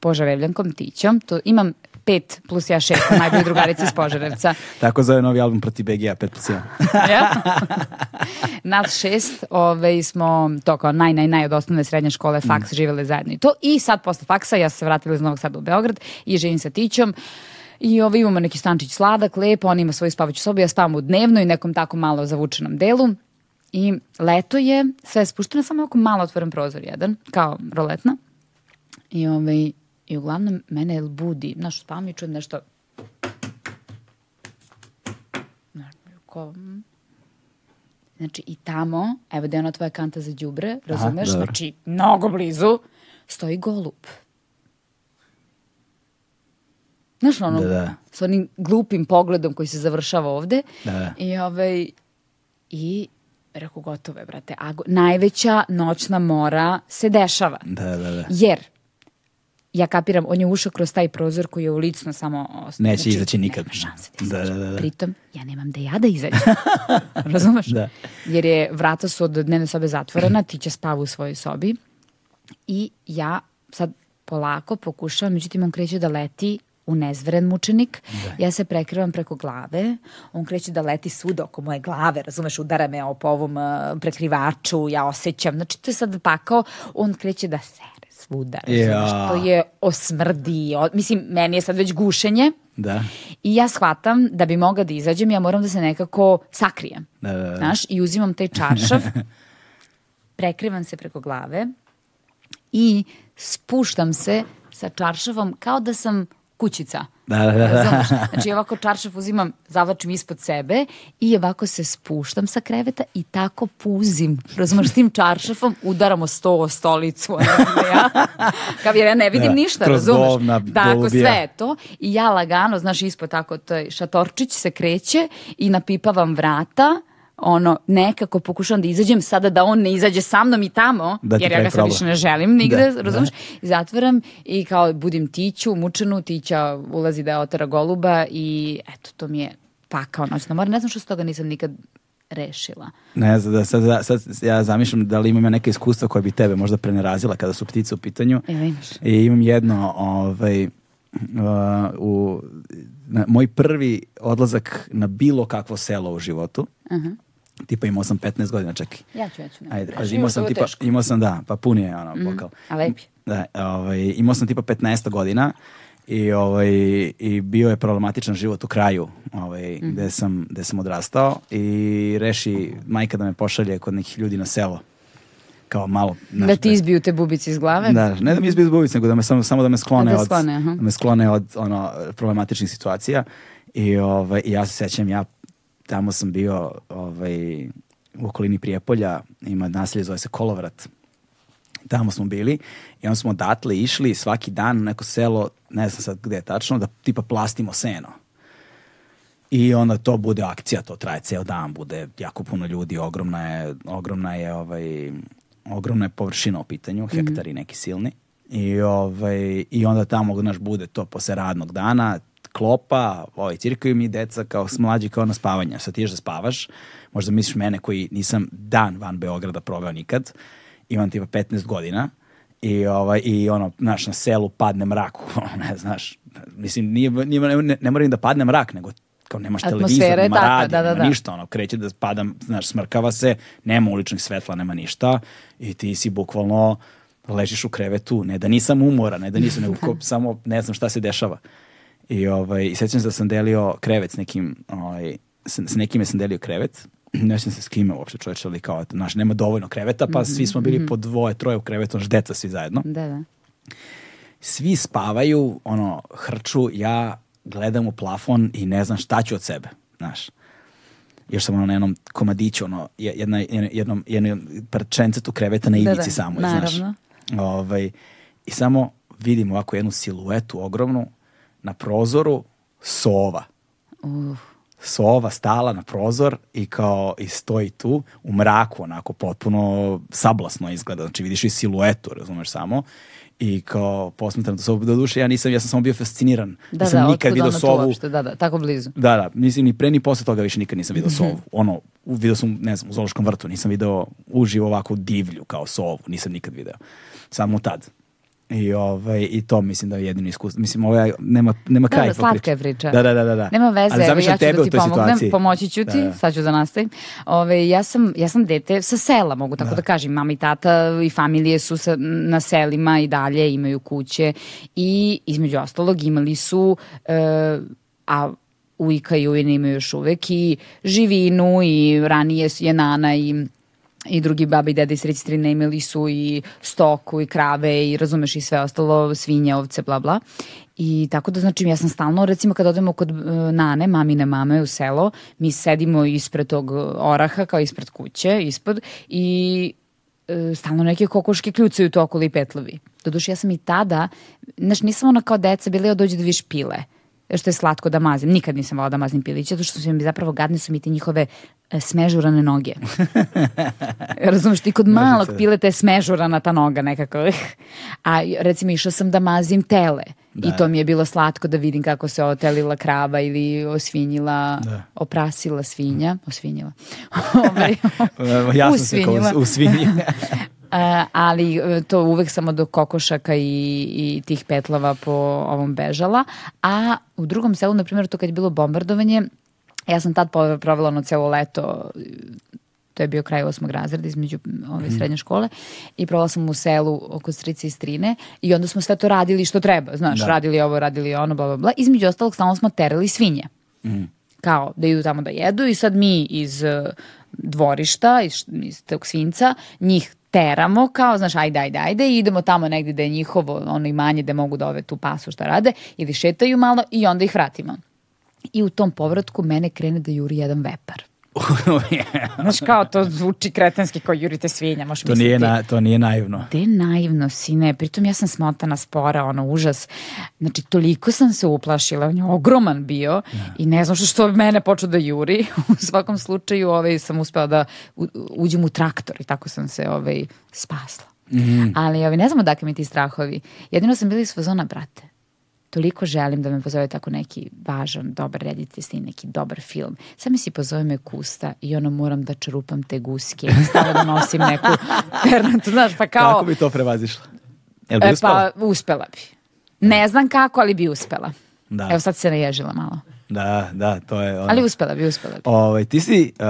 požarevljankom Tićom. To, imam pet plus ja šest najbolje drugarice iz Požarevca. Tako zove novi album protiv BG-a, 5 plus 1. ja? Nas šest ove, smo to kao naj, naj, naj od osnovne srednje škole faks Mm. živele zajedno i to. I sad posle faksa ja sam se vratila iz Novog Sada u Beograd i živim sa Tićom. I ovaj, imamo neki stančić sladak, lep, on ima svoju spavaću sobu, ja spavam u dnevno i nekom tako malo zavučenom delu. I leto je, sve je spušteno, samo oko malo otvoren prozor jedan, kao roletna. I, ovaj, i uglavnom mene budi, znaš, spavam i čujem nešto ko, mm. Znači i tamo, evo da je ona tvoja kanta za đubre, razumeš? dobro. znači mnogo blizu, stoji golub. Znaš ono, Da, da. s onim glupim pogledom koji se završava ovde. Da, da. I ovaj, i rekao gotovo je, brate. A najveća noćna mora se dešava. Da, da, da. Jer, ja kapiram, on je ušao kroz taj prozor koji je ulicno samo... os- Neće izaći nema nikad. šanse da Da, da, da. Pritom, ja nemam da ja da izađem. Razumeš? Da. Jer je, vrata su od dnevne sobe zatvorena, ti će spava u svojoj sobi i ja sad polako pokušavam, međutim on kreće da leti u nezveren mučenik, ja se prekrivam preko glave, on kreće da leti svuda oko moje glave, razumeš, udara me po ovom uh, prekrivaču, ja osjećam, znači to je sad pakao, on kreće da sere svuda, Ja. to je osmrdi, o, mislim, meni je sad već gušenje, Da. i ja shvatam da bi mogla da izađem, ja moram da se nekako sakrijem. Da, da, da. Znaš, i uzimam taj čaršav, prekrivam se preko glave i spuštam se sa čaršavom kao da sam kućica. Da, da, da, da. Znači ovako čaršaf uzimam, zavlačim ispod sebe i ovako se spuštam sa kreveta i tako puzim. Razumeš, tim čaršafom udaramo sto o stolicu. ja. Kao jer ja ne vidim Da, ništa, razumeš? govna, Tako, golubija. sve to. I ja lagano, znaš, ispod tako, taj šatorčić se kreće i napipavam vrata ono, nekako pokušavam da izađem sada da on ne izađe sa mnom i tamo, Da jer ja ga sad više ne želim nigde, Da, razumeš? I zatvaram i kao budim tiću, mučenu, tića ulazi da je otera goluba i eto, to mi je pakao noćna mora. Ne znam što s toga nisam nikad rešila. Ne znam, da, sad, sad ja zamišljam da li imam ja neke iskustva koje bi tebe možda prenerazila kada su ptice u pitanju. Evo imaš. I imam jedno, ovaj, uh, u, na, moj prvi odlazak na bilo kakvo selo u životu, tipa imao sam 15 godina, čekaj. Ja ću, ja ću. Ajde, pazi, imao sam tipa, teško. imao sam da, pa pun je ono bokal. A lep je. Da, ovaj, imao sam tipa 15 godina i, ovaj, i bio je problematičan život u kraju ovaj, Mhm. gde, sam, gde sam odrastao i reši majka da me pošalje kod nekih ljudi na selo. Kao malo. znaš, Da ti izbiju te bubice iz glave? da, ne da mi izbiju bubice, nego da me samo, samo da me sklone, Da od, sklone, aha. da me sklone od ono, problematičnih situacija. I, ovaj, ja se sećam, ja tamo sam bio ovaj, u okolini Prijepolja, ima naselje, zove se Kolovrat. Tamo smo bili i onda smo odatle išli svaki dan u neko selo, ne znam sad gde je tačno, da tipa plastimo seno. I onda to bude akcija, to traje ceo dan, bude jako puno ljudi, ogromna je, ogromna je, ovaj, ogromna je površina u pitanju, hektari neki silni. I, ovaj, I onda tamo, znaš, bude to posle radnog dana, klopa, ovaj, cirkaju mi deca kao s- mlađi kao na spavanje. Sad ti ješ da spavaš, možda misliš mene koji nisam dan van Beograda proveo nikad, imam tipa 15 godina, i ovaj i ono znaš na selu padne mrak ne znaš mislim nije, nije ne, ne mora ni da padne mrak nego kao nemaš televizor, nema takva, radio, da, da, nema da. ništa, ono, kreće da pada, znaš, smrkava se, nema uličnih svetla, nema ništa i ti si bukvalno ležiš u krevetu, ne da nisam umoran, ne da nisam, nego samo ne znam šta se dešava. I, ovaj, i sećam se da sam delio krevet s nekim, ovaj, s, s nekime sam delio krevet, ne sjećam se s kime uopšte čoveče, ali kao, znaš, nema dovoljno kreveta, pa svi smo bili po dvoje, troje u krevetu, znaš, deca svi zajedno Da, da. svi spavaju, ono, hrču, ja gledam u plafon i ne znam šta ću od sebe, znaš. Još sam ono na jednom komadiću, ono, je- jedna, jednom, jednom, jednom parčencetu kreveta na Da, ivici da, samo, naravno. znaš. Ovaj, I samo vidim ovako jednu siluetu ogromnu na prozoru sova. Uh, Sova stala na prozor i kao i stoji tu u mraku onako potpuno sablasno izgleda. Znači vidiš i siluetu, razumeš samo. I kao posmatram to sobu do duše, ja nisam, ja sam samo bio fasciniran. da, nisam da, nikad vidio tu sovu. uopšte, da, da, tako blizu. Da, da, mislim ni pre ni posle toga više nikad nisam video Mhm. sovu. Ono, video sam, ne znam, u zoološkom vrtu, nisam video uživo ovako divlju kao sovu, nisam nikad video. Samo tad. I, ovaj, I to mislim da je jedino iskustvo. Mislim, ovo je, nema, nema Da, kraj. da, slatka je priča. Da, da, da. da, da. Nema veze, Ali ja ću tebe da u ti pomognem, situaciji. pomoći ću ti, Da, da. sad ću da nastavim. Ove, ja, sam, ja sam dete sa sela, mogu tako da, kažem. Mama i tata i familije su sa, na selima i dalje, imaju kuće i između ostalog imali su, e, a ujka i ujne imaju još uvek i živinu i ranije je nana i i drugi baba i deda i stric strine imali su i stoku i krave i razumeš i sve ostalo, svinje, ovce, bla bla. I tako da znači ja sam stalno recimo kad odemo kod e, nane, mamine mame u selo, mi sedimo ispred tog oraha kao ispred kuće, ispod i e, stalno neke kokoške kljucaju to okolo i petlovi. Doduše ja sam i tada, znaš nisam ona kao deca bila ja dođe da viš pile što je slatko da mazim. Nikad nisam volala da mazim piliće, zato što su mi zapravo gadne su mi te njihove e, smežurane noge. Razumeš, ti kod malog pileta je smežurana ta noga nekako. A recimo išla sam da mazim tele. I to mi je bilo slatko da vidim kako se otelila krava ili osvinjila, Da. oprasila svinja, osvinjila. Ovaj, Evo, Jasno se kao usvinjila. E, ali e, to uvek sam od kokošaka i, i tih petlava po ovom bežala. A u drugom selu, na primjer, to kad je bilo bombardovanje, ja sam tad provela ono celo leto to je bio kraj osmog razreda između ove srednje škole i provela sam u selu oko strice i strine i onda smo sve to radili što treba, znaš, Da. radili ovo, radili ono, bla, bla, bla. Između ostalog, stalno smo terali svinje kao da idu tamo da jedu i sad mi iz uh, dvorišta, iz, iz tog svinca, njih teramo kao, znaš, ajde, ajde, ajde i idemo tamo negde da je njihovo ono imanje da mogu da ove tu pasu šta rade ili šetaju malo i onda ih vratimo. I u tom povratku mene krene da juri jedan vepar. Znaš kao to zvuči kretenski kao jurite svinja, možeš to, misliti. nije na, to nije naivno. Te naivno, sine. Pritom ja sam smotana spora, ono, užas. Znači, toliko sam se uplašila, on je ogroman bio i ne znam što, što mene počeo da juri. u svakom slučaju ovaj, sam uspela da u- uđem u traktor i tako sam se ovaj, spasla. Ali ovaj, ne znam odakle mi ti strahovi. Jedino sam bila iz fazona, brate, toliko želim da me pozove tako neki važan, dobar reditelj, neki dobar film. Sad mi si pozove me kusta i ono moram da čerupam te guske i stalo da nosim neku pernatu, znaš, pa kao... Kako bi to prevazišla? Jel bi E, uspela? pa uspela bi. Ne znam kako, ali bi uspela. Da. Evo sad se naježila malo. Da, da, to je ono. Ali uspela bi, uspela bi. Ovaj, ti si uh,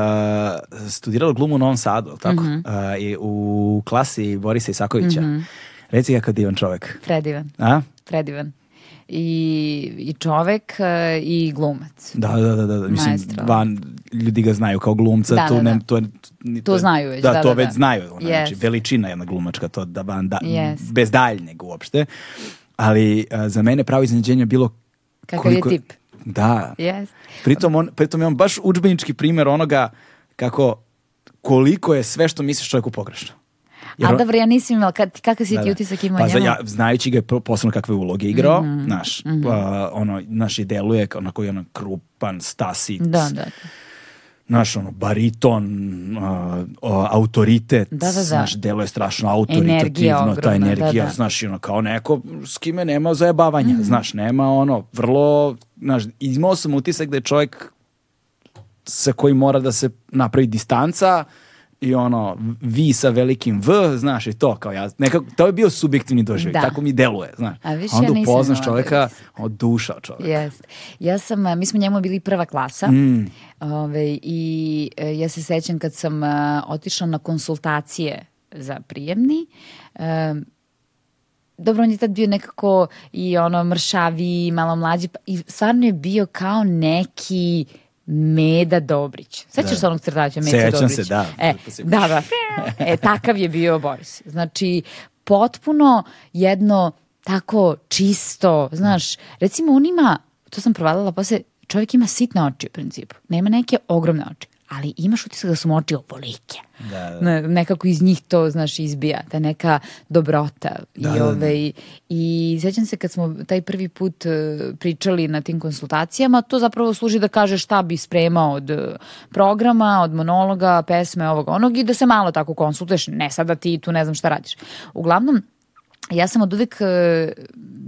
studirala glumu u Novom Sadu, tako? Mhm. Uh, I u klasi Borisa Isakovića. Reci kakav divan čovek. Predivan, A? predivan. I, i čovek e, i glumac. Da, da, da, da. Mislim, Maestro. van, ljudi ga znaju kao glumca, Da, tu da, ne, da. to, je- ni- To je- znaju već, Da, da, to da, već da. znaju. Ona, Yes. Znači, veličina jedna glumačka, to da van, da, Yes. bez daljnjeg uopšte. Ali a, za mene pravo iznenađenje je bilo Kakav je koliko- tip. Da. Yes. Pritom, on, pritom je on baš udžbenički primjer onoga kako koliko je sve što misliš čovjeku pogrešno. Jer A dobro, ja nisam imala, kad, kakav si Da, ti da. utisak imao pa njemu? ja, znajući ga pro- posebno kakve uloge igrao, Mhm, naš, pa, ono, naš i deluje kao onako jedan krupan, stasit, Da, da. naš ono, bariton, a, o, autoritet, Da, da, da. znaš, deluje strašno autoritativno, Energija ta ogromna, energija, da, da. znaš, ono, kao neko s kime nema zajebavanja, Mhm. znaš, nema ono, vrlo, znaš, imao sam utisak da je čovjek sa kojim mora da se napravi distanca i ono, vi sa velikim V, znaš, i to, kao ja, nekako, to je bio subjektivni doživljaj, Da. tako mi deluje, znaš. A više onda ja upoznaš taj od duša čovjeka. Jest. Ja sam, a, mi smo njemu bili prva klasa Mm. Ove, i e, ja se sećam kad sam a, otišla na konsultacije za prijemni, e, dobro, on je tad bio nekako i ono mršavi, malo mlađi pa, i stvarno je bio kao neki Meda Dobrić. Sećaš Da. se onog crtača Meda Sećam Dobrić? se, da. E, da, da. E, takav je bio Boris. Znači, potpuno jedno tako čisto, znaš, recimo on ima, to sam provalila posle, čovjek ima sitne oči u principu, nema neke ogromne oči, ali imaš utisak da su mu oči ovolike. Da, da. Ne- nekako iz njih to, znaš, izbija, ta neka dobrota. Da, I, da, da. ovaj, I sjećam se kad smo taj prvi put e, pričali na tim konsultacijama, to zapravo služi da kaže šta bi spremao od e, programa, od monologa, pesme, ovog, onog i da se malo tako konsultuješ, ne sada ti tu ne znam šta radiš. Uglavnom, ja sam od uvijek e,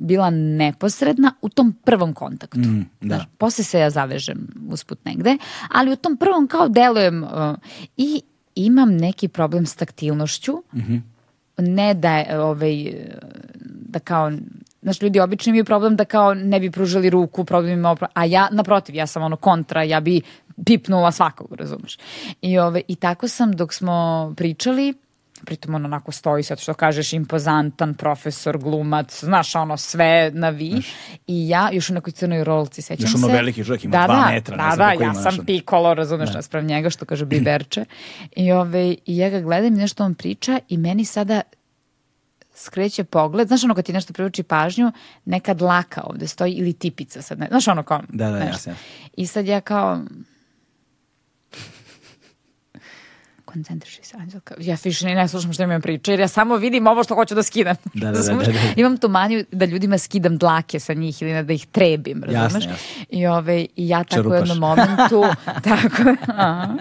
bila neposredna u tom prvom kontaktu. Mm, da. Znaš, posle se ja zavežem usput negde, ali u tom prvom kao delujem uh, i imam neki problem s taktilnošću. Mhm. Ne da je, ovaj, da kao Znaš, ljudi obično imaju problem da kao ne bi pružali ruku, problem ima a ja, naprotiv, ja sam ono kontra, ja bi pipnula svakog, razumeš. I, ove, I tako sam, dok smo pričali, pritom on onako stoji sad što kažeš impozantan profesor, glumac, znaš ono sve na vi i ja još u nekoj crnoj rolci sećam Još ono se. veliki čovjek, ima da, dva da, metra, Da, da, ja sam znaš, ono. pikolo, razumeš, nasprav njega što kaže biberče i, ove, i ja ga gledam i nešto on priča i meni sada skreće pogled, znaš ono kad ti nešto privuči pažnju, neka dlaka ovde stoji ili tipica sad, ne, znaš ono kao, Da, da, nešto. jasno, jasno. I sad ja kao, koncentriši se, Anđelka. Ja više ne slušam što imam priča, jer ja samo vidim ovo što hoću da skidam. Da, da, da, Razumeš? da, da. Imam tu manju da ljudima skidam dlake sa njih ili da ih trebim, razumeš? jasno. I, ove, I ja tako u Čerupaš. jednom momentu, tako, aha.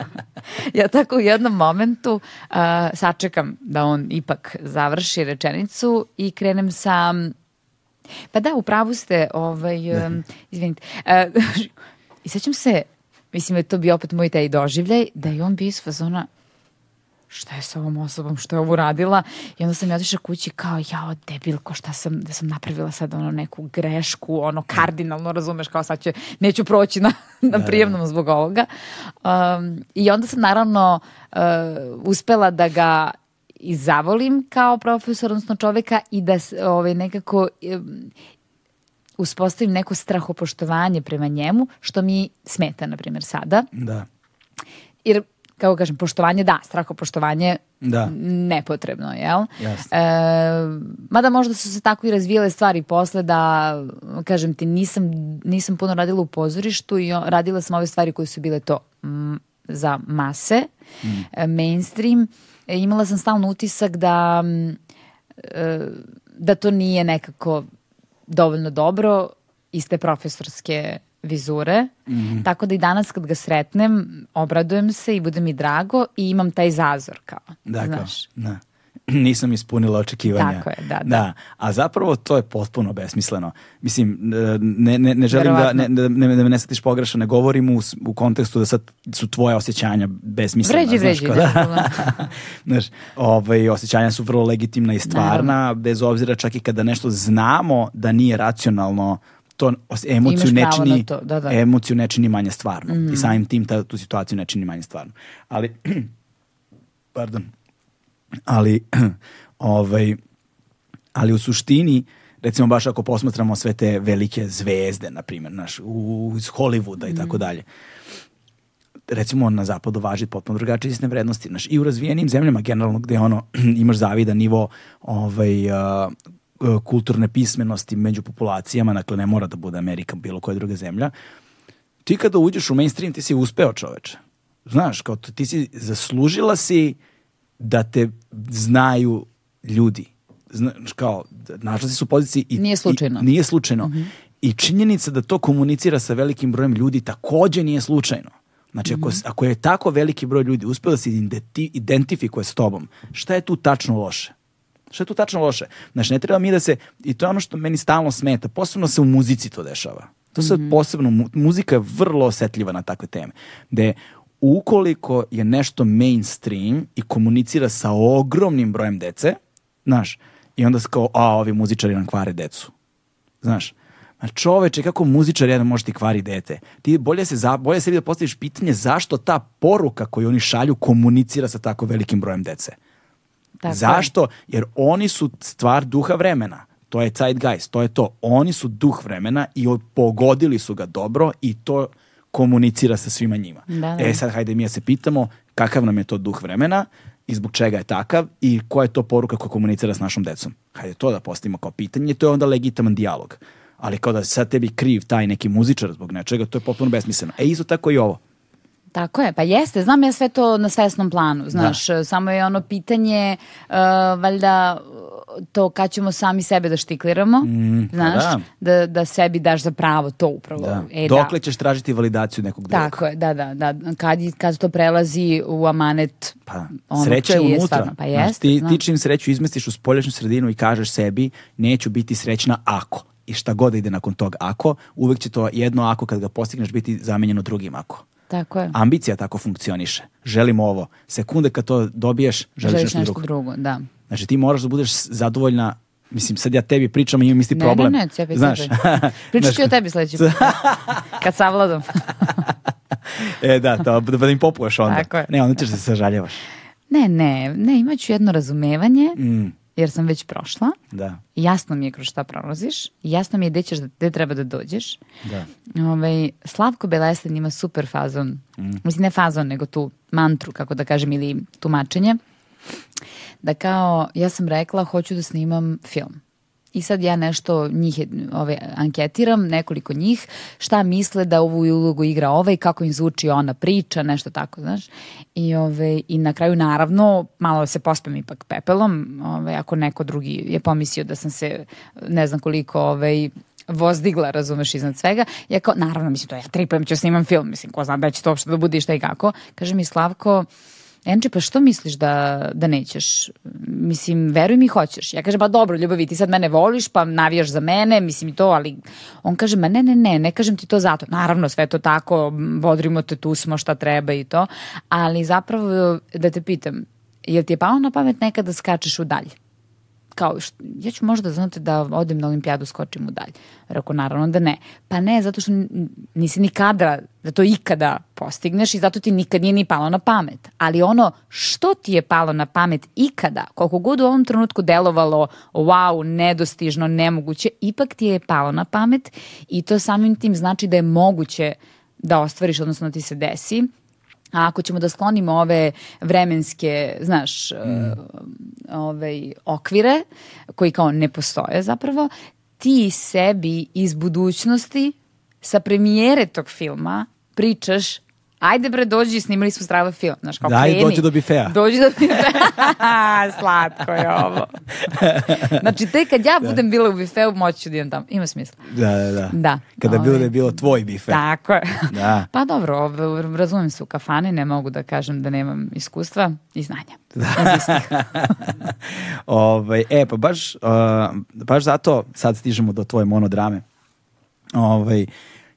ja tako u jednom momentu a, sačekam da on ipak završi rečenicu i krenem sa pa da, u pravu ste, ovaj, um, izvinite. E, I sećam se, mislim da je to bio opet moj taj doživljaj, da je on bio iz fazona, šta je sa ovom osobom, što je ovo radila i onda sam ja otišla kući kao jao debilko šta sam, da sam napravila sad ono neku grešku, ono kardinalno razumeš kao sad će, neću proći na, na prijemnom zbog ovoga um, i onda sam naravno uh, uspela da ga i zavolim kao profesor, odnosno čoveka i da ovaj, nekako em, uspostavim neko strahopoštovanje prema njemu, što mi smeta, na primjer, sada. Da. Jer kako kažem, poštovanje, da, strahopoštovanje Da. nepotrebno, jel? Jasno. E, mada možda su se tako i razvijele stvari posle da, kažem ti, nisam, nisam puno radila u pozorištu i radila sam ove stvari koje su bile to mm, za mase, e, mainstream. E, imala sam stalno utisak da mm, e, da to nije nekako dovoljno dobro iz te profesorske vizure. Tako da i danas kad ga sretnem, obradujem se i bude mi drago i imam taj zazor kao, Da, znaš. da. Nisam ispunila očekivanja. Tako je, da, da. A zapravo to je potpuno besmisleno. Mislim, ne, ne, ne želim da, Verovatno. ne, da, ne, da me ne shvatiš pogrešno, ne govorim u, u kontekstu da sad su tvoje osjećanja besmislena. Vređi, znaš, vređi, kao nema da. problema. Znaš, ovaj, osjećanja su vrlo legitimna i stvarna, bez obzira čak i kada nešto znamo da nije racionalno, to os- emociju Imaš ne pravo čini, na to, da, da. emociju ne čini manje stvarno. I samim tim ta, tu situaciju ne čini manje stvarno. Ali, pardon, ali, ovaj, ali u suštini, recimo baš ako posmatramo sve te velike zvezde, na primjer, naš, u, iz Hollywooda i tako dalje, recimo na zapadu važi potpuno drugačije sistem vrednosti. Znaš, I u razvijenim zemljama generalno gde ono, imaš zavidan nivo ovaj, a, kulturne pismenosti među populacijama, dakle ne mora da bude Amerika, bilo koja druga zemlja, ti kada uđeš u mainstream ti si uspeo čoveče. Znaš, kao to, ti si zaslužila si da te znaju ljudi. Znaš, kao, našla si se u poziciji i, Nije slučajno. i, nije slučajno. I činjenica da to komunicira sa velikim brojem ljudi takođe nije slučajno. Znači, ako, s- ako je tako veliki broj ljudi uspeo da se identi- identifikuje s tobom, šta je tu tačno loše? Šta je tu tačno loše? Znači, ne treba mi da se, i to je ono što meni stalno smeta, posebno se u muzici to dešava. To se posebno, mu- muzika je vrlo osetljiva na takve teme. Gde ukoliko je nešto mainstream i komunicira sa ogromnim brojem dece, znaš, i onda se kao, a, ovi muzičari nam kvare decu. Znaš, Ma čoveče, kako muzičar jedan može ti kvari dete? Ti bolje se, za, bolje sebi da postaviš pitanje zašto ta poruka koju oni šalju komunicira sa tako velikim brojem dece. Tako je. Zašto? Jer oni su stvar duha vremena. To je zeitgeist, to je to. Oni su duh vremena i pogodili su ga dobro i to komunicira sa svima njima. Da, da. E sad, hajde mi da se pitamo kakav nam je to duh vremena i zbog čega je takav i koja je to poruka koja komunicira s našom decom. Hajde to da postavimo kao pitanje, to je onda legitiman dijalog. Ali kao da sad tebi kriv taj neki muzičar zbog nečega, to je potpuno besmisleno. E isto tako i ovo. Tako je, pa jeste, znam ja sve to na svesnom planu, znaš, samo je ono pitanje, uh, valjda, to kad ćemo sami sebe da štikliramo, znaš, da. da. Da, sebi daš za pravo to upravo. Da. E, Dokle ćeš tražiti validaciju nekog drugog? Tako je, da, da, da. Kad, kad to prelazi u amanet Pa, ono sreća je unutra. stvarno- Pa Znaš, jeste, ti, znam. ti čim sreću izmestiš u spoljašnju sredinu i kažeš sebi neću biti srećna ako. I šta god da ide nakon tog ako, uvek će to jedno ako kad ga postigneš biti zamenjeno drugim ako. Tako je. Ambicija tako funkcioniše. Želim ovo. Sekunde kad to dobiješ, želiš, Želiš nešto, nešto drugo. drugo, da. Znači ti moraš da budeš zadovoljna Mislim, sad ja tebi pričam i imam isti Ne, problem. ne, ne, cijepaj, Znaš. Pričat ću o tebi sledeći put. Kad savladam. e, da, to, da, da im popuješ onda. Tako je. Ne, onda ćeš se sažaljevaš. Ne, ne, ne, imat ću jedno razumevanje, Mm, jer sam već prošla. da, Jasno mi je kroz šta prolaziš. Jasno mi je gde ćeš, da, gde treba da dođeš. da. Ovaj, Slavko Belesen ima super fazon. Mislim, ne fazon, nego tu mantru, kako da kažem, ili tumačenje. Da kao, ja sam rekla, hoću da snimam film. I sad ja nešto njih ove, anketiram, nekoliko njih, šta misle da ovu ulogu igra ovaj, kako im zvuči ona priča, nešto tako, znaš. I, ove, i na kraju, naravno, malo se pospem ipak pepelom, ove, ako neko drugi je pomislio da sam se, ne znam koliko, ovaj, vozdigla, razumeš, iznad svega. Ja kao, naravno, mislim, to ja tripujem ću snimam film, mislim, ko zna da će to uopšte da bude i šta i kako. Kaže mi Slavko, Enče, pa što misliš da, da nećeš? Mislim, veruj mi hoćeš. Ja kažem, pa dobro, ljubavi, ti sad mene voliš, pa navijaš za mene, mislim i to, ali on kaže, ma ne, ne, ne, ne kažem ti to zato. Naravno, sve to tako, bodrimo te, tu smo, šta treba i to. Ali zapravo, da te pitam, jel ti je palo na pamet nekada da skačeš u dalje? Kao, št- ja ću možda, znate, da odem na olimpijadu, skočim u dalje. Rekao, naravno da ne. Pa ne, zato što nisi nikada, da to ikada postigneš i zato ti nikad nije ni palo na pamet. Ali ono što ti je palo na pamet ikada, koliko god u ovom trenutku delovalo, wow, nedostižno, nemoguće, ipak ti je palo na pamet i to samim tim znači da je moguće da ostvariš, odnosno da ti se desi A ako ćemo da sklonimo ove vremenske, znaš, mm. ovaj, okvire, koji kao ne postoje zapravo, ti sebi iz budućnosti sa premijere tog filma pričaš Ajde bre, dođi, snimali smo strava film. Znaš, kao Daj, kreni. dođi do bifeja. Dođi do bifeja. Slatko je ovo. znači, te kad ja budem bila u bifeu, moći ću da idem tamo. Ima smisla. Da, da, da. Da. Kada bilo da je bilo tvoj bife. Tako je. Da. Pa dobro, razumem se u kafane, ne mogu da kažem da nemam iskustva i znanja. ovaj, e, pa baš, uh, baš zato sad stižemo do tvoje monodrame. Ovaj,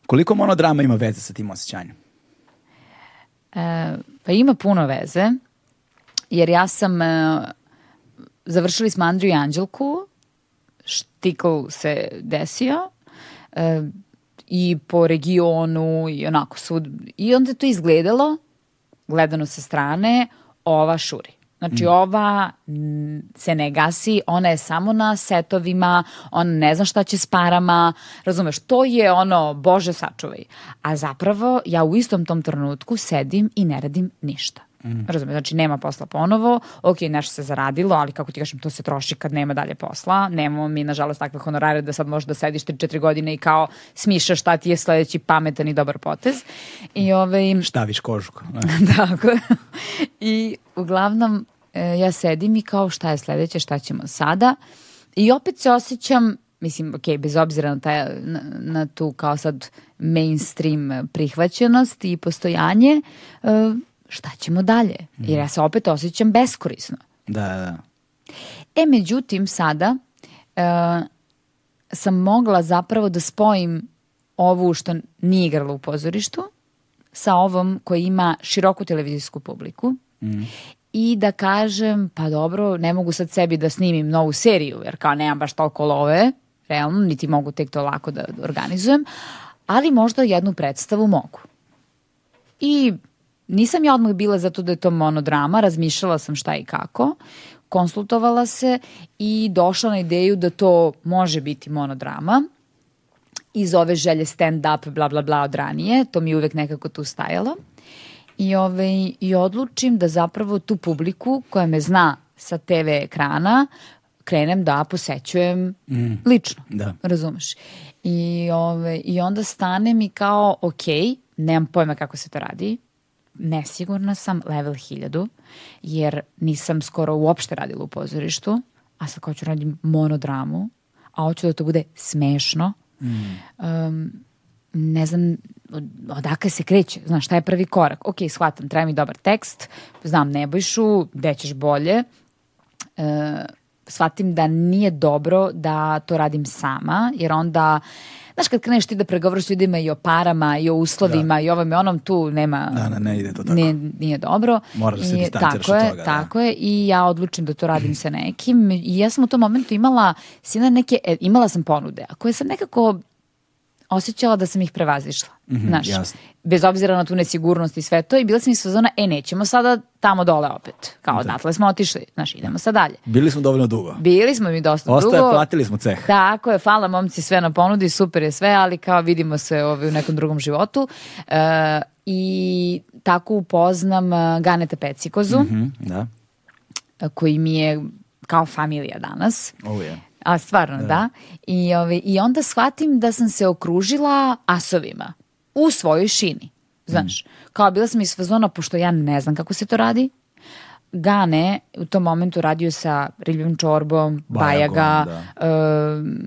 koliko monodrama ima veze sa tim osjećanjem? E, pa ima puno veze, jer ja sam, e, završili smo Andriju i Anđelku, štikl se desio, e, i po regionu i onako svud. I onda je to izgledalo, gledano sa strane, ova šuri. Znači ova m, se ne gasi, ona je samo na setovima, ona ne zna šta će s parama, razumeš, to je ono, bože sačuvaj. A zapravo ja u istom tom trenutku sedim i ne radim ništa. Razumeš, znači nema posla ponovo, ok, nešto se zaradilo, ali kako ti kažem, to se troši kad nema dalje posla. Nemamo mi, nažalost, takve honorare da sad možeš da sediš 3-4 godine i kao smišaš šta ti je sledeći pametan i dobar potez. I ovaj, Štaviš kožuku. Tako. I uglavnom e, ja sedim i kao šta je sledeće, šta ćemo sada. I opet se osjećam, mislim, ok, bez obzira na, taj, na, na tu kao sad mainstream prihvaćenost i postojanje, e, šta ćemo dalje? Jer ja se opet osjećam beskorisno. Da, da. E, međutim, sada e, sam mogla zapravo da spojim ovu što nije igrala u pozorištu sa ovom koja ima široku televizijsku publiku i da kažem, pa dobro, ne mogu sad sebi da snimim novu seriju, jer kao nemam baš toliko love, realno, niti mogu tek to lako da organizujem, ali možda jednu predstavu mogu. I nisam ja odmah bila zato da je to monodrama, razmišljala sam šta i kako, konsultovala se i došla na ideju da to može biti monodrama iz ove želje stand-up, bla, bla, bla od ranije, to mi je uvek nekako tu stajalo. I, ovaj, I odlučim da zapravo tu publiku koja me zna sa TV ekrana krenem da posećujem lično. Da. Razumeš? I, ove, I onda stanem i kao, ok, nemam pojma kako se to radi, nesigurna sam level 1000, jer nisam skoro uopšte radila u pozorištu, a sad kao ću radim monodramu, a hoću da to bude smešno. Um, ne znam od- odakle se kreće, znaš šta je prvi korak. Ok, shvatam, treba mi dobar tekst, znam Nebojšu, gde ćeš bolje, e, shvatim da nije dobro da to radim sama, jer onda, znaš, kad kreneš ti da pregovaraš s ljudima i o parama, i o uslovima, i ovom i onom, tu nema... Da, da, ne ide to tako. Ne, nije dobro. Moraš da se distanciraš tako od je, toga, da. Tako je, i ja odlučim da to radim sa nekim. I ja sam u tom momentu imala, sina neke, e, imala sam ponude, a koje sam nekako osjećala da sam ih prevazišla. Znaš, Mhm, jasno. bez obzira na tu nesigurnost i sve to i bila sam iz fazona, e nećemo sada tamo dole opet. Kao odatle smo otišli, znaš, idemo sad dalje. Bili smo dovoljno dugo. Bili smo mi dosta Ostaje, dugo. platili smo ceh. Tako je, hvala momci sve na ponudi, super je sve, ali kao vidimo se ovaj, u nekom drugom životu. E, I tako upoznam e, Ganeta Pecikozu, Mhm, da. e, koji mi je kao familija danas. Ovo je. A stvarno, da. I, ovaj, I onda shvatim da sam se okružila asovima u svojoj šini. Znaš, kao bila sam iz fazona, pošto ja ne znam kako se to radi, Gane u tom momentu radio sa Riljom Čorbom, Bajagom, Bajaga, em,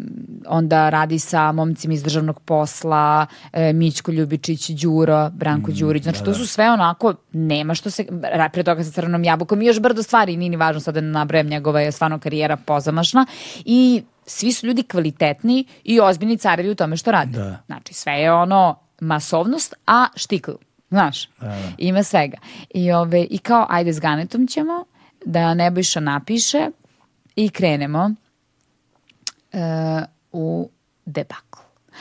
onda radi sa momcima iz državnog posla, e, Mićko Ljubičić, Đuro, Branko Đurić. Znači, to su sve onako, nema što se, pre toga sa Crnom jabukom i još brdo stvari, nije ni važno sada da nabrajem, njegova je stvarno karijera pozamašna i svi su ljudi kvalitetni i ozbiljni carevi u tome što rade. Da. Znači, sve je ono masovnost, a štikl. Znaš, ima svega. I, ove, I kao, ajde s Ganetom ćemo, da Nebojša napiše i krenemo e, u debakl.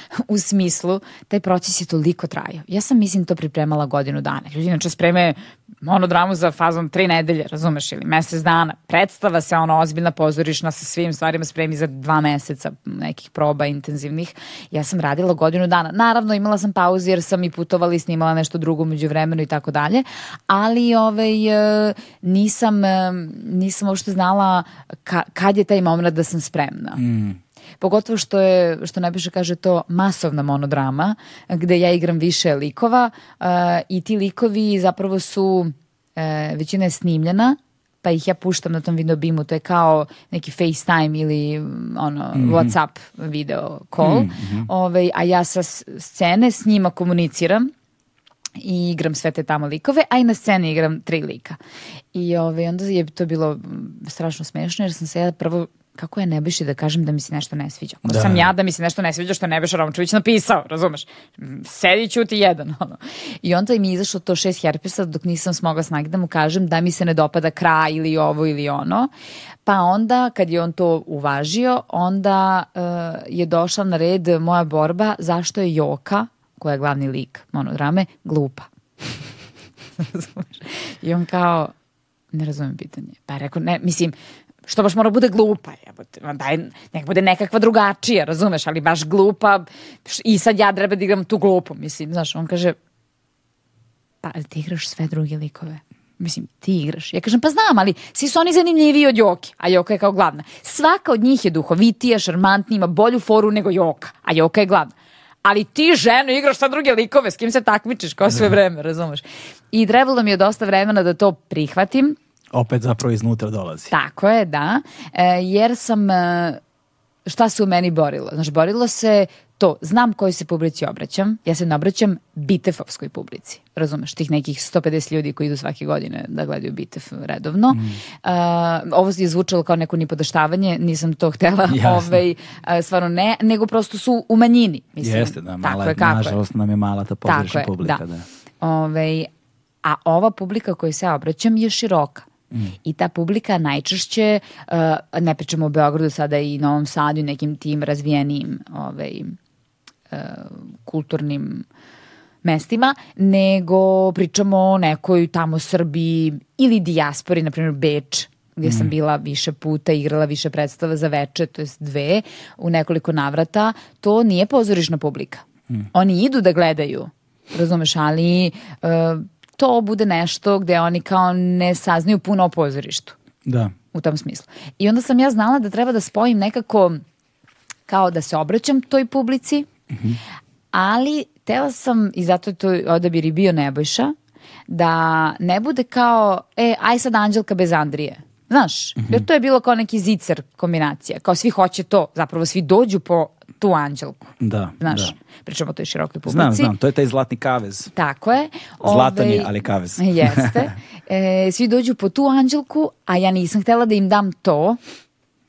u smislu, taj proces je toliko trajao. Ja sam, mislim, to pripremala godinu dana. Ljudi inače spreme monodramu za fazom tri nedelje, razumeš, ili mesec dana. Predstava se ono ozbiljna pozorišna sa svim stvarima spremi za dva meseca nekih proba intenzivnih. Ja sam radila godinu dana. Naravno, imala sam pauzu jer sam i putovala i snimala nešto drugo među vremenu i tako dalje, ali ovaj, e, nisam, e, nisam uopšte znala ka, kad je taj moment da sam spremna. Mm. Pogotovo što je, što najviše kaže to, masovna monodrama, gde ja igram više likova uh, i ti likovi zapravo su, uh, većina je snimljena, pa ih ja puštam na tom video bimu, to je kao neki FaceTime ili ono, mm -hmm. Whatsapp video call, mm -hmm. ovaj, a ja sa scene s njima komuniciram i igram sve te tamo likove, a i na sceni igram tri lika. I ovaj, onda je to bilo strašno smešno jer sam se ja prvo kako je Nebojši da kažem da mi se nešto ne sviđa? Ko da. sam ja da mi se nešto ne sviđa što je Nebojša Romčević napisao, razumeš? Sedi ćuti jedan. Ono. I onda mi je izašlo to šest herpesa dok nisam smogla snagi da mu kažem da mi se ne dopada kraj ili ovo ili ono. Pa onda kad je on to uvažio, onda uh, je došla na red moja borba zašto je Joka, koja je glavni lik monodrame, glupa. I on kao, ne razumem pitanje. Pa je rekao, ne, mislim, što baš mora bude glupa, jebote, daj, nek bude nekakva drugačija, razumeš, ali baš glupa i sad ja treba da igram tu glupu, mislim, znaš, on kaže, pa ali ti igraš sve druge likove. Mislim, ti igraš. Ja kažem, pa znam, ali svi su oni zanimljiviji od Joke, a Joka je kao glavna. Svaka od njih je duhovitija, šarmantnija, ima bolju foru nego Joka, a Joka je glavna. Ali ti ženo igraš sa druge likove, s kim se takmičiš kao sve vreme, razumeš? I trebalo mi je dosta vremena da to prihvatim, opet zapravo iznutra dolazi. Tako je, da. E, jer sam, e, šta se u meni borilo? Znaš, borilo se to, znam kojoj se publici obraćam, ja se ne obraćam bitefovskoj publici, razumeš, tih nekih 150 ljudi koji idu svake godine da gledaju bitef redovno. Mm. Uh, ovo je zvučalo kao neko nipodaštavanje, nisam to htela, ovaj, uh, stvarno ne, nego prosto su u manjini. Mislim, Jeste, da, mala, je, nažalost nam je mala ta pozorišna publika. Da. da. Ove, ovaj, a ova publika kojoj se obraćam je široka. Mm. I ta publika najčešće, uh, ne pričamo o Beogradu sada i Novom Sadu i nekim tim razvijenim ovaj, uh, kulturnim mestima, nego pričamo o nekoj tamo Srbiji ili dijaspori, na primjer Beč, gdje mm. sam bila više puta, igrala više predstava za veče, to jest dve, u nekoliko navrata, to nije pozorišna publika. Mm. Oni idu da gledaju, razumeš, ali uh, to bude nešto gde oni kao ne saznaju puno o pozorištu. Da. U tom smislu. I onda sam ja znala da treba da spojim nekako kao da se obraćam toj publici, mm -hmm. ali tela sam, i zato je to odabir i bio Nebojša, da ne bude kao, e, aj sad Anđelka bez Andrije. Znaš, mm -hmm. jer to je bilo kao neki zicer kombinacija. Kao svi hoće to, zapravo svi dođu po tu anđelku. Da, Znaš, da. pričamo o toj širokoj publici. Znam, znam, to je taj zlatni kavez. Tako je. Zlatan je, ali kavez. Jeste. E, svi dođu po tu anđelku, a ja nisam htela da im dam to,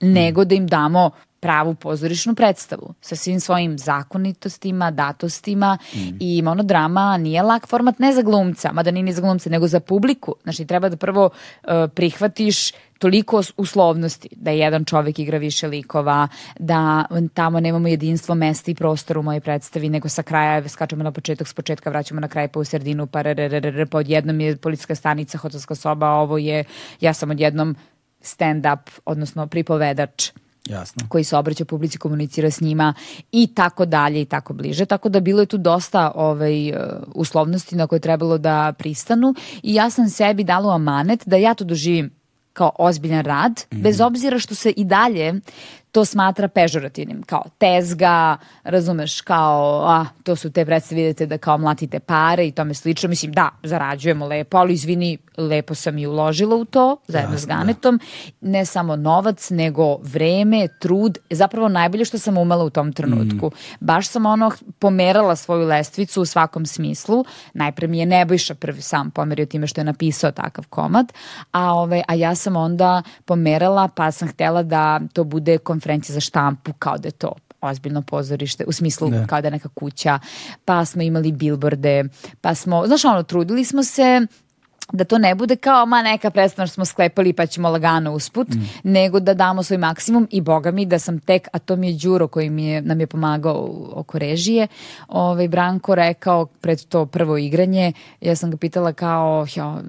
nego da im damo pravu pozorišnu predstavu sa svim svojim zakonitostima, datostima mm. i monodrama nije lak format ne za glumca, mada nije ni za glumca, nego za publiku. Znači treba da prvo uh, prihvatiš toliko uslovnosti da jedan čovek igra više likova, da tamo nemamo jedinstvo mesta i prostora u mojoj predstavi, nego sa kraja skačemo na početak, s početka vraćamo na kraj pa u sredinu, pa rrrr, pa odjednom je policijska stanica, hotelska soba, ovo je, ja sam odjednom stand-up, odnosno pripovedač Jasno. koji se obraća publici, komunicira s njima i tako dalje i tako bliže. Tako da bilo je tu dosta ovaj, uh, uslovnosti na koje je trebalo da pristanu i ja sam sebi dala u amanet da ja to doživim kao ozbiljan rad, mm -hmm. bez obzira što se i dalje to smatra pežorativnim, kao tezga, razumeš, kao, a, to su te predstave, vidite da kao mlatite pare i tome slično. Mislim, da, zarađujemo lepo, ali izvini, lepo sam i uložila u to, zajedno Jasne, s da. Ganetom. Da. Ne samo novac, nego vreme, trud, zapravo najbolje što sam umela u tom trenutku. Mm. Baš sam ono pomerala svoju lestvicu u svakom smislu. Najpre mi je Nebojša prvi sam pomerio time što je napisao takav komad, a, ove, a ja sam onda pomerala pa sam htela da to bude konferencije za štampu kao da je to ozbiljno pozorište, u smislu ne. kao da je neka kuća, pa smo imali bilborde, pa smo, znaš ono, trudili smo se da to ne bude kao ma neka predstava što smo sklepali pa ćemo lagano usput, mm. nego da damo svoj maksimum i boga mi da sam tek, a to mi je Đuro koji mi je, nam je pomagao oko režije, ovaj, Branko rekao pred to prvo igranje, ja sam ga pitala kao, ja,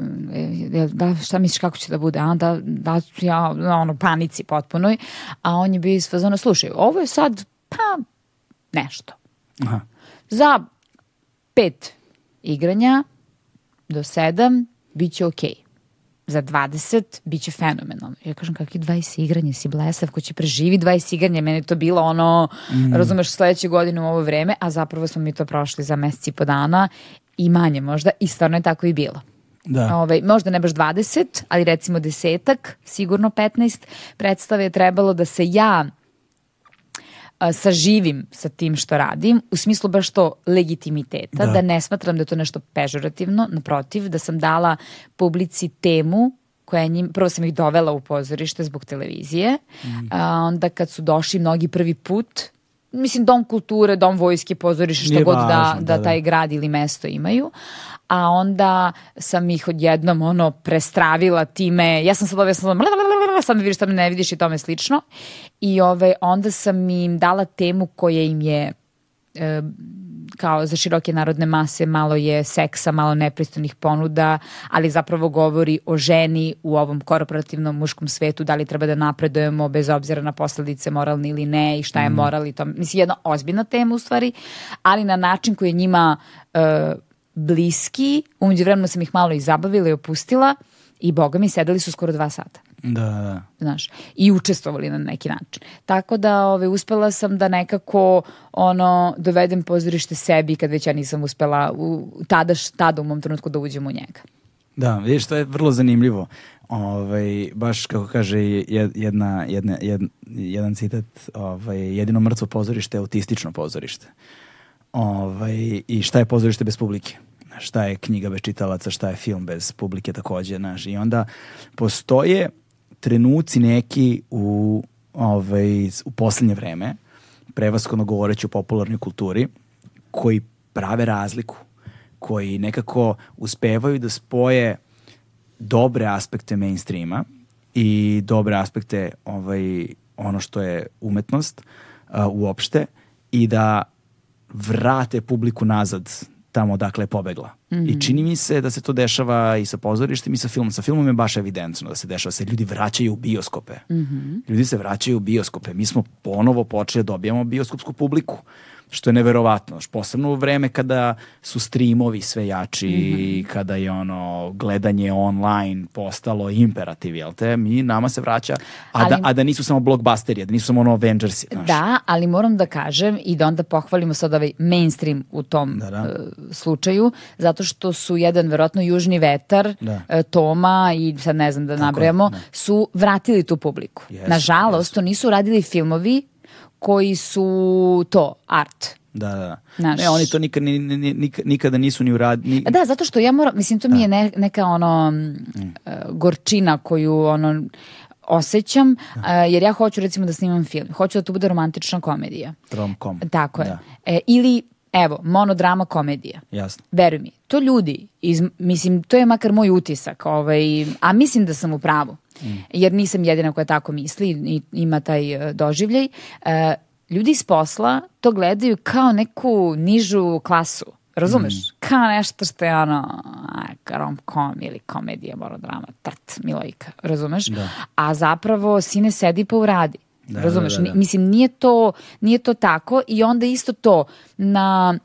da, šta misliš kako će da bude, a da, da ja, ono, panici potpunoj, a on je bio iz fazona, slušaj, ovo je sad, pa, nešto. Aha. Za pet igranja do sedam bit će okej. Okay. Za 20 bit će fenomenalno. Ja kažem, kakvi 20 igranje, si blesav, ko će preživi 20 igranje, meni to bilo ono, mm. razumeš, sledeće godine u ovo vreme, a zapravo smo mi to prošli za meseci i po dana i manje možda i stvarno je tako i bilo. Da. Ove, ovaj, možda ne baš 20, ali recimo desetak, sigurno 15 predstave je trebalo da se ja saživim sa tim što radim, u smislu baš to legitimiteta, da, da ne smatram da je to nešto pežorativno, naprotiv, da sam dala publici temu koja njim, prvo sam ih dovela u pozorište zbog televizije, mm. a onda kad su došli mnogi prvi put, mislim dom kulture, dom vojske, pozorište, što Nije god da, važno, da, da, da taj grad ili mesto imaju, a onda sam ih odjednom ono prestravila time, ja sam sad ove, sam sad me vidiš, sad me ne vidiš i tome slično. I ove, onda sam im dala temu koja im je e, kao za široke narodne mase malo je seksa, malo nepristojnih ponuda, ali zapravo govori o ženi u ovom korporativnom muškom svetu, da li treba da napredujemo bez obzira na posledice moralne ili ne i šta je mm. moral i to. Mislim, jedna ozbiljna tema u stvari, ali na način koji je njima uh, bliski, umeđu vremenu sam ih malo i zabavila i opustila i boga mi sedeli su skoro dva sata. Da, da. Znaš, i učestvovali na neki način. Tako da ove, uspela sam da nekako ono, dovedem pozorište sebi kad već ja nisam uspela u, tada, tada u mom trenutku da uđem u njega. Da, vidiš, to je vrlo zanimljivo. Ovaj, baš kako kaže jedna, jedna, jedna, jedan citat, ovaj, jedino mrtvo pozorište je autistično pozorište. Ovaj, I šta je pozorište bez publike? Šta je knjiga bez čitalaca, šta je film bez publike takođe, znaš. I onda postoje trenuci neki u, ovaj, u poslednje vreme, prevaskodno govoreći o popularnoj kulturi, koji prave razliku, koji nekako uspevaju da spoje dobre aspekte mainstreama i dobre aspekte ovaj, ono što je umetnost uh, uopšte i da vrate publiku nazad tamo odakle je pobegla. Mm -hmm. I čini mi se da se to dešava i sa pozorištem i sa filmom. Sa filmom je baš evidentno da se dešava, da se ljudi vraćaju u bioskope. Mm -hmm. Ljudi se vraćaju u bioskope. Mi smo ponovo počeli da dobijamo bioskopsku publiku što je neverovatno, posebno u vreme kada su streamovi sve jači mm -hmm. kada je ono gledanje online postalo imperativ, jel te? Mi, nama se vraća, a, da, ali, da, a da nisu samo blockbusteri, da nisu samo ono Avengersi. Znaš. Da, ali moram da kažem i da onda pohvalimo sad ovaj mainstream u tom da, da. Uh, slučaju, zato što su jedan verovatno južni vetar, da. uh, Toma i sad ne znam da nabrajamo, da. su vratili tu publiku. Yes, Nažalost, yes. to nisu radili filmovi koji su to, art. Da, da, da. Ne, oni to nikad, nikad, nikada nisu ni uradili. Ni... Da, zato što ja moram, mislim, to da. mi je ne, neka ono mm. uh, gorčina koju ono osjećam, da. uh, jer ja hoću recimo da snimam film. Hoću da to bude romantična komedija. Romcom. Tako je. Da. E, ili Evo, monodrama komedija. Jasno. Veruj mi, to ljudi, iz, mislim, to je makar moj utisak, ovaj, a mislim da sam u pravu, mm. jer nisam jedina koja tako misli i ima taj uh, doživljaj. Uh, ljudi iz posla to gledaju kao neku nižu klasu. Razumeš? Mm. Kao nešto što je ono rom-com ili komedija, monodrama, trt, Milojka, razumeš? Da. A zapravo sine sedi pa uradi. Da, Razumeš? Da, da, da. Mislim, nije to, nije to tako i onda isto to na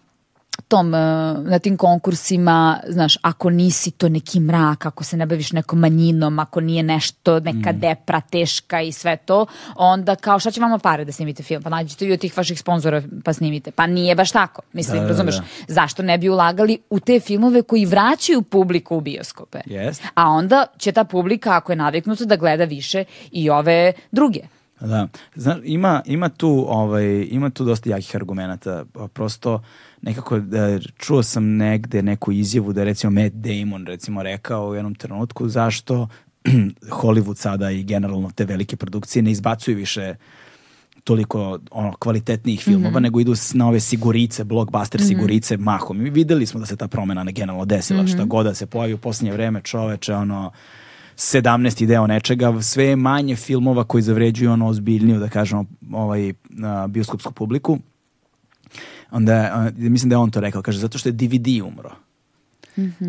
tom, e, na tim konkursima, znaš, ako nisi to neki mrak, ako se ne baviš nekom manjinom, ako nije nešto, neka mm. depra teška i sve to, onda kao šta će vama pare da snimite film? Pa nađite i od tih vaših sponzora pa snimite. Pa nije baš tako. Mislim, da, razumeš, da, da. zašto ne bi ulagali u te filmove koji vraćaju publiku u bioskope? Yes. A onda će ta publika, ako je naviknuta, da gleda više i ove druge. Da. Znaš, ima, ima, tu, ovaj, ima tu dosta jakih argumenta. Prosto nekako da, čuo sam negde neku izjavu da recimo Matt Damon recimo rekao u jednom trenutku zašto Hollywood sada i generalno te velike produkcije ne izbacuju više toliko ono, kvalitetnijih filmova, nego idu na ove sigurice, blockbuster sigurice mahom. I videli smo da se ta promena ne generalno desila, šta god da se pojavi u posljednje vreme čoveče, ono, 17. deo nečega, sve je manje filmova koji zavređuju ono ozbiljniju, da kažemo, ovaj, bioskopsku publiku. Onda, a, mislim da je on to rekao, kaže, zato što je DVD umro.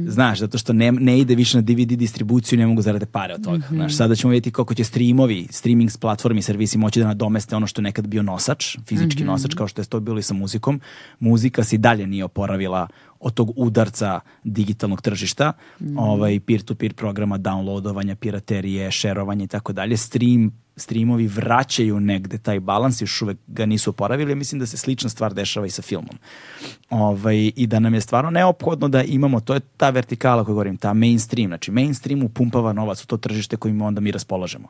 Znaš, zato što ne, ne ide više na DVD distribuciju, ne mogu zarade pare od toga. Znaš, sada ćemo vidjeti koliko će streamovi, streaming platformi, servisi moći da nadomeste ono što je nekad bio nosač, fizički nosač, kao što je to bilo i sa muzikom. Muzika se i dalje nije oporavila od tog udarca digitalnog tržišta, ovaj peer-to-peer programa, downloadovanja, piraterije, šerovanja i tako dalje. Stream streamovi vraćaju negde taj balans, još uvek ga nisu oporavili, mislim da se slična stvar dešava i sa filmom. Ovaj, I da nam je stvarno neophodno da imamo, to je ta vertikala koju govorim, ta mainstream, znači mainstream upumpava novac u to tržište kojim onda mi raspolažemo.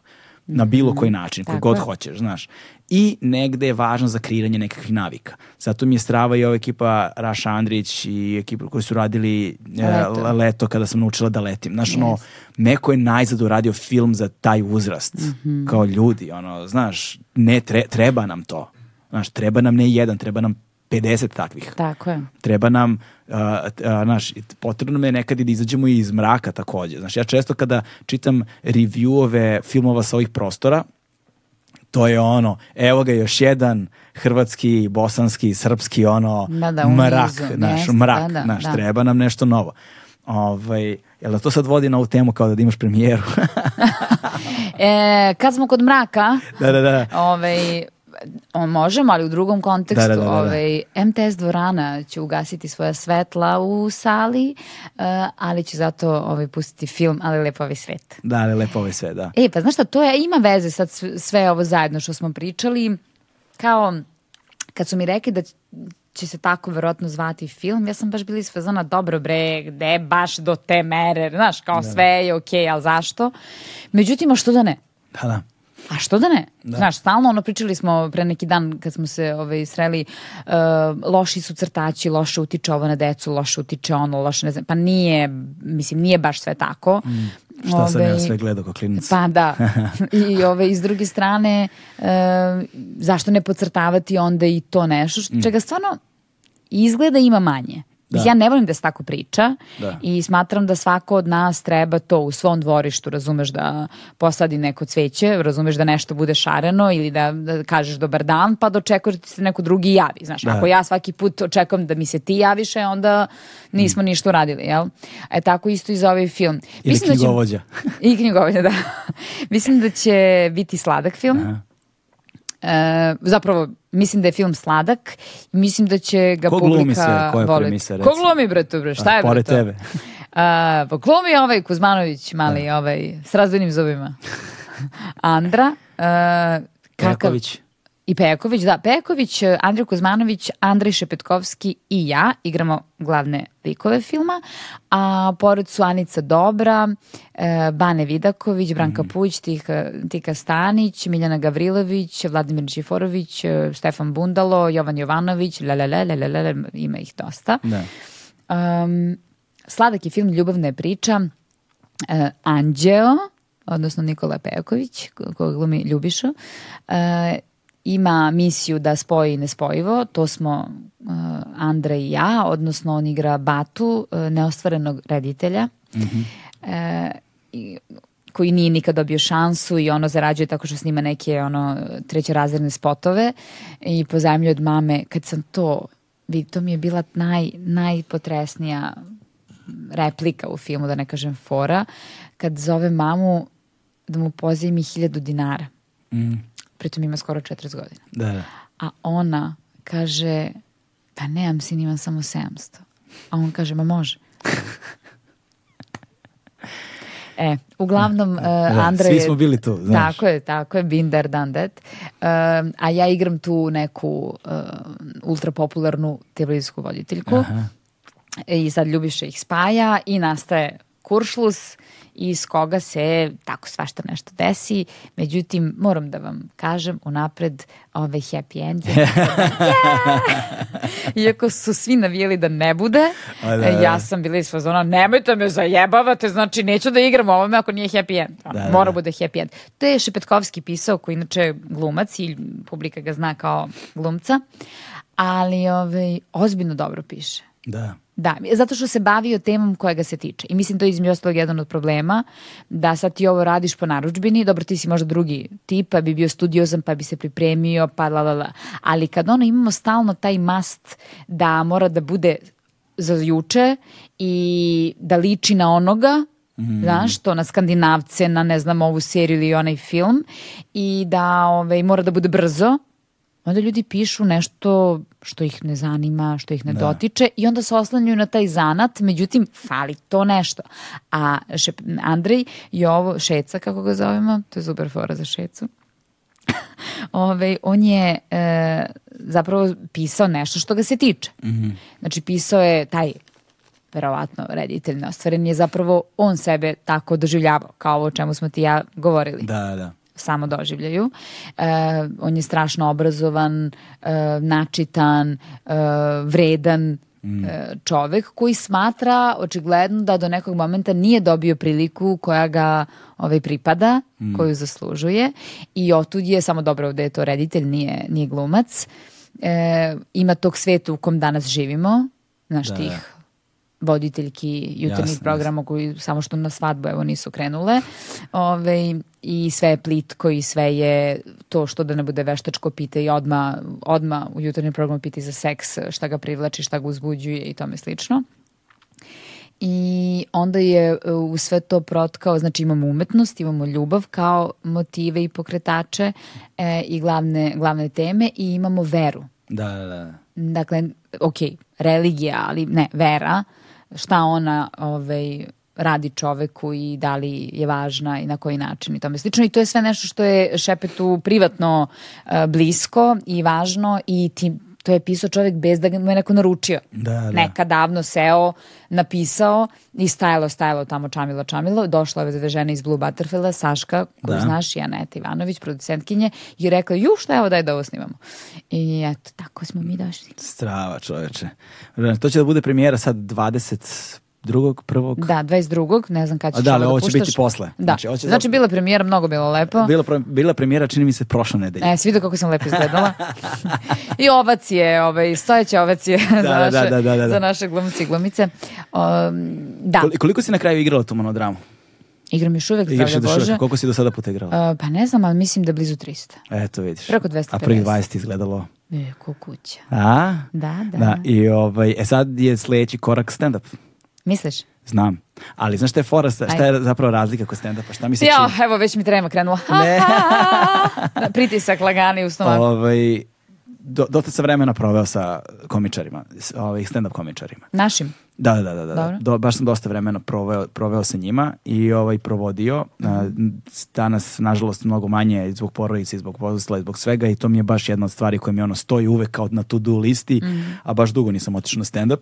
Na bilo koji način, koji Tako god je. hoćeš, znaš. I negde je važno za kreiranje nekakvih navika. Zato mi je strava i ova ekipa Raša Andrić i ekipa koji su radili e, Leto. leto kada sam naučila da letim. Znaš, ono, neko je najzad uradio film za taj uzrast. Mhm. Kao ljudi, ono, znaš, ne, tre- treba nam to. Znaš, treba nam ne jedan, treba nam 50 takvih. Tako je. Treba nam, uh, uh, znaš, i potrebno je nekad i da izađemo iz mraka takođe. Znaš, ja često kada čitam reviewove filmova sa ovih prostora, to je ono, evo ga još jedan hrvatski, bosanski, srpski, ono, Da, da, mrak, nizu, naš, jeste, mrak, da, da, naš, da. treba nam nešto novo. Ovaj, jel da to sad vodi na ovu temu kao da imaš premijeru? E, kad smo kod mraka, da, da, da. ovaj, o, možemo, ali u drugom kontekstu. Da, da, da, da, da. Ovaj, MTS dvorana će ugasiti svoja svetla u sali, e, ali će zato ovaj, pustiti film, ali lepo ovaj svet. Da, ali lepo ovo je sve, da. E, pa znaš šta, to je, ima veze sad sve, sve ovo zajedno što smo pričali, kao kad su mi rekli da će se tako verovatno zvati film, ja sam baš bila iz fazona, dobro bre, gde baš do te mere, znaš, kao sve je okej, ali zašto? Međutim, a što da ne? Da, da. A što da ne? Znaš, stalno ono pričali smo pre neki dan kad smo se ovaj, sreli, uh, loši su crtači, loše utiče ovo na decu, loše utiče ono, loše ne znam, pa nije, mislim, nije baš sve tako. Šta sam ja sve gledao kao klinac? Pa da. I ove, iz druge strane, e, zašto ne podcrtavati onda i to nešto, što- čega stvarno izgleda ima manje. Da. Ja ne volim da se tako priča Da. i smatram da svako od nas treba to u svom dvorištu, razumeš da posadi neko cveće, razumeš da nešto bude šareno ili da, da kažeš dobar dan, pa da očekuješ da ti se neko drugi javi. Znaš, Da. ako ja svaki put očekujem da mi se ti javiš, e, onda nismo ništa uradili, jel? E tako isto i za ovaj film. Ili Mislim da će- knjigovođa. i knjigovođa, da. Mislim da će biti sladak film. Aha. E, zapravo, mislim da je film sladak i mislim da će ga Ko publika glumi sve? Koja je voleti. premisa, Ko glumi, bre, tu, bre? Šta je, bre, Pored to? tebe. A, pa glumi ovaj Kuzmanović, mali, ovaj, s razdvojnim zubima. Andra, e, kakav... I Peković, da. Peković, eh, Andrej Kuzmanović, Andrej Šepetkovski i ja igramo glavne likove filma, a pored su Anica Dobra, eh, Bane Vidaković, Branka Pujić, Tika, Tika Stanić, Miljana Gavrilović, Vladimir Điforović, eh, Stefan Bundalo, Jovan Jovanović, la la la la la la, la, ima ih dosta. Da. Um, sladak je film, ljubavna je priča. Uh, Anđeo, odnosno Nikola Pejaković, ko- koga glumi Ljubiša, uh, ima misiju da spoji nespojivo, to smo uh, Andra i ja, odnosno on igra Batu, uh, neostvarenog reditelja, uh, i, koji nije nikad dobio šansu i ono zarađuje tako što snima neke ono trećerazredne spotove i pozajmljuje od mame. Kad sam to vidi, to mi je bila naj, najpotresnija replika u filmu, da ne kažem fora, kad zove mamu da mu pozajmi hiljadu dinara. Mm, Pritom ima skoro 40 godina. da, da. A ona kaže, pa nemam sin, imam samo 700. A on kaže, ma može. E, uglavnom, uh, Andra svi je... smo bili tu, znaš. Tako je, tako je, been there, done that. Um, a ja igram tu neku uh, ultra popularnu televizijsku voditeljku. Aha. I sad Ljubiša ih spaja i nastaje kuršlus iz koga se tako svašta nešto desi. Međutim, moram da vam kažem unapred ovaj happy end. Iako su svi navijeli da ne bude, A, da, da. ja sam bila iz fazona, nemojte me zajebavate, znači neću da igram ovome ako nije happy end. Da, da, Mora da. bude happy end. To je Šepetkovski pisao, koji inače je glumac i publika ga zna kao glumca, ali ovaj, ozbiljno dobro piše. Da. Da, zato što se bavio temom koja ga se tiče. I mislim to je između ostalog jedan od problema, da sad ti ovo radiš po naručbini, dobro ti si možda drugi tip, pa bi bio studiozan, pa bi se pripremio, pa la la la. Ali kad ono imamo stalno taj mast da mora da bude za juče i da liči na onoga, znaš, to na skandinavce, na ne znam ovu seriju ili onaj film i da ovaj, mora da bude brzo, onda ljudi pišu nešto što ih ne zanima, što ih ne dotiče i onda se oslanjaju na taj zanat, međutim, fali to nešto. A šep, Andrej Jovo, Šeca, kako ga zovemo, to je super fora za Šecu, Ove, on je e, zapravo pisao nešto što ga se tiče. Znači, pisao je taj verovatno reditelj neostvaren je zapravo on sebe tako doživljavao, kao ovo o čemu smo ti ja govorili Da, da, da. Samo doživljaju. E, on je strašno obrazovan, e, načitan, e, vredan e, čovek koji smatra očigledno da do nekog momenta nije dobio priliku koja ga ovaj, pripada, koju zaslužuje i otud je, samo dobro da je to reditelj, nije, nije glumac, e, ima tog sveta u kom danas živimo, znaš Da, tih da. Voditeljki jutarnjih Jasno, programa koji samo što na svadbu evo nisu krenule Ove, i sve je plitko i sve je to što da ne bude veštačko pita i odma, odma u jutarnjem programu pita i za seks šta ga privlači, šta ga uzbuđuje i tome slično. I onda je e, u sve to protkao, znači imamo umetnost, imamo ljubav kao motive i pokretače e, i glavne, glavne teme i imamo veru. Da, da, da. Dakle, ok, religija, ali ne, vera, šta ona ovaj, radi čoveku i da li je važna i na koji način i tome slično. I to je sve nešto što je Šepetu privatno e, blisko i važno i ti, to je pisao čovek bez da mu je neko naručio. Da, da. Neka davno seo, napisao i stajalo, stajalo tamo čamilo, čamilo. Došla je dve žene iz Blue Butterfielda, Saška, koju Da. znaš, i Aneta Ivanović, producentkinje, i rekla, ju, šta evo daj da ovo snimamo. I eto, tako smo mi došli. Strava čoveče. To će da bude premijera sad 22. prvog. Da, 22. Ne znam kad ćeš A da, ali ovo ovo da će puštaš. biti posle. Da. Znači, Znači, ovo će znači bila je premijera, mnogo bilo lepo. Bila, bila premijera, čini mi se, prošle nedelje. E, svi kako sam lepo izgledala. I ovacije, ovaj, stojeće ovacije za, da, naše, da, da, da, da. za naše glumci i glumice. Um, da, Koli- Koliko si na kraju igrala tu monodramu? igram još uvek, Igraš zdravlja je Bože. šuraka. Koliko si do sada puta igrala? Uh, pa ne znam, ali mislim da je blizu 300. Eto, vidiš. preko 250. A prvih 20 izgledalo. E, ko kuća. A? Da, da. Da, i ovaj, e sad je sledeći korak stand-up. Misliš? Znam. Ali znaš šta je fora, šta šta je zapravo razlika kod stand-upa? Šta mi se Ja, čini? evo već mi trema krenula. Ne. Pritisak lagani u stomaku. Ovaj, do, dosta sam vremena proveo sa komičarima, ovaj, stand-up komičarima. Našim. Da, da, da, da, da. Do, baš sam dosta vremena proveo, proveo sa njima i ovaj provodio. A, danas, nažalost, mnogo manje zbog porodice, i zbog posla, i zbog svega i to mi je baš jedna od stvari koja mi ono stoji uvek kao na to-do listi, a baš dugo nisam otišao na stand-up.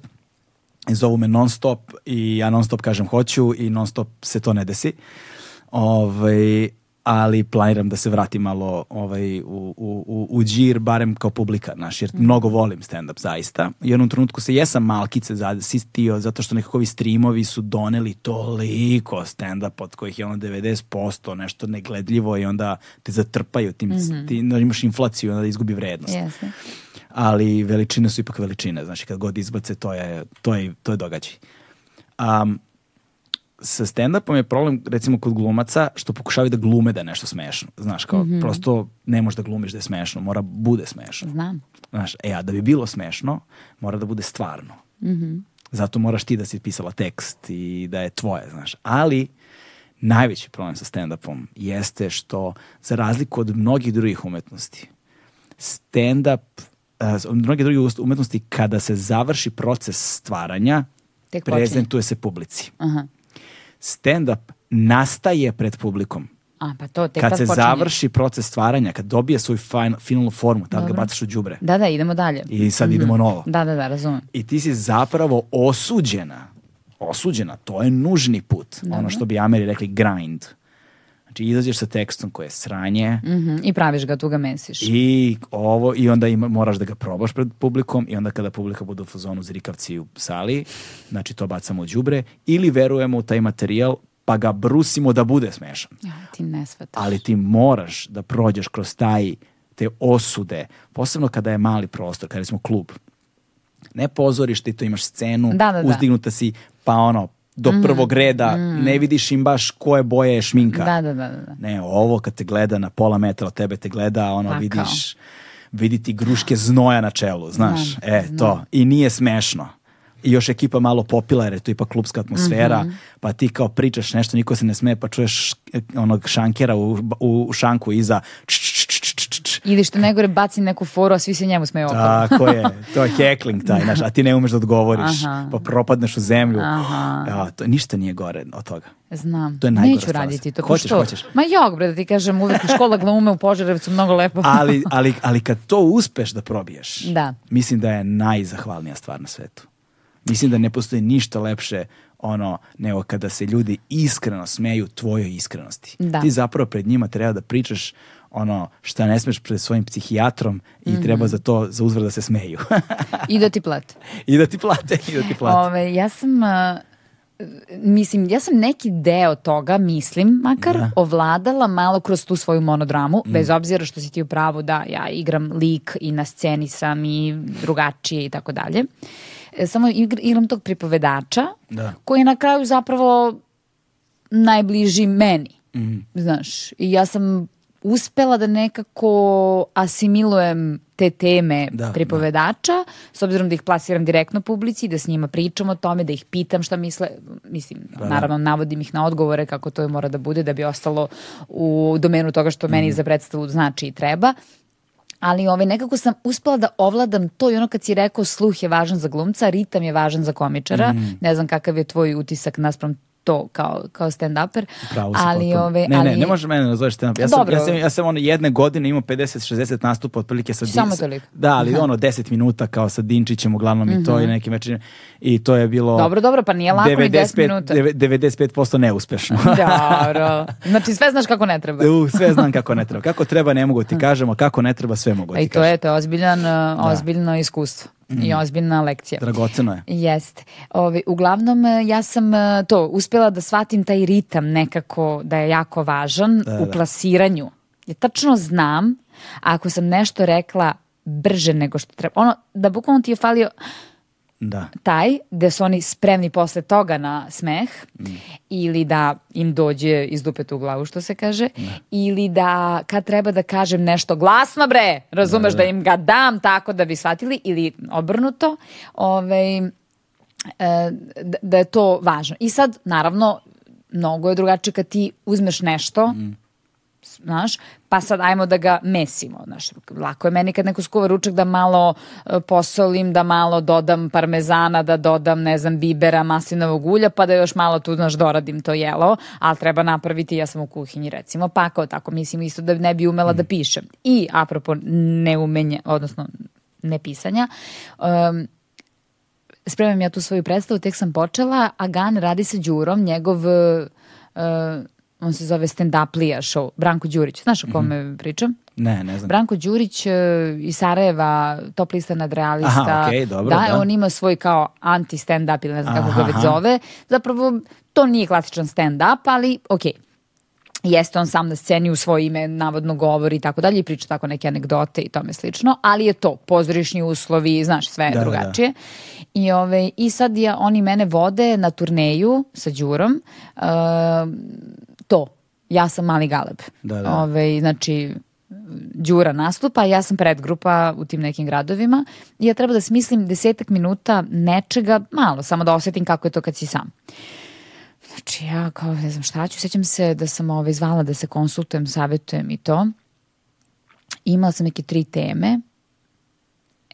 I zovu me non stop i ja non stop kažem hoću i non stop se to ne desi. Ovaj, ali planiram da se vratim malo ovaj, u, u, u, u džir, barem kao publika, naš, jer mnogo volim stand-up zaista. I u jednom trenutku se jesam malkice zasistio, zato što nekako ovi streamovi su doneli toliko stand-up od kojih je ono 90% nešto negledljivo i onda te zatrpaju tim, ti, onda imaš inflaciju onda izgubi vrednost Jeste. Ali veličine su ipak veličine, znači kad god izbace to je, to je, to je događaj. Um, sa stand-upom je problem recimo kod glumaca što pokušavaju da glume da je nešto smešno. Znaš, kao prosto ne možeš da glumiš da je smešno, mora bude smešno. Znam. Znaš, e, a da bi bilo smešno, mora da bude stvarno. Zato moraš ti da si pisala tekst i da je tvoje, znaš. Ali, najveći problem sa stand-upom jeste što, za razliku od mnogih drugih umetnosti, stand-up, mnoge druge umetnosti, kada se završi proces stvaranja, Tek počinje. prezentuje se publici. Aha. Stand-up nastaje pred publikom. A, pa to tek Kad se počinje. završi proces stvaranja, kad dobije svoju fin- finalnu formu, tad ga Dobro. bacaš u đubre. Da, da, idemo dalje. I sad idemo novo. Da, da, da, razumem. I ti si zapravo osuđena osuđena, to je nužni put. Ono što bi Ameri rekli grind. Znači, izađeš sa tekstom koje je sranje Mhm, I praviš ga, tu ga mesiš. i ovo, i onda ima, moraš da ga probaš pred publikom i onda kada publika bude u fazonu zrikavci u sali, znači to bacamo u đubre, ili verujemo u taj materijal pa ga brusimo da bude smešan. Ja, ti ne shvataš. Ali ti moraš da prođeš kroz taj, te osude, posebno kada je mali prostor, kada smo klub. Ne pozorište, ti to imaš scenu, Da, da, da. uzdignuta si, pa ono, do prvog reda ne vidiš im baš koje boje je šminka. Da, da, da, da. Ne, ovo kad te gleda na pola metra od tebe te gleda, ono Pakao. vidiš, vidi ti gruške znoja na čelu, znaš, Znam, e, znam. to, i nije smešno. I još ekipa malo popila jer je to ipak klubska atmosfera, Mhm. pa ti kao pričaš nešto, niko se ne smeje, pa čuješ e, onog šankera u, u šanku iza č, č, č, č, č, č. Ili što najgore baci neku foru, a svi se njemu smeju okolo. Tako je, to je heckling taj, znaš, a ti ne umeš da odgovoriš, Aha. pa propadneš u zemlju. Aha. Ja, to, ništa nije gore od toga. Znam. To je najgora Neću raditi to. Hoćeš, što? hoćeš. Ma jok, bre, da ti kažem, uvek škola glume u Požarevcu, mnogo lepo. ali, ali, ali kad to uspeš da probiješ, Da. mislim da je najzahvalnija stvar na svetu. Mislim da ne postoji ništa lepše ono, nego kada se ljudi iskreno smeju tvojoj iskrenosti. Da. Ti zapravo pred njima treba da pričaš ono šta ne smeš pred svojim psihijatrom i Mhm. treba za to za uzvrat da se smeju. I da ti plate. I da ti plate, i da ti plate. Ove, ja sam, a, mislim, ja sam neki deo toga, mislim, makar Da. ovladala malo kroz tu svoju monodramu, bez obzira što si ti u pravu da ja igram lik i na sceni sam i drugačije i tako dalje. E, Samo igr- igram tog pripovedača, Da. koji je na kraju zapravo najbliži meni. Mhm. Znaš, i ja sam uspela da nekako asimilujem te teme Da, pripovedača, s obzirom da ih plasiram direktno publici, da s njima pričam o tome, da ih pitam šta misle, mislim, da. naravno navodim ih na odgovore kako to mora da bude, da bi ostalo u domenu toga što Mhm. meni za predstavu znači i treba. Ali ovaj, nekako sam uspela da ovladam to i ono kad si rekao sluh je važan za glumca, ritam je važan za komičara. Mhm. Ne znam kakav je tvoj utisak naspram to kao, kao stand-uper. Ali, ovaj, ne, ali, ne, ne može mene da nazoveš stand-up. Ja sam, ja sam, ja sam ono jedne godine imao 50-60 nastupa otprilike sa Samo toliko. Da, ali ono 10 minuta kao sa Dinčićem uglavnom i to i nekim večerima. I to je bilo... Dobro, dobro, pa nije lako ni 10 minuta. deve- 95% neuspešno. Dobro. Znači sve znaš kako ne treba. U, sve znam kako ne treba. Kako treba ne mogu ti kažemo, kako ne treba sve mogu A I ti to kažem. je, to je ozbiljan, uh, ozbiljno iskustvo i Mhm. ozbiljna lekcija. Dragoceno je. Jeste. Ovi, uglavnom, e, ja sam e, to uspjela da shvatim taj ritam nekako da je jako važan Da, u da. plasiranju. Ja tačno znam ako sam nešto rekla brže nego što treba. Ono, da bukvalno ti je falio Da. taj gde su oni spremni posle toga na smeh ili da im dođe iz dupeta u glavu što se kaže ili da kad treba da kažem nešto glasno bre razumeš da, im ga dam tako da bi shvatili ili obrnuto ovaj, e, da, da je to važno. I sad naravno mnogo je drugačije kad ti uzmeš nešto znaš, pa sad ajmo da ga mesimo, znaš, lako je meni kad neko skuva ručak da malo e, posolim, da malo dodam parmezana, da dodam, ne znam, bibera, maslinovog ulja, pa da još malo tu, znaš, doradim to jelo, ali treba napraviti, ja sam u kuhinji recimo, pa kao tako, mislim isto da ne bi umela da pišem. I apropo neumenja, odnosno nepisanja, um, spremam ja tu svoju predstavu, tek sam počela, a Gan radi sa Đurom, njegov, uh, on se zove stand-uplija show, Branko Đurić, znaš o kome pričam? Ne, ne znam. Branko Đurić uh, iz Sarajeva, top lista nadrealista. Aha, okej, dobro, da, da. on ima svoj kao anti-stand-up ili ne znam kako ga već Aha. zove. Zapravo, to nije klasičan stand-up, ali okej. Jeste on sam na sceni u svoje ime navodno govori i tako dalje i priča tako neke anegdote i tome slično, ali je to pozorišni uslovi, znaš, sve je Da, da, da. drugačije. I, ove, I sad ja, oni mene vode na turneju sa Đurom. Uh, ja sam mali galeb. Da, da. Ove, znači, Đura nastupa, ja sam predgrupa u tim nekim gradovima i ja treba da smislim desetak minuta nečega, malo, samo da osetim kako je to kad si sam. Znači ja kao ne znam šta ću, sećam se da sam ovaj, zvala da se konsultujem, savjetujem i to. Imala sam neke tri teme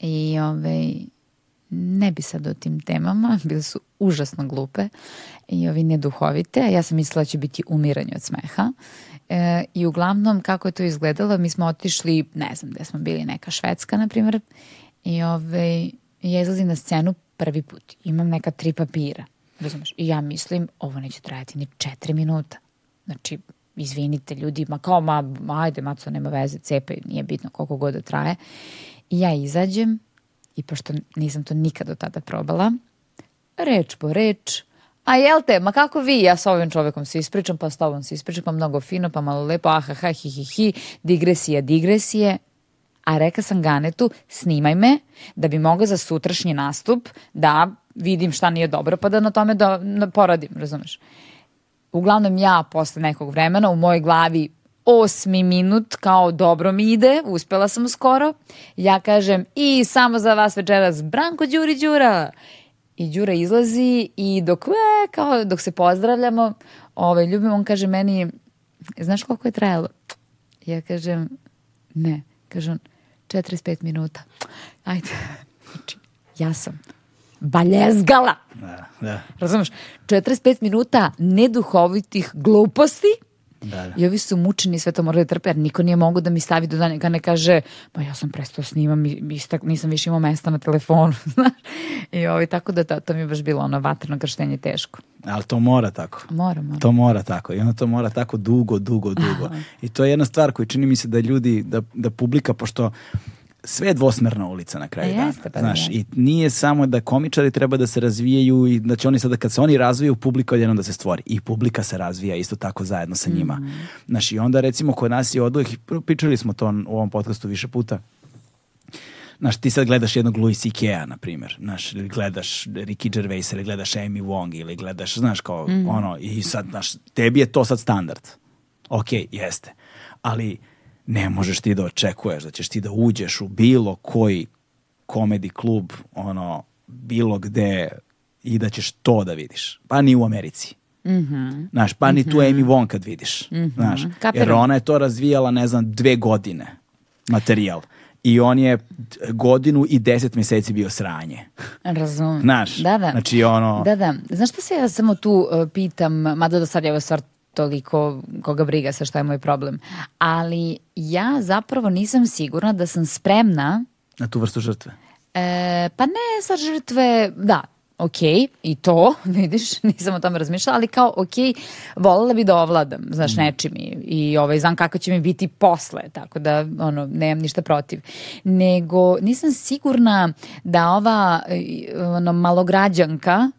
i ovaj, ne bi sad o tim temama, bile su užasno glupe i ovi neduhovite, a ja sam mislila da će biti umiranje od smeha. E, I uglavnom, kako je to izgledalo, mi smo otišli, ne znam gde smo bili, neka Švedska, na primjer, i ovaj, ja izlazim na scenu prvi put. Imam neka tri papira. Razumeš? I ja mislim, ovo neće trajati ni četiri minuta. Znači, izvinite ljudi, ma kao, ma, ajde, maco, nema veze, cepe, nije bitno koliko god da traje. I ja izađem, i pošto nisam to nikad do tada probala, reč po reč, a jel te, ma kako vi, ja sa ovim čovekom se ispričam, pa s tobom se ispričam, pa mnogo fino, pa malo lepo, aha, ha, hi, hi, hi, digresije, digresije, a reka sam Ganetu, snimaj me, da bi mogao za sutrašnji nastup da vidim šta nije dobro, pa da na tome da, da poradim, razumeš? Uglavnom ja posle nekog vremena u mojoj glavi osmi minut, kao dobro mi ide, uspela sam skoro. Ja kažem, i samo za vas večeras, Branko Đuri Đura. I Đura izlazi i dok, e, kao, dok se pozdravljamo, ovaj, ljubim, on kaže meni, znaš koliko je trajalo? Ja kažem, ne. Kaže on, 45 minuta. Ajde. Znači, ja sam baljezgala. Da, da. Razumeš? 45 minuta neduhovitih gluposti Da, da. i ovi su mučeni sve to morali da trpe, jer niko nije mogu da mi stavi do dana, ne kaže, pa ja sam prestao snimam, istak, nisam više imao mesta na telefonu, znaš. I ovi, tako da to, to mi je baš bilo ono vatreno krštenje teško. Ali to mora tako. Mora, mora. To mora tako i onda to mora tako dugo, dugo, dugo. I to je jedna stvar koju čini mi se da ljudi, da, da publika, pošto sve je dvosmerna ulica na kraju dana. jeste, pa Znaš, da. i nije samo da komičari treba da se razvijaju i da će oni sada kad se oni razviju, publika odjednom da se stvori. I publika se razvija isto tako zajedno sa njima. Mhm. Znaš, i onda recimo kod nas je oduvek, pričali smo to u ovom podcastu više puta, Znaš, ti sad gledaš jednog Louis C.K.-a, na primjer, znaš, ili gledaš Ricky Gervais, ili gledaš Amy Wong, ili gledaš, znaš, kao ono, i sad, znaš, tebi je to sad standard. Ok, jeste. Ali ne možeš ti da očekuješ da ćeš ti da uđeš u bilo koji komedi klub, ono, bilo gde i da ćeš to da vidiš. Pa ni u Americi. Znaš, pa ni tu Amy Wong kad vidiš. Znaš, jer ona je to razvijala, ne znam, dve godine materijal. I on je godinu i deset mjeseci bio sranje. Razumem. Znaš, da, da. znači ono- Da, da. Znaš šta se ja samo tu uh, pitam, mada do sad je ovo stvar toliko koga briga sa šta je moj problem, ali ja zapravo nisam sigurna da sam spremna Na tu vrstu žrtve. E, pa ne sa žrtve, da, ok, i to, vidiš, nisam o tome razmišljala, ali kao, ok, voljela bi da ovladam, znaš, nečim i, i ovaj, znam kako će mi biti posle, tako da, ono, nemam ništa protiv. Nego, nisam sigurna da ova, ono, malograđanka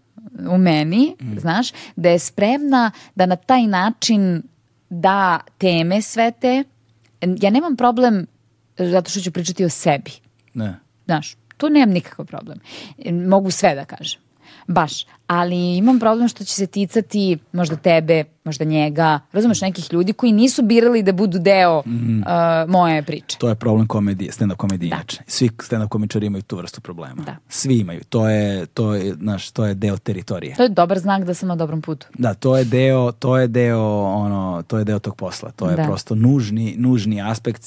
u meni, znaš, da je spremna da na taj način da teme sve te. Ja nemam problem zato što ću pričati o sebi. Ne. Znaš, tu nemam nikakav problem. Mogu sve da kažem. Baš. Ali imam problem što će se ticati možda tebe, možda njega, razumeš, nekih ljudi koji nisu birali da budu deo uh, moje priče. To je problem komedije, stand-up komedije Da. inače. Svi stand-up komičari imaju tu vrstu problema. Da. Svi imaju. To je, to je, znaš, to je deo teritorije. To je dobar znak da sam na dobrom putu. Da, to je deo, to je deo, ono, to je deo tog posla. To je Da. prosto nužni, nužni aspekt.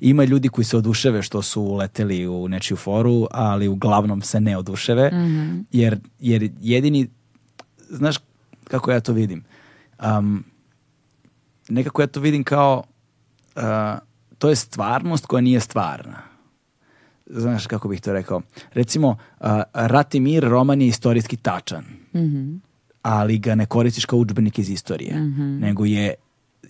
Ima ljudi koji se oduševe što su uleteli u nečiju foru, ali uglavnom se ne oduševe, Mhm. jer, jer jedini, znaš kako ja to vidim? Um, nekako ja to vidim kao, uh, to je stvarnost koja nije stvarna. Znaš kako bih to rekao? Recimo, uh, Rat i mir roman je istorijski tačan ali ga ne koristiš kao udžbenik iz istorije, nego je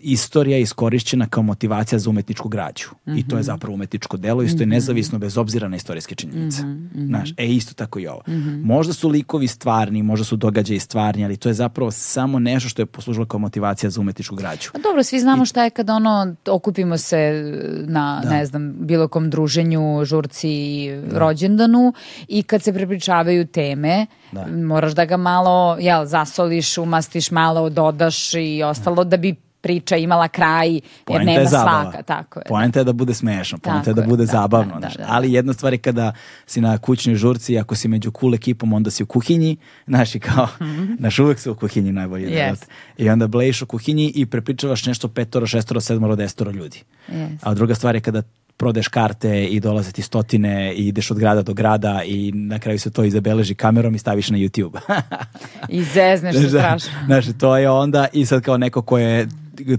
istorija iskorišćena kao motivacija za umetničku građu. I to je zapravo umetničko delo, isto je nezavisno bez obzira na istorijske činjenice. Znaš, e isto tako i ovo. Možda su likovi stvarni, možda su događaji stvarni, ali to je zapravo samo nešto što je poslužilo kao motivacija za umetničku građu. Pa dobro, svi znamo šta je kad ono, okupimo se na, ne znam, bilo kom druženju, žurci, rođendanu i kad se prepričavaju teme, Da. moraš da ga malo, jel, zasoliš, umastiš malo, dodaš i ostalo da bi priča imala kraj, jer nema je svaka, tako je. Poenta je da bude smešno, poenta je da bude da, zabavno. da, da, da. Ali jedna stvar je kada si na kućnoj žurci, ako si među cool ekipom, onda si u kuhinji, znaš i kao, znaš, uvek su u kuhinji najbolje. Yes. yes. I onda blejiš u kuhinji i prepričavaš nešto petoro, šestoro, sedmoro, desetoro ljudi. Yes. A druga stvar je kada prodeš karte i dolaze ti stotine i ideš od grada do grada i na kraju se to izabeleži kamerom i staviš na YouTube. I zezneš se da, strašno. Znaš, to je onda i sad kao neko ko je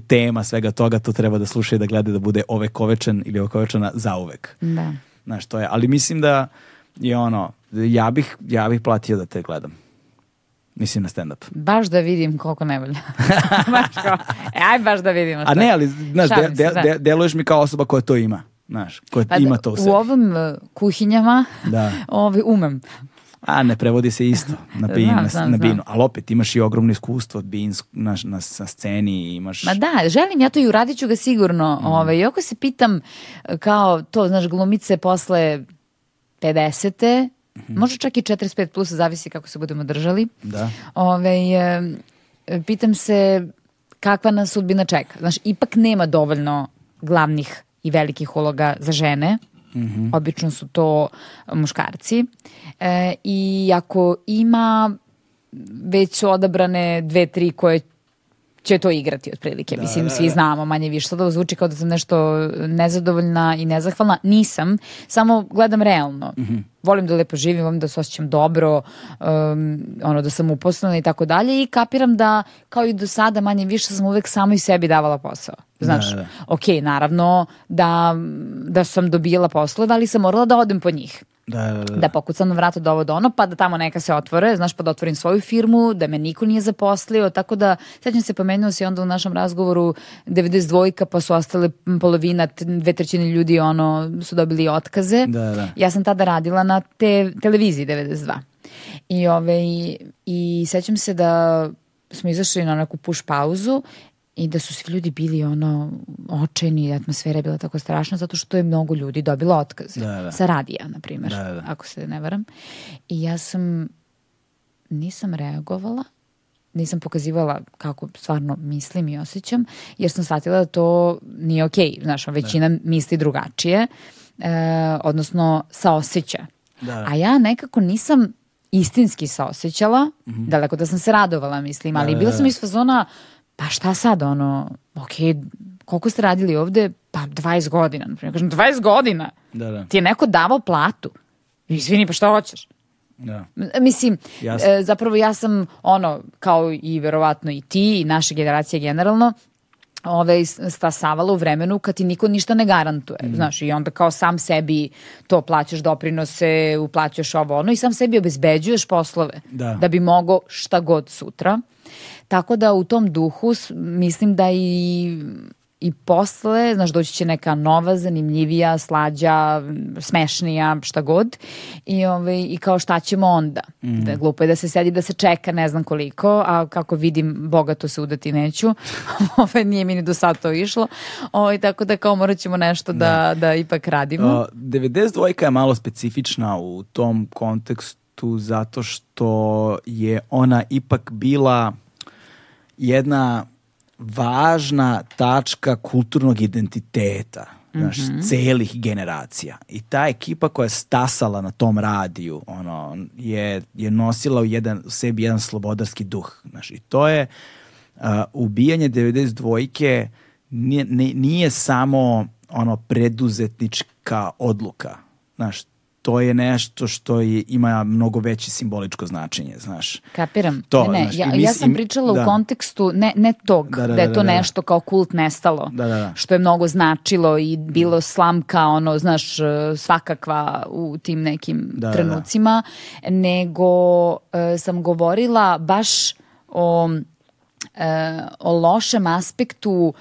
tema svega toga, to treba da sluša i da gleda da bude ovekovečan ili ovekovečana zauvek. Da. Znaš, to je, ali mislim da je ono, ja bih, ja bih platio da te gledam. Mislim na stand-up. Baš da vidim koliko ne valja. baš kao, e, aj baš da vidimo. A ne, ali, znaš, de, de, de, deluješ mi kao osoba koja to ima. Znaš, koja pa ima to u sebi. U ovim uh, kuhinjama da. ovi, umem. A ne prevodi se isto na, bin, znam, znam, na binu, ali opet imaš i ogromno iskustvo od bin na, na, na sceni imaš... Ma da, želim ja to i uradit ću ga sigurno. Mm. Ovaj, I ako se pitam kao to, znaš, glumice posle 50. Mm -hmm. Može čak i 45 plus, zavisi kako se budemo držali. Da. Ove, e, pitam se kakva nas sudbina čeka. Znaš, ipak nema dovoljno glavnih i velikih uloga za žene. Mm -hmm. Obično su to muškarci. E, I ako ima već su odabrane dve, tri koje će to igrati otprilike. Da, Mislim, da, svi da. znamo manje više. Sada zvuči kao da sam nešto nezadovoljna i nezahvalna. Nisam. Samo gledam realno. Mm -hmm. Volim da lepo živim, volim da se osjećam dobro, um, ono, da sam uposlena i tako dalje i kapiram da, kao i do sada, manje više sam uvek samo i sebi davala posao. Znaš, da, da. ok, naravno da, da sam dobijala poslove, ali sam morala da odem po njih. Da, da, da. da pokucam na vrata do ovo do ono, pa da tamo neka se otvore, znaš, pa da otvorim svoju firmu, da me niko nije zaposlio, tako da, sećam se, pomenuo si onda u našem razgovoru 92-ka, pa su ostale polovina, dve trećine ljudi, ono, su dobili otkaze. Da, da. Ja sam tada radila na te, televiziji 92. I, ove, i, i sećam se da smo izašli na neku push pauzu i da su svi ljudi bili ono očajni, atmosfera je bila tako strašna zato što je mnogo ljudi dobilo otkaz. Da, da. Sa radija, na primjer, da, da. ako se ne varam. I ja sam, nisam reagovala, nisam pokazivala kako stvarno mislim i osjećam, jer sam shvatila da to nije okej. Okay. Znaš, većina da. misli drugačije, e, odnosno saoseća. Da. A ja nekako nisam istinski saosećala, mm -hmm. daleko da sam se radovala, mislim, ali da, bila sam iz fazona, pa šta sad, ono, ok, koliko ste radili ovde? Pa 20 godina. Naprimjer. Kažem, 20 godina? Da, da. Ti je neko davao platu? Izvini, pa šta hoćeš? Da. Mislim, e, zapravo ja sam ono, kao i verovatno i ti i naša generacija generalno, ove, stasavala u vremenu kad ti niko ništa ne garantuje, mm. znaš, i onda kao sam sebi to plaćaš doprinose, uplaćaš ovo ono i sam sebi obezbeđuješ poslove da, da bi mogo šta god sutra. Tako da u tom duhu mislim da i i posle, znaš, doći će neka nova, zanimljivija, slađa, smešnija, šta god. I, ovaj, i kao šta ćemo onda? Mm. Da, glupo je da se sedi da se čeka ne znam koliko, a kako vidim, bogato se udati neću. ovaj, nije mi ni do sad to išlo. Ovaj, tako da kao morat ćemo nešto da, da, da ipak radimo. Uh, 92 je malo specifična u tom kontekstu zato što je ona ipak bila jedna važna tačka kulturnog identiteta znaš, mm -hmm. celih generacija. I ta ekipa koja je stasala na tom radiju, ono, je, je nosila u, jedan, u sebi jedan slobodarski duh. Znaš, I to je uh, ubijanje 92-ke nije, nije samo ono preduzetnička odluka. Znaš, to je nešto što je, ima mnogo veće simboličko značenje, znaš. Kapiram. To, ne, ne, znaš, ja, mis, ja sam pričala da. u kontekstu ne, ne tog, da, da, da je da, to da, da, nešto kao kult nestalo, što je mnogo značilo i bilo slamka, ono, znaš, svakakva u tim nekim trenucima, nego uh, sam govorila baš o, uh, o lošem aspektu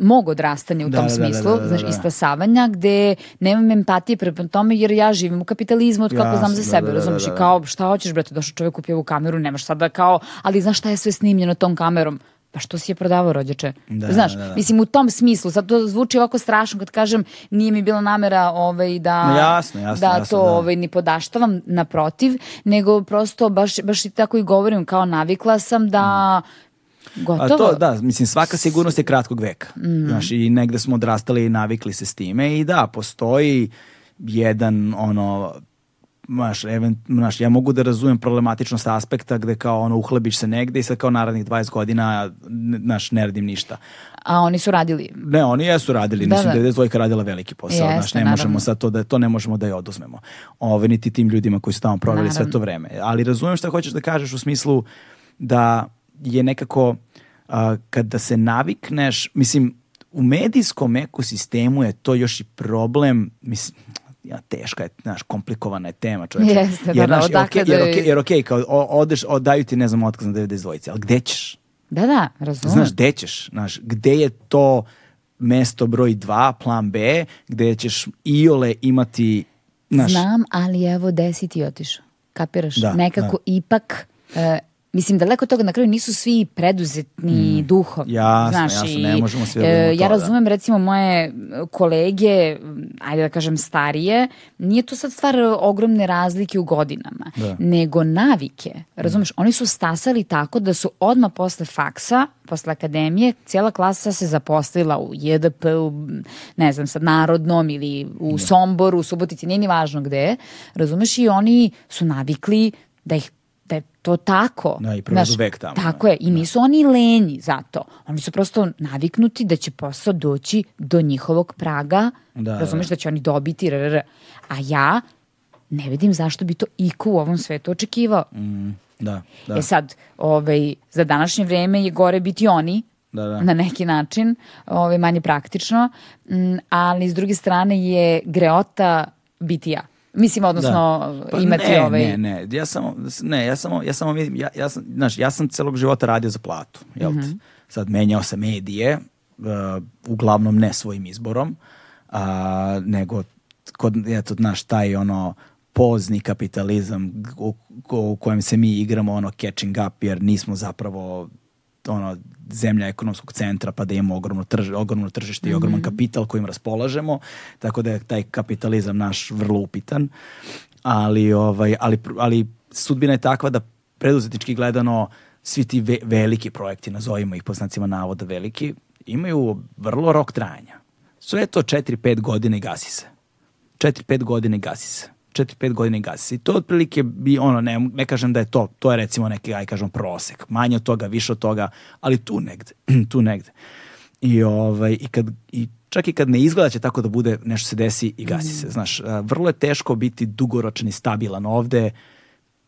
mog odrastanja u da, tom da, smislu, da, da, da, znaš, da. istasavanja, gde nemam empatije prema tome jer ja živim u kapitalizmu od kako znam za sebe, da, razumiješ, i kao šta hoćeš brate, došao čovjek kupio ovu kameru, nemaš sada kao, ali znaš šta je sve snimljeno tom kamerom? pa što si je prodavao rođače? Da, Znaš, da, da. mislim u tom smislu, sad to zvuči ovako strašno kad kažem nije mi bila namera ovaj, da, no, jasno, jasno, da jasno, to da. Ovaj, ni podaštavam naprotiv, nego prosto baš, baš i tako i govorim kao navikla sam da mm Gotovo. A to, da, mislim, svaka sigurnost je kratkog veka. Mm. Znaš, i negde smo odrastali i navikli se s time i da, postoji jedan, ono, Maš, event, maš, ja mogu da razumem problematičnost aspekta gde kao ono uhlebiš se negde i sad kao narednih 20 godina naš, ne radim ništa. A oni su radili? Ne, oni jesu radili. Da, Mislim da je dvojka radila veliki posao. Jeste, znaš, ne naravno. možemo sad to da, to ne možemo da je oduzmemo. Ove, niti tim ljudima koji su tamo proveli naravno. sve to vreme. Ali razumem šta hoćeš da kažeš u smislu da je nekako uh, kada se navikneš, mislim, u medijskom ekosistemu je to još i problem, mislim, ja, teška je, znaš, komplikovana je tema, čovječe. Jeste, da, jer, da, znaš, odakle okej- jer, da- okej- jer okej, kao o- odeš, o, daju ti, ne znam, otkaz na 92, ali gde ćeš? Da, da, razumem. Znaš, gde ćeš? Znaš, gde je to mesto broj 2, plan B, gde ćeš iole imati, znaš, Znam, ali evo gde si ti otišao. Kapiraš? Da, Nekako da. ipak... e, Mislim, daleko od toga, na kraju nisu svi preduzetni duhom. Mm. Jasno, znaš, jasno, i, ne možemo svi da e, Ja da. razumem, recimo, moje kolege, ajde da kažem starije, nije to sad stvar ogromne razlike u godinama, Da. nego navike. Razumeš, oni su stasali tako da su odmah posle faksa, posle akademije, cijela klasa se zaposlila u JDP, u, ne znam, sad Narodnom ili u Somboru, u Subotici, nije ni važno gde, razumeš, i oni su navikli da ih da to tako. Da, i provedu vek tamo, Tako da. je, i nisu oni lenji zato. Oni su prosto naviknuti da će posao doći do njihovog praga, Da, razumeš da. da će oni dobiti, rr. A ja ne vidim zašto bi to iko u ovom svetu očekivao. Mm, da, da. E sad, ovaj, za današnje vreme je gore biti oni, Da, da. na neki način, ovaj, manje praktično, mm, ali s druge strane je greota biti ja. Mislim, odnosno Pa imati ne, ovaj... Ne, ne, ja samo, ne, ja samo, ja samo vidim, ja, ja sam, znaš, ja sam celog života radio za platu, jel Mhm. te? Sad menjao sam medije, uh, uglavnom ne svojim izborom, a, nego kod, eto, znaš, taj ono pozni kapitalizam u, u kojem se mi igramo ono catching up jer nismo zapravo ono zemlja ekonomskog centra pa da imamo ogromno, trž, ogromno tržište i ogroman kapital kojim raspolažemo tako da je taj kapitalizam naš vrlo upitan. Ali ovaj ali ali sudbina je takva da preduzetnički gledano svi ti ve- veliki projekti nazovimo ih po znacima navoda veliki imaju vrlo rok trajanja. Sve to 4-5 godina i gasi se. 4-5 godina i gasi se. 4-5 godina i gasi to otprilike bi, ono, ne, ne kažem da je to, to je recimo neki, aj kažem, prosek. Manje od toga, više od toga, ali tu negde, tu negde. I, ovaj, i, kad, i čak i kad ne izgleda će tako da bude, nešto se desi i gasi se. Znaš, vrlo je teško biti dugoročan i stabilan ovde,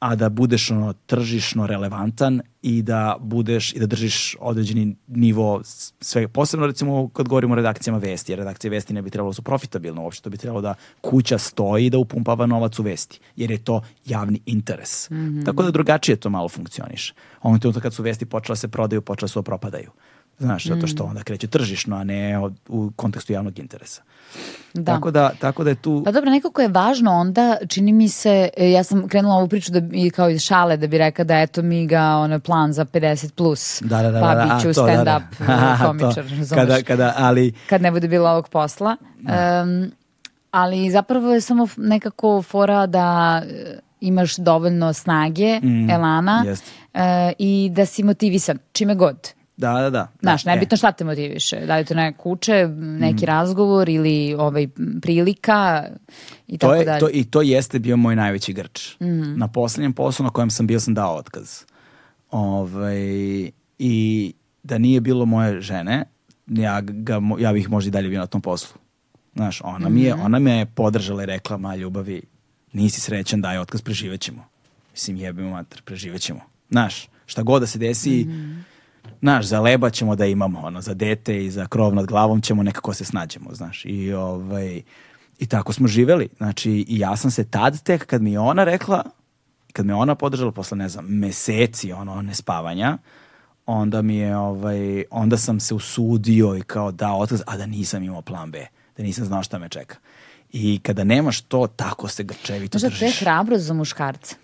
a da budeš ono tržišno relevantan i da budeš i da držiš određeni nivo sve posebno recimo kad govorimo o redakcijama vesti jer redakcije vesti ne bi trebalo da su profitabilne uopšte. To bi trebalo da kuća stoji da upumpava novac u vesti jer je to javni interes. Tako da drugačije to malo funkcioniše. Ovom trenutku kad su vesti počela da se prodaju počela su da propadaju. Znaš zato što onda kreće tržišno a ne od- u kontekstu javnog interesa Da. tako da tako da je tu Pa dobro, nekako je važno onda, čini mi se, e, ja sam krenula ovu priču da bi, kao iz šale, da bi rekla da eto mi ga ono plan za 50 plus, da, da, da, pa da, da, bit a, ću to, da, da. komičar, kada, kada, ali kad ne bude bilo ovog posla. Em, ali zapravo je samo nekako fora da e, imaš dovoljno snage, elana Mm, jeste. e, i da si motivisan, čime god. Da, da, da. Znaš, da, e. nebitno šta te motiviše. Da li to neka kuće, neki razgovor ili ovaj, prilika i to tako je, dalje. to, I to jeste bio moj najveći grč. Na poslednjem poslu na kojem sam bio sam dao otkaz. Ovaj, I da nije bilo moje žene, ja, ga, ja bih možda i dalje bio na tom poslu. Znaš, ona, mi je, ona me je podržala i rekla, ma ljubavi, nisi srećan, daj otkaz, preživećemo. Mislim, jebimo mater, preživećemo. Znaš, šta god da se desi, znaš, za leba ćemo da imamo, ono, za dete i za krov nad glavom ćemo nekako se snađemo, znaš. I, ovaj, I tako smo živeli. Znači, i ja sam se tad tek, kad mi je ona rekla, kad me ona podržala posle, ne znam, meseci, ono, nespavanja, onda mi je, ovaj, onda sam se usudio i kao dao otkaz, a da nisam imao plan B, da nisam znao šta me čeka. I kada nemaš to, tako se grčevito da to je držiš. hrabro za muškarce.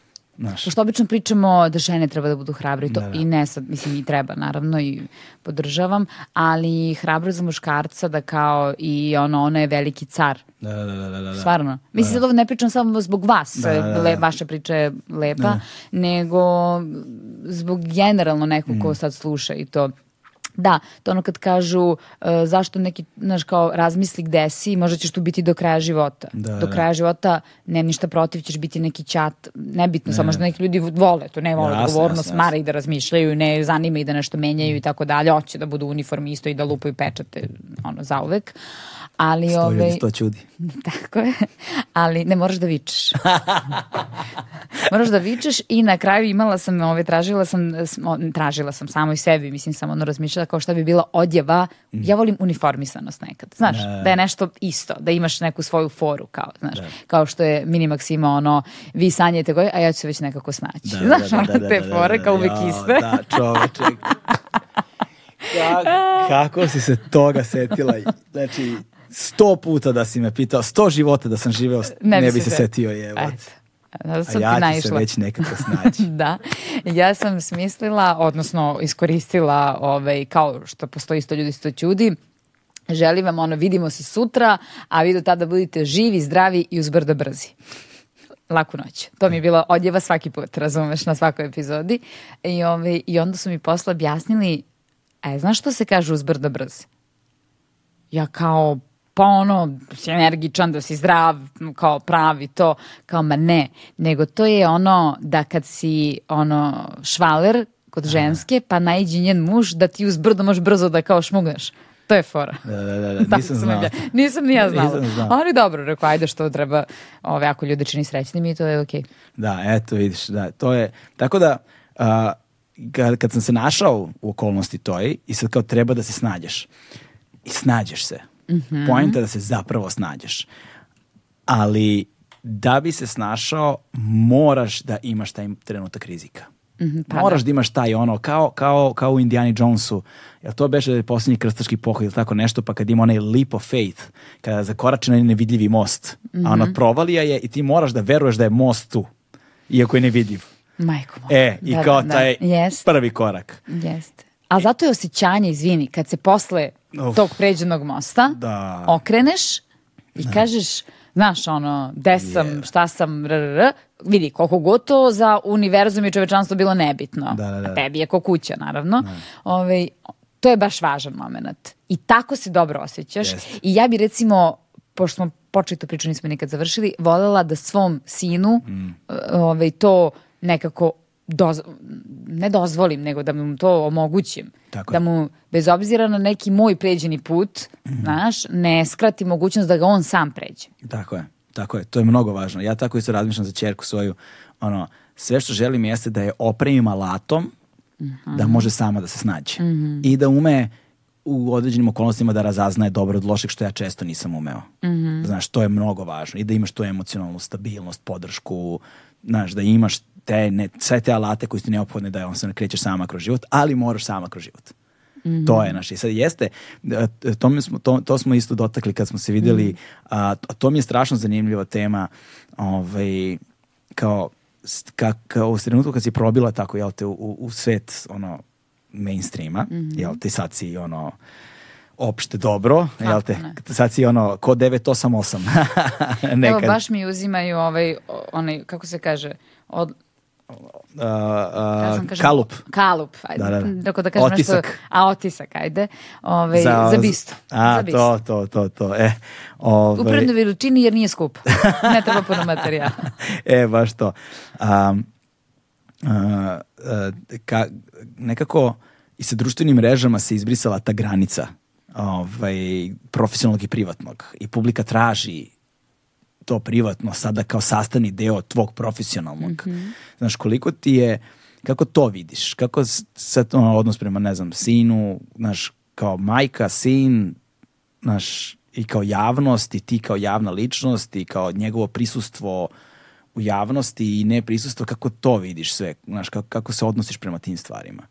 Znaš. Pošto obično pričamo da žene treba da budu hrabre i to Da, da. i ne sad, mislim i treba naravno i podržavam, ali hrabro za muškarca da kao i ono, ono je veliki car. Da, da, da, da, da. Stvarno. Mislim, sad ovo ne pričam samo zbog vas, Da, da, da. Le, vaša priča je lepa, nego zbog generalno nekog Mm. ko sad sluša i to. Da, to ono kad kažu e, zašto neki, znaš, kao razmisli gde si, možda ćeš tu biti do kraja života. Da, do da. kraja života nemam ništa protiv, ćeš biti neki čat, nebitno, samo možda neki ljudi vole, to ne vole Jasno, odgovornost, mara i da razmišljaju, ne zanima i da nešto menjaju i tako dalje, hoće da budu uniformi isto i da lupaju pečate, ono, zauvek. Ali, Sto ovaj, ljudi, sto čudi. tako je. Ali ne moraš da vičeš. moraš da vičeš i na kraju imala sam, ovaj, tražila sam, tražila sam samo i sebi, mislim sam ono razmišljala kao šta bi bila odjeva, ja volim uniformisanost nekad, znaš, Da. da je nešto isto, da imaš neku svoju foru, kao, znaš, kao što je Minimax ima ono, vi sanjajte koji, a ja ću se već nekako snaći, znaš, ono, te fore kao uvek iste. Da, čoveče. Ka- kako si se toga setila? Znači, sto puta da si me pitao, sto života da sam živeo, ne, bi se setio, je. Zato A ja ti ću se već nekako snaći. da, ja sam smislila, odnosno iskoristila ovaj, kao što postoji sto ljudi, sto ljudi, želim vam ono, vidimo se sutra, a vi do tada budite živi, zdravi i uzbrdo brzi. Laku noć. To mi je bila odjeva svaki put, razumeš, na svakoj epizodi. I, ovaj, I onda su mi posle objasnili, a znaš što se kaže uzbrdo brz? ja kao pa ono, si energičan, da si zdrav, kao pravi to, kao ma ne, nego to je ono da kad si ono švaler kod ženske, pa najđe njen muž, da ti uz brdo možeš brzo da kao šmugneš. To je fora. Da, da, da, da, nisam sam znao. Nisam ni ja znala. Nisam znao. Ali dobro, rekao, ajde što treba, ove, ako ljude čini srećnim i to je okej. Da, eto vidiš, da, to je, tako da, a, kad, kad sam se našao u okolnosti toj i sad kao treba da se snađeš i snađeš se. Mhm. Poenta je da se zapravo snađeš. Ali da bi se snašao, moraš da imaš taj trenutak rizika. pa moraš da. imaš taj ono, kao, kao, kao u Indiana Jonesu, jel to beše posljednji krstaški pohod ili tako nešto, pa kad ima onaj leap of faith, kada zakorači na nevidljivi most, a ona provalija je i ti moraš da veruješ da je most tu, iako je nevidljiv. Majko moja. E, i Da, kao da, da. taj Jest. prvi korak. Jeste. A zato je osjećanje, izvini, kad se posle Uf. tog pređenog mosta Da. okreneš i kažeš, znaš, ono, gde sam, šta sam, r, r, vidi, koliko god to za univerzum i čovečanstvo bilo nebitno. Da, da, da. A tebi je ko kuća, naravno. Ovaj, to je baš važan moment. I tako se dobro osjećaš. Jeste. I ja bi recimo, pošto smo počeli tu priču, nismo nikad završili, voljela da svom sinu Mm. ovaj, to nekako doz, ne dozvolim, nego da mu to omogućim. Tako da mu, bez obzira na neki moj pređeni put, Mhm. znaš, ne skrati mogućnost da ga on sam pređe. Tako je, tako je, to je mnogo važno. Ja tako isto razmišljam za čerku svoju, ono, sve što želim jeste da je opremim alatom da može sama da se snađe. I da ume u određenim okolnostima da razaznaje dobro od lošeg, što ja često nisam umeo. Znaš, to je mnogo važno. I da imaš tu emocionalnu stabilnost, podršku, znaš, da imaš te, ne, sve te alate koji su ti neophodne da on se ne krećeš sama kroz život, ali moraš sama kroz život. To je naš. I sad jeste, e, to, mi smo, to, to smo isto dotakli kad smo se vidjeli, a, to- to mi je strašno zanimljiva tema, ovaj, kao, ka, kao u trenutku kad si probila tako, jel te, u, u svet, ono, mainstreama, jel te, sad si, ono, opšte dobro, jel te, ne. sad si, ono, ko 988, Evo, baš mi uzimaju ovaj, onaj, kako se kaže, od, ja sam kažem- kalup. Kalup, ajde. Da, da, da. Da kažem Otisak. nešto, a otisak, ajde. Ovaj, za, bistu. A, za bistu. to, to, to, to. E, ovaj, U prednoj veličini jer nije skup. ne treba puno materijala. e, baš to. Um, a, a, ka, nekako i sa društvenim mrežama se izbrisala ta granica ovaj, profesionalnog i privatnog. I publika traži to privatno sada kao sastavni deo tvog profesionalnog. Znaš, koliko ti je, kako to vidiš? Kako s- sad ono, odnos prema, ne znam, sinu, znaš, kao majka, sin, znaš, i kao javnost i ti kao javna ličnost i kao njegovo prisustvo u javnosti i ne prisustvo, kako to vidiš sve, znaš, kako, kako se odnosiš prema tim stvarima.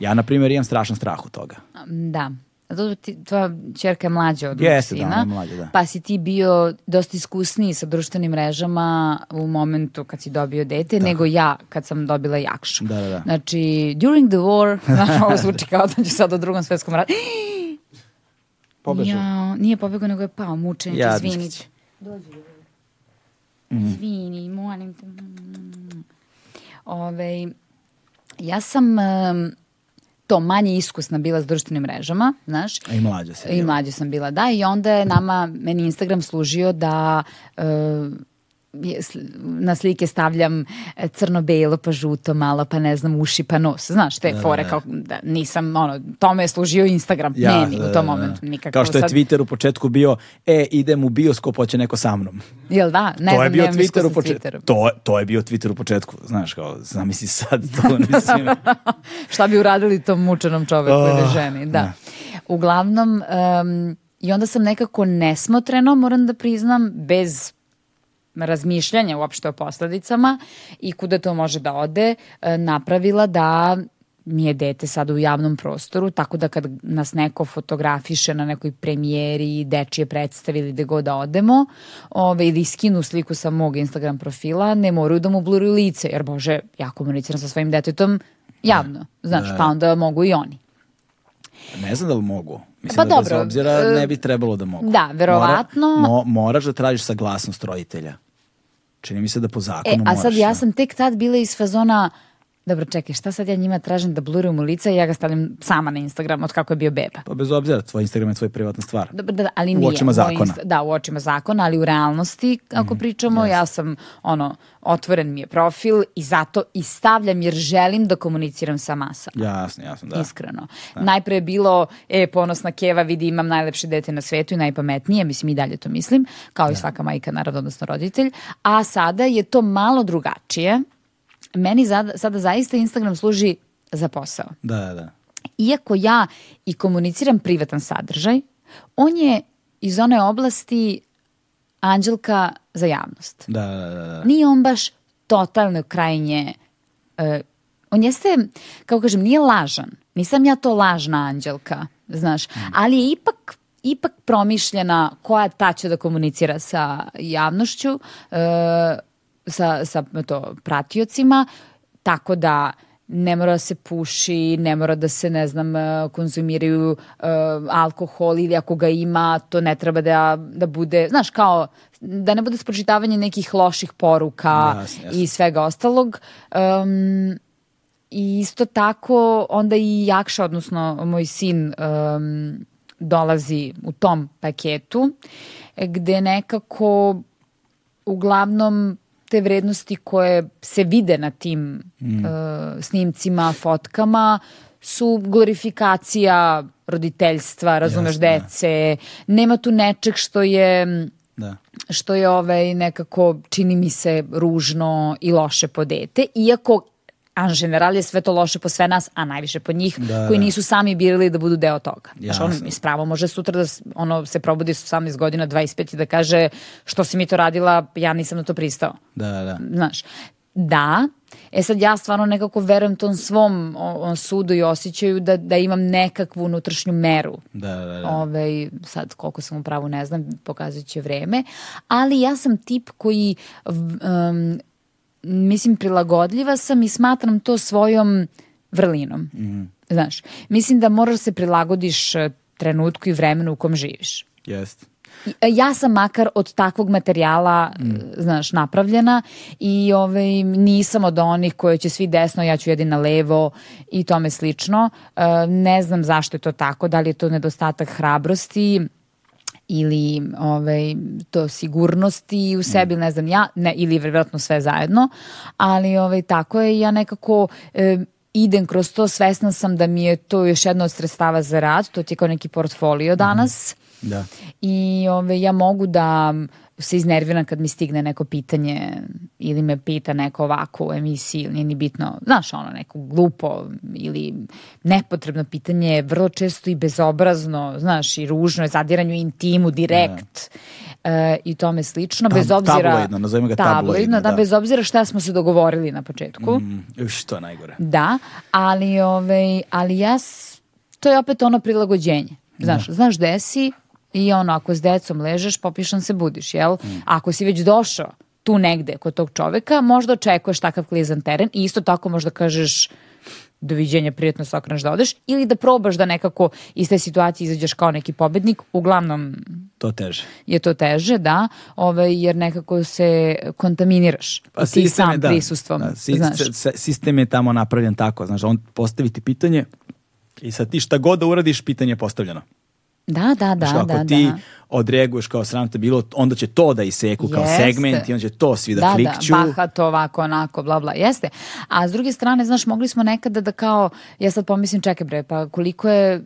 Ja, na primjer, imam strašan strah od toga. Da. Zato ti, tvoja čerka je mlađa od Jeste, da, sina, je mlađa, da. pa si ti bio dosta iskusniji sa društvenim mrežama u momentu kad si dobio dete, nego ja kad sam dobila jakšu. Da, da, da. Znači, during the war, znaš, ovo zvuči kao da ću sad u drugom svetskom ratu. Pobežao. Ja, nije pobegao, nego je pao, mučenić, izvinite. si. Dođi. Mhm. Izvini, molim te. Ove, ja sam em, to manje iskusna bila s društvenim mrežama, znaš. I mlađa se. I jel? mlađa sam bila, da. I onda je nama, meni Instagram služio da sl- na slike stavljam e, crno-belo, pa žuto malo, pa ne znam, uši, pa nos. Znaš, te fore, kao da nisam, ono, tome je služio Instagram, ne mi u tom momentu, nikako. Kao što je sad- Twitter u početku bio, e, idem u bioskop, hoće neko sa mnom. Jel da? Ne to znam, je bio nemam Twitter u početku. To, to je bio Twitter u početku, znaš, kao, zamisli sad to, mislim. Šta bi uradili tom mučenom čoveku ili Oh, ženi, da. da. Uglavnom, em, i onda sam nekako nesmotreno, moram da priznam, bez razmišljanja uopšte o posledicama i kuda to može da ode, e, napravila da mi je dete sada u javnom prostoru, tako da kad nas neko fotografiše na nekoj premijeri, dečije predstavi ili gde god da odemo, ove, ili skinu sliku sa mog Instagram profila, ne moraju da mu bluruju lice, jer bože, ja komuniciram sa svojim detetom javno, znaš, pa onda mogu i oni. Ne znam da li mogu. Mislim Pa da bez dobro, obzira e, ne bi trebalo da mogu. da, verovatno. Mora- mo- moraš da tražiš saglasnost roditelja. Čini mi se da po zakonu E, a moraš. sad ja da. sam tek tad bila iz fazona, dobro čekaj, šta sad ja njima tražim da bluruju mu lica i ja ga stavljam sama na Instagram od kako je bio beba. Pa bez obzira, tvoj Instagram je tvoja privatna stvar. Dobro, da, ali U nije. očima moj zakona. Insta- da, u očima zakona, ali u realnosti, ako pričamo, ja sam, ono, otvoren mi je profil i zato i stavljam jer želim da komuniciram sa masama. Jasno, jasno, da. Iskreno. Najpre je bilo, e, ponosna Keva, vidi imam najlepše dete na svetu i najpametnije, mislim i dalje to mislim, kao i svaka majka, naravno, odnosno roditelj. A sada je to malo drugačije. Meni zada- sada zaista Instagram služi za posao. Da, da, da. Iako ja i komuniciram privatan sadržaj, on je iz one oblasti anđelka za javnost. Da, da, da, da. Nije on baš totalno krajnje... e, on jeste, kako kažem, nije lažan. Nisam ja to lažna anđelka, znaš. Ali je ipak ipak promišljena koja ta će da komunicira sa javnošću, e, sa, sa to, pratiocima, tako da ne mora da se puši, ne mora da se, ne znam, e, konzumiraju e, alkohol ili ako ga ima, to ne treba da, da bude, znaš, kao da ne bude spočitavanje nekih loših poruka Jasno, jasno. i svega ostalog. Um, I isto tako onda i Jakša, odnosno moj sin um, dolazi u tom paketu gde nekako uglavnom te vrednosti koje se vide na tim Mm. uh, snimcima, fotkama su glorifikacija roditeljstva, razumeš, Jasno, da. dece. Nema tu nečeg što je da. što je ovaj nekako čini mi se ružno i loše po dete, iako a general je sve to loše po sve nas, a najviše po njih, Da, koji da. nisu sami birali da budu deo toga. Znaš, on Jasno. mi spravo može sutra da ono, se probudi s 18 godina, 25 i da kaže što si mi to radila, ja nisam na to pristao. Da, da. Znaš, da, e sad ja stvarno nekako verujem tom svom o, o sudu i osjećaju da, da imam nekakvu unutrašnju meru Da, da, da. Ovaj, sad koliko sam u pravu ne znam, pokazat će vreme, ali ja sam tip koji um, mislim prilagodljiva sam i smatram to svojom vrlinom. Znaš, mislim da moraš se prilagodiš eh, trenutku i vremenu u kom živiš. Jest. I- e, Ja sam makar od takvog materijala, Mm. e, znaš, napravljena i ovaj, nisam od onih koje će svi desno, ja ću jedina levo i tome slično. E, ne znam zašto je to tako, da li je to nedostatak hrabrosti ili ovaj, to sigurnosti u sebi, ne znam ja, ne, ili vjerojatno sve zajedno, ali ovaj, tako je, ja nekako e, idem kroz to, svesna sam da mi je to još jedno od sredstava za rad, to ti je kao neki portfolio danas, Da. i ove, ja mogu da se iznerviram kad mi stigne neko pitanje ili me pita neko ovako u emisiji ili nije ni bitno, znaš ono neko glupo ili nepotrebno pitanje vrlo često i bezobrazno, znaš i ružno je zadiranju intimu direkt e, i tome slično, Tab- bez obzira tabloidno, nazovimo ga tabloidno, da, da. bez obzira šta smo se dogovorili na početku Mm, Uš, to je najgore. da, ali, ovaj, ali ja, to je opet ono prilagođenje. Znaš, znaš gde si i ono, ako s decom ležeš, popišan se budiš, jel? Ako si već došao tu negde kod tog čoveka, možda očekuješ takav klizan teren i isto tako možda kažeš doviđenja, prijetno se okreneš da odeš ili da probaš da nekako iz te situacije izađeš kao neki pobednik, uglavnom To teže. je to teže, da, ovaj, jer nekako se kontaminiraš i ti Pa sistem je, sam da. prisustvom, Da, si- znaš. sistem je tamo napravljen tako, znaš, on postavi ti pitanje i sad ti šta god da uradiš, pitanje je postavljeno. Da, da, da, Znaš, ako da, ti da. odreaguješ kao sram te bilo, onda će to da iseku kao Jeste. segment i onda će to svi da, da, klikću. Da, bahato, ovako, onako, bla, bla, jeste. A s druge strane, znaš, mogli smo nekada da kao, ja sad pomislim, čekaj bre, pa koliko je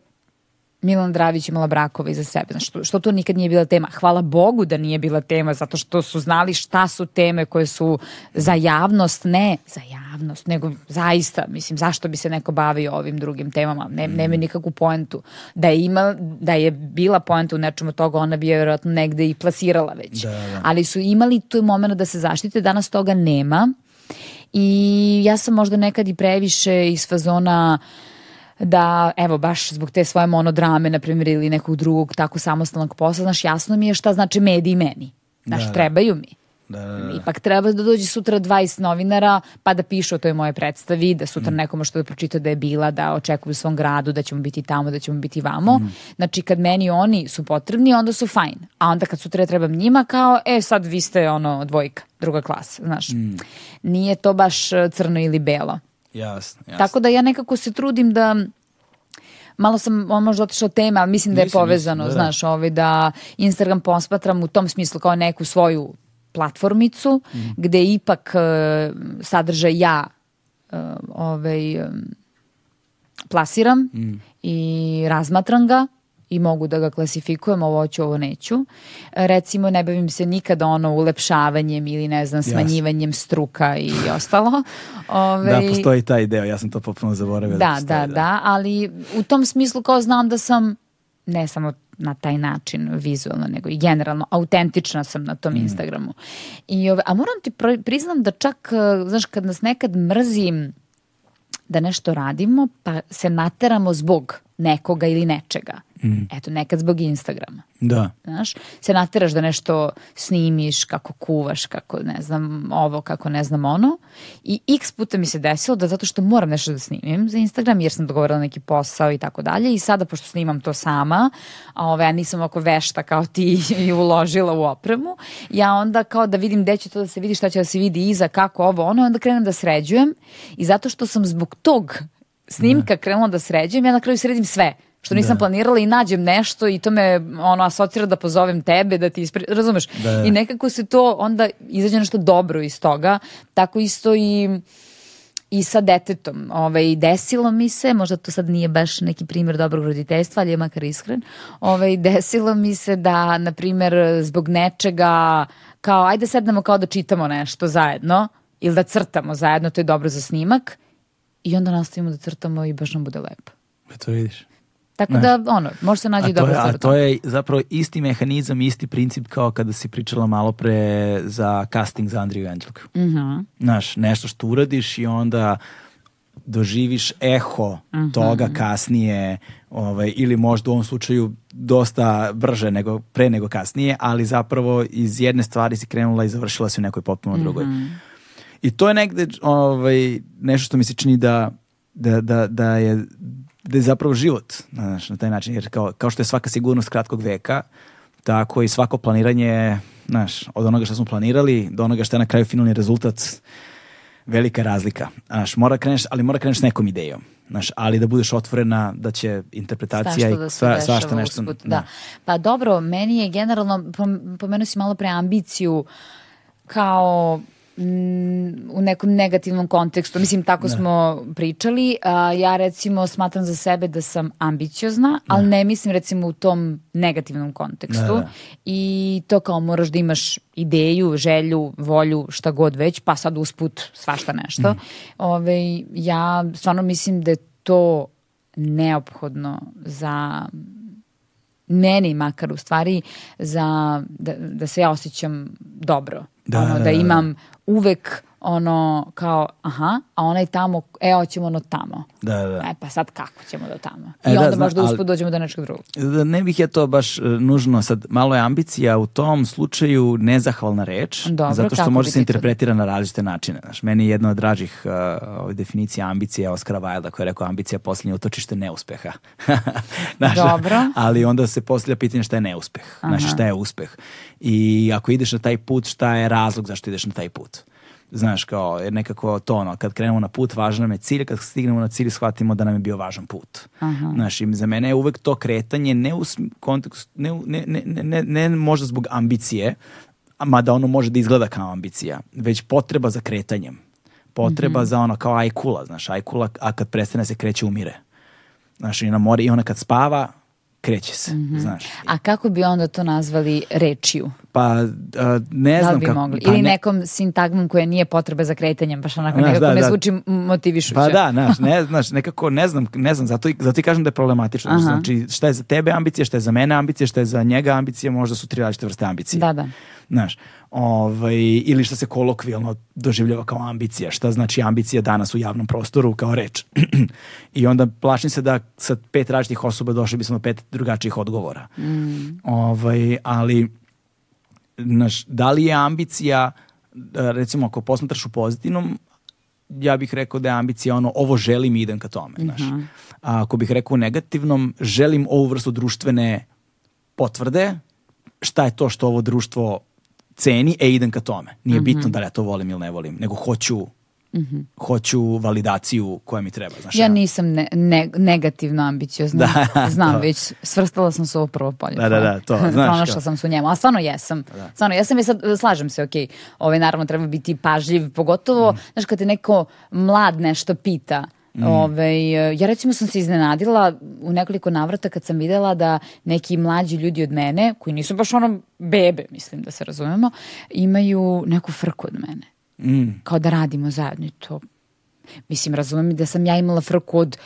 Milan Dravić imala brakova iza sebe. Znaš, što, što to nikad nije bila tema? Hvala Bogu da nije bila tema, zato što su znali šta su teme koje su za javnost, ne za javnost, nego zaista, mislim, zašto bi se neko bavio ovim drugim temama? Ne, Nema nikakvu poentu. Da je, ima, da je bila poenta u nečemu toga, ona bi je vjerojatno negde i plasirala već. Da, da. Ali su imali tu moment da se zaštite, danas toga nema. I ja sam možda nekad i previše iz fazona da, evo, baš zbog te svoje monodrame, na primjer, ili nekog drugog tako samostalnog posla, znaš, jasno mi je šta znači mediji meni. Znaš, Da, da. trebaju mi. Da, da, da. Ipak treba da dođe sutra 20 novinara pa da pišu o toj moje predstavi, da sutra Mm. neko može da pročita da je bila, da očekuju u svom gradu, da ćemo biti tamo, da ćemo biti vamo. Mm. Znači kad meni oni su potrebni, onda su fajn. A onda kad sutra trebam njima, kao, e sad vi ste ono dvojka, druga klasa, znaš. Mm. Nije to baš e, crno ili belo. Jasno, jasno. Tako da ja nekako se trudim da malo sam on možda otišla od teme, ali mislim da je povezano, da, da. znaš, ovaj, da Instagram posmatram u tom smislu kao neku svoju platformicu, Mhm. gde ipak e, sadržaj ja e, ovaj, e, plasiram Mhm. i razmatram ga i mogu da ga klasifikujem, ovo hoću, ovo neću. E, Recimo, ne bavim se nikada ono ulepšavanjem ili ne znam, smanjivanjem struka i ostalo. Ove, Da, postoji taj deo, ja sam to potpuno zaboravio. da, postoji, da, da, ali u tom smislu kao znam da sam ne samo na taj način vizualno, nego i generalno autentična sam na Mm. tom Instagramu. I ove, a moram ti priznam da čak, eh, znaš, kad nas nekad mrzim da nešto radimo, pa se nateramo zbog nekoga ili nečega. Eto, nekad zbog Instagrama. Da. Znaš, se nateraš da nešto snimiš, kako kuvaš, kako ne znam ovo, kako ne znam ono. I x puta mi se desilo da zato što moram nešto da snimim za Instagram, jer sam dogovorila neki posao i tako dalje. I sada, pošto snimam to sama, a ove, ja nisam oko vešta kao ti i uložila u opremu, ja onda kao da vidim gde će to da se vidi, šta će da se vidi iza, kako ovo, ono, onda krenem da sređujem. I zato što sam zbog tog snimka krenula da sređujem, ja na kraju sredim sve što nisam planirala i nađem nešto i to me ono asocira da pozovem tebe da ti ispri... razumeš? Da, da. I nekako se to onda izađe nešto dobro iz toga. Tako isto i i sa detetom. Ovaj, desilo mi se, možda to sad nije baš neki primjer dobrog roditeljstva, ali je makar iskren, ovaj, desilo mi se da, na primjer, zbog nečega, kao, ajde sednemo kao da čitamo nešto zajedno, ili da crtamo zajedno, to je dobro za snimak, i onda nastavimo da crtamo i baš nam bude lepo. E, To vidiš. Tako Znaš. da, ono, može se nađe A i to, dobra je, stvar. a to je zapravo isti mehanizam, isti princip kao kada si pričala malo pre za casting za Andriju Anđelku. Mhm. Znaš, nešto što uradiš i onda doživiš eho Mhm. toga kasnije ovaj, ili možda u ovom slučaju dosta brže nego, pre nego kasnije, ali zapravo iz jedne stvari si krenula i završila si u nekoj potpuno drugoj. Mhm. I to je negde ovaj, nešto što mi se čini da, da, da, da je da je zapravo život znaš, na taj način. Jer kao, kao što je svaka sigurnost kratkog veka, tako i svako planiranje, znaš, od onoga što smo planirali do onoga što je na kraju finalni rezultat, velika razlika. Znaš, mora kreneš, ali mora kreneš nekom idejom. Znaš, ali da budeš otvorena da će interpretacija Svašta da i se sva, svašta nešto. usput, da. Pa dobro, meni je generalno, pom- pomenuo si malo pre ambiciju kao u nekom negativnom kontekstu. Mislim, tako smo pričali. A, ja recimo smatram za sebe da sam ambiciozna, ali ne mislim recimo u tom negativnom kontekstu. Da, da. I to kao moraš da imaš ideju, želju, volju, šta god već, pa sad usput svašta nešto. Ove, ja stvarno mislim da je to neophodno za meni makar u stvari za da, da se ja osjećam dobro. Da, ono, da, da, da. imam uvek ono kao aha, a onaj tamo, e hoćemo ono tamo. Da, da. E pa sad kako ćemo do tamo? E, I da, onda zna- možda usput dođemo do nečeg drugog. Da ne bih ja to baš e, nužno sad, malo je ambicija u tom slučaju nezahvalna reč, Dobro, zato što može se interpretira na različite načine. Znaš, meni je jedna od dražih uh, definicija ambicije Oskara Wilda koja je rekao ambicija posljednje utočište neuspeha. Znaš, Dobro. Ali onda se postavlja pitanje šta je neuspeh. Znaš, šta je uspeh. I ako ideš na taj put, šta je razlog zašto ideš na taj put. Znaš, kao, jer nekako to ono, kad krenemo na put, važan nam je cilj, kad stignemo na cilj, shvatimo da nam je bio važan put. Aha. Znaš, i za mene je uvek to kretanje ne u kontekstu, ne, ne, ne, ne, ne, možda zbog ambicije, mada ono može da izgleda kao ambicija, već potreba za kretanjem. Potreba za ono kao ajkula, znaš, ajkula, a kad prestane se kreće, umire. Znaš, i na more, i ona kad spava, kreće se, znaš. A kako bi onda to nazvali rečiju? Pa, a, ne da znam bi kako... mogli? pa Ili ne- nekom sintagmom koja nije potreba za kretanjem, baš onako Znaš, nekako da, ne da. zvuči motivišuće. Pa da, znaš, ne, znaš, nekako ne znam, ne znam, zato, zato i kažem da je problematično. Aha. Znači, šta je za tebe ambicija, šta je za mene ambicija, šta je za njega ambicija, možda su tri različite vrste ambicije. Da, da. Znaš, ovaj, ili šta se kolokvijalno doživljava kao ambicija, šta znači ambicija danas u javnom prostoru kao reč. I onda plašim se da sa pet različitih osoba došli bismo do pet drugačijih odgovora. Ovaj, ali, znaš, da li je ambicija, da, recimo ako posmatraš u pozitivnom, ja bih rekao da je ambicija ono, ovo želim i idem ka tome, znaš. A ako bih rekao u negativnom, želim ovu vrstu društvene potvrde, šta je to što ovo društvo ceni, e idem ka tome. Nije bitno da li ja to volim ili ne volim, nego hoću hoću validaciju koja mi treba. Znaš, Ja nisam ne, ne- negativno ambiciozna. Da, Znam to. već, svrstala sam se u ovo prvo polje. Da, da, da, to, znaš Pronašla sam se u njemu, a stvarno jesam. Stvarno, jesam i sad slažem se, ok, ovaj, naravno treba biti pažljiv, pogotovo, Mm. znaš, kad te neko mlad nešto pita, Ovaj, ja recimo sam se iznenadila u nekoliko navrata kad sam videla da neki mlađi ljudi od mene, koji nisu baš ono bebe, mislim da se razumemo, imaju neku frku od mene. Mm. Kao da radimo zajedno i to Mislim, razumem i da sam ja imala frku od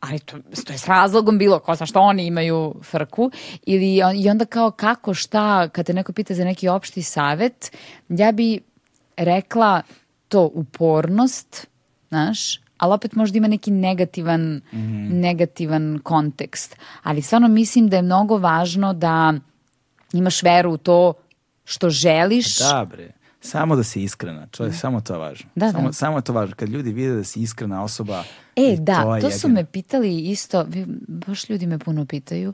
ali to, to je s razlogom bilo, ko zna što oni imaju frku, ili, i onda kao kako, šta, kad te neko pita za neki opšti savet, ja bi rekla to upornost, znaš, ali opet možda ima neki negativan, negativan kontekst. Ali stvarno mislim da je mnogo važno da imaš veru u to što želiš, Da, bre. Samo da si iskrena, čovjek, samo to je važno. Da, samo, da. samo je to važno. Kad ljudi vide da si iskrena osoba, E, i da, to, je su me pitali isto, baš ljudi me puno pitaju,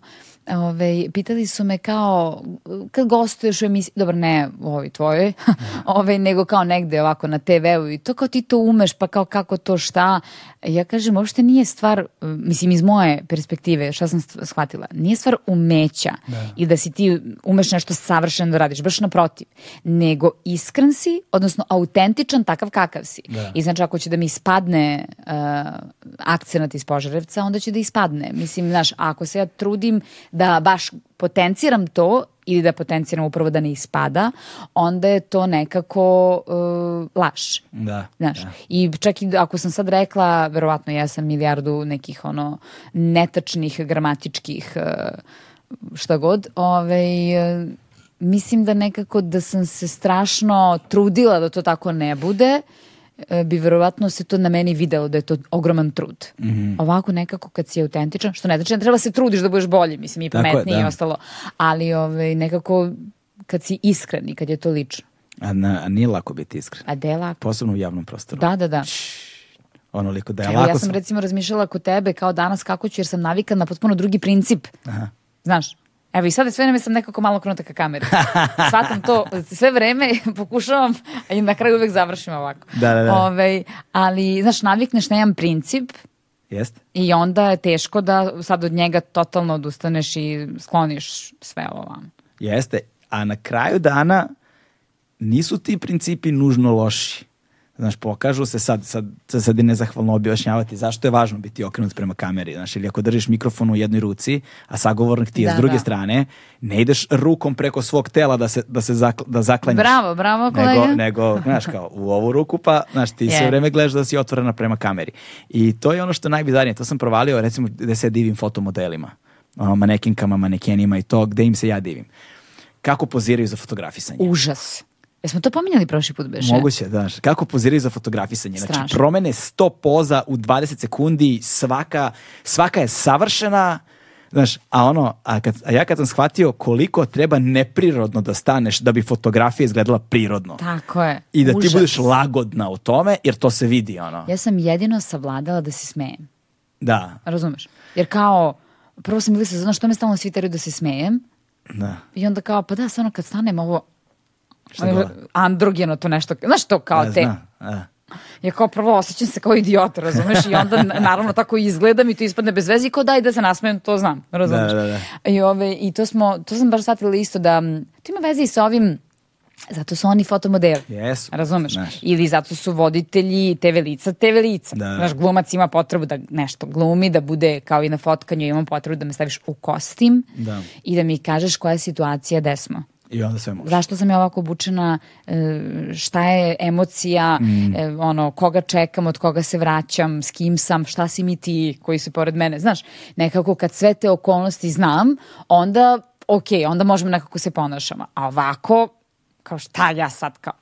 Ove, pitali su me kao, kad gostuješ u emisiji, dobro ne u ovoj tvojoj, ove, nego kao negde ovako na TV-u i to kao ti to umeš, pa kao kako to šta. Ja kažem, uopšte nije stvar, mislim iz moje perspektive, šta sam shvatila, nije stvar umeća i da si ti umeš nešto savršeno da radiš, baš naprotiv, nego iskren si, odnosno autentičan takav kakav si. I znači ako će da mi ispadne uh, akcenat iz Požarevca, onda će da ispadne. Mislim, znaš, ako se ja trudim da baš potenciram to ili da potenciram upravo da ne ispada, onda je to nekako uh, laž. Da, Znaš, da. i čak i ako sam sad rekla, verovatno ja sam milijardu nekih ono netačnih gramatičkih uh, šta god, ovaj, uh, mislim da nekako da sam se strašno trudila da to tako ne bude, bi verovatno se to na meni videlo da je to ogroman trud. Mhm. Ovako nekako kad si autentičan, što ne znači da treba se trudiš da budeš bolji, mislim i je, pametniji i da. ostalo, ali ovaj, nekako kad si iskren i kad je to lično. A, na, a nije lako biti iskren. A de lako. Posebno u javnom prostoru. Da, da, da. Onoliko da je Evo, lako... ja sam recimo razmišljala kod tebe kao danas kako ću jer sam navikana na potpuno drugi princip. Aha. Znaš, evo i sada sve vreme sam nekako malo okrenuta ka kameri. Shvatam to sve vreme, pokušavam i na kraju uvek završim ovako. Da, da, da. Ovaj, ali, znaš, navikneš na jedan princip Jeste? i onda je teško da sad od njega totalno odustaneš i skloniš sve ovo vam. Jeste. A na kraju dana nisu ti principi nužno loši. Znaš, pokažu se sad, sad, sad, sad je nezahvalno objašnjavati zašto je važno biti okrenut prema kameri. Znaš, ili ako držiš mikrofon u jednoj ruci, a sagovornik ti je Da, s druge da. strane, ne ideš rukom preko svog tela da se, da se zakl, da zaklanjaš. Bravo, bravo, nego, kolega. nego, znaš, kao u ovu ruku, pa, znaš, ti sve Je. vreme gledaš da si otvorena prema kameri. I to je ono što je najbizarnije. To sam provalio, recimo, gde se ja divim fotomodelima, manekinkama, manekenima i to, gde im se ja divim. Kako poziraju za fotografisanje. Užas. Jesmo to pominjali prošli put, Beše? Moguće, da. Kako poziraju za fotografisanje. Znači, Strašno. promene 100 poza u 20 sekundi, svaka, svaka je savršena, Znaš, a ono, a, kad, a ja kad sam shvatio koliko treba neprirodno da staneš da bi fotografija izgledala prirodno. Tako je. I da ti Užas. budeš lagodna u tome, jer to se vidi, ono. Ja sam jedino savladala da se smejem. Da, Razumeš? Jer kao, prvo sam se, znaš, što me stalno svi teraju da se smejem, da. I onda kao, pa da, stvarno kad stanem ovo, Šta gola? Androgeno to nešto, znaš to kao Ja te, znam, a. ja kao prvo osjećam se kao idiot, razumeš, i onda naravno tako izgledam i to ispadne bez veze i kao daj da se nasmejem, to znam, razumeš. Da, da, da. I, ove, i to smo, to sam baš shvatila isto da, to ima veze i sa ovim, zato su oni fotomodeli. Jesu. Razumeš? Znaš. Ili zato su voditelji TV lica, TV lica. Da. Znaš, glumac ima potrebu da nešto glumi, da bude kao i na fotkanju, imam potrebu da me staviš u kostim Da. i da mi kažeš koja je situacija, gde smo. I onda sve može. Zašto sam ja ovako obučena, e, šta je emocija, Mm. e, ono, koga čekam, od koga se vraćam, s kim sam, šta si mi ti koji su pored mene. Znaš, nekako kad sve te okolnosti znam, onda, ok, onda možemo nekako se ponašamo. A ovako, kao šta ja sad kao,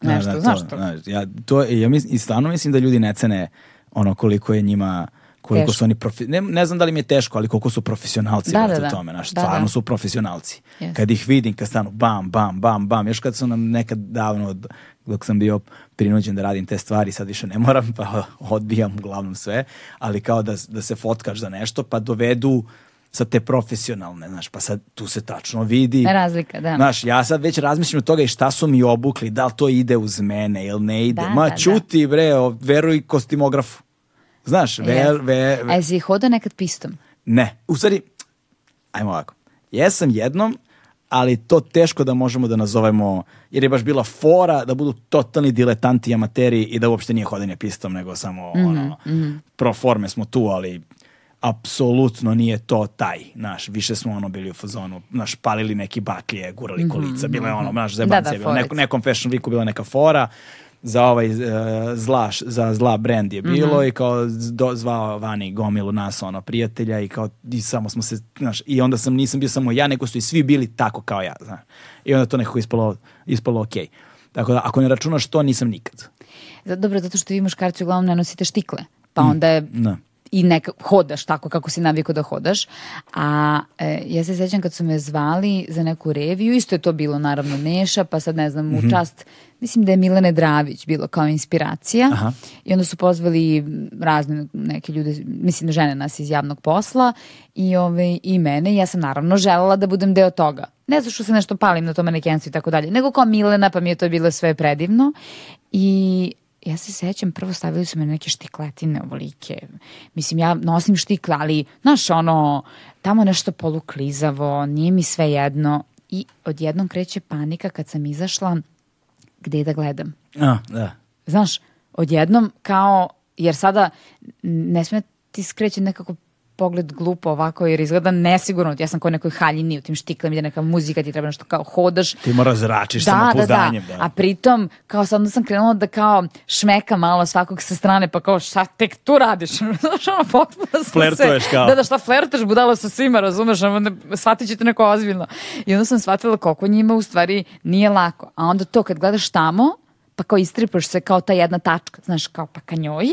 Da, nešto, da, znaš to, to? znaš, ja, to, ja mislim, I stvarno mislim da ljudi ne cene ono koliko je njima koliko Teško. su oni profi, ne, ne znam da li mi je teško, ali koliko su profesionalci Da, brate, da, u da. tome, znaš, Da, stvarno da. su profesionalci. Yes. Kad ih vidim, kad stanu bam, bam, bam, bam, još kad sam nam nekad davno, od- dok sam bio prinuđen da radim te stvari, sad više ne moram, pa odbijam uglavnom sve, ali kao da, da se fotkaš za nešto, pa dovedu sa te profesionalne, znaš, pa sad tu se tačno vidi. Razlika, da. Znaš, ja sad već razmišljam od toga i šta su mi obukli, da li to ide uz mene ili ne ide. Da, Ma da, da. čuti bre, o, veruj kostimografu. Znaš, ve, Jeste. ve, A jesi hodao nekad pistom? ne. U stvari, ajmo ovako. Jesam jednom, ali to teško da možemo da nazovemo, jer je baš bila fora da budu totalni diletanti i amateri i da uopšte nije hodenje pistom, nego samo Mhm, ono, pro forme smo tu, ali apsolutno nije to taj, naš, više smo ono bili u fazonu, naš, palili neki baklje, gurali kolica, bila je ono, naš, zebancija, Mhm, Da, da, neko, nekom fashion weeku bila neka fora, za ovaj e, zla, za zla brand je bilo Mhm. i kao do, zvao vani gomilu nas ono prijatelja i kao i samo smo se znaš i onda sam nisam bio samo ja nego su i svi bili tako kao ja znaš i onda to nekako ispalo ispalo okej tako da ako ne računaš to nisam nikad Dobro, zato što vi muškarci uglavnom ne nosite štikle. Pa onda je da. i neka, hodaš tako kako si navikao da hodaš. A e, ja se sjećam kad su me zvali za neku reviju, isto je to bilo naravno Neša, pa sad ne znam, Mhm. u čast, mislim da je Milene Dravić bilo kao inspiracija. Aha. I onda su pozvali razne neke ljude, mislim žene nas iz javnog posla i, ove, i mene. I ja sam naravno želela da budem deo toga. Ne zato što se nešto palim na to manekenstvu i tako dalje, nego kao Milena, pa mi je to bilo sve predivno. I ja se sećam, prvo stavili su me neke štikletine ovolike. Mislim, ja nosim štikle, ali, znaš, ono, tamo nešto poluklizavo, nije mi sve jedno. I odjednom kreće panika kad sam izašla gde da gledam. A, da. Znaš, odjednom kao, jer sada ne sme ti skreće nekako pogled glupo ovako jer izgleda nesigurno. Ja sam kao nekoj haljini u tim štiklama ide neka muzika, ti treba nešto kao hodaš. ti mora zračiš Da, da, da. samopouzdanjem da, A pritom, kao sad onda sam krenula da kao šmeka malo svakog sa strane, pa kao šta tek tu radiš? Znaš, ono, potpuno sam se... Flertuješ kao. Da, da, šta flertaš budalo sa svima, razumeš? Ono, ne, shvatit ćete neko ozbiljno. I onda sam shvatila koliko njima u stvari nije lako. A onda to kad gledaš tamo, pa kao istripaš se kao ta jedna tačka, znaš, kao pa ka njoj,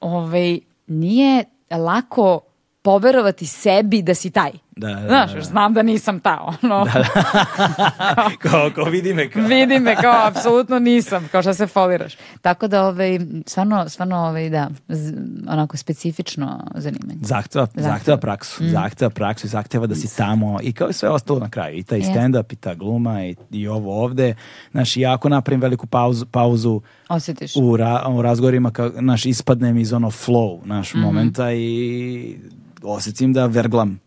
ovaj, nije lako poverovati sebi da si taj. Da, da, Znaš, da, da. znam da nisam ta, ono. kao, kao vidi me kao. Vidi me kao apsolutno nisam, kao što se foliraš. Tako da ovaj stvarno stvarno ovaj da z- onako specifično zanimanje. Zahteva, Zahteva. zahteva praksu, zahteva praksu i zahteva da si tamo i kao i sve ostalo na kraju. I taj stand-up i ta gluma i, i ovo ovde. Znaš, i ja ako napravim veliku pauzu, pauzu Osjetiš. u, ra, u razgovorima, kao, znaš, ispadnem iz ono flow, naš Mhm. momenta i osjetim da verglam.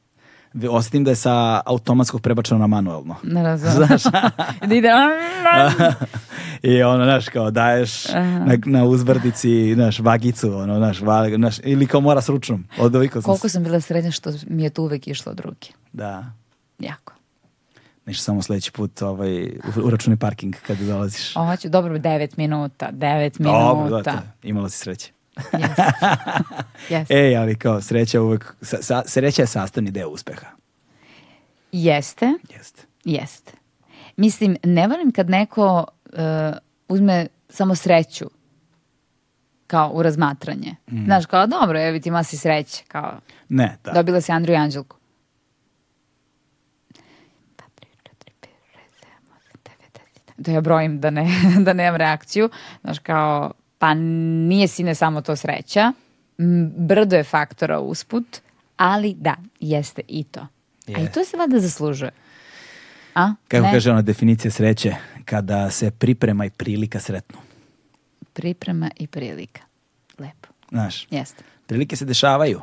Ve- Osjetim da je sa automatskog prebačeno na manuelno. Ne razumem. da ide I ono, znaš, kao daješ na, na uzbrdici, znaš, vagicu, ono, znaš, va, znaš, ili kao mora s ručnom. Od sam koliko sam bila srednja što mi je to uvek išlo od ruke. Da. Jako. Nešto samo sledeći put ovaj, uračuni parking kada dolaziš. Hoću, dobro, 9 minuta, 9 Dobro, minuta. da, to, imala si sreće. Yes. yes. Ej, ali kao sreća uvek, sa, sa- sreća je sastavni deo uspeha. Jeste. Jeste. Jeste. Mislim, ne volim kad neko uh, uzme samo sreću kao u razmatranje. Mm. Znaš, kao dobro, evo ti ima si sreće, kao Ne, da. dobila si Andru i Anđelku. Pa. Da ja brojim da, ne, da nemam reakciju. Znaš, kao, pa nije sine samo to sreća. Brdo je faktora usput, ali da, jeste i to. A i to se vada zaslužuje. A? Kako Ne? kaže ona definicija sreće, kada se priprema i prilika sretnu. Priprema i prilika. Lepo. Znaš, Jeste. prilike se dešavaju,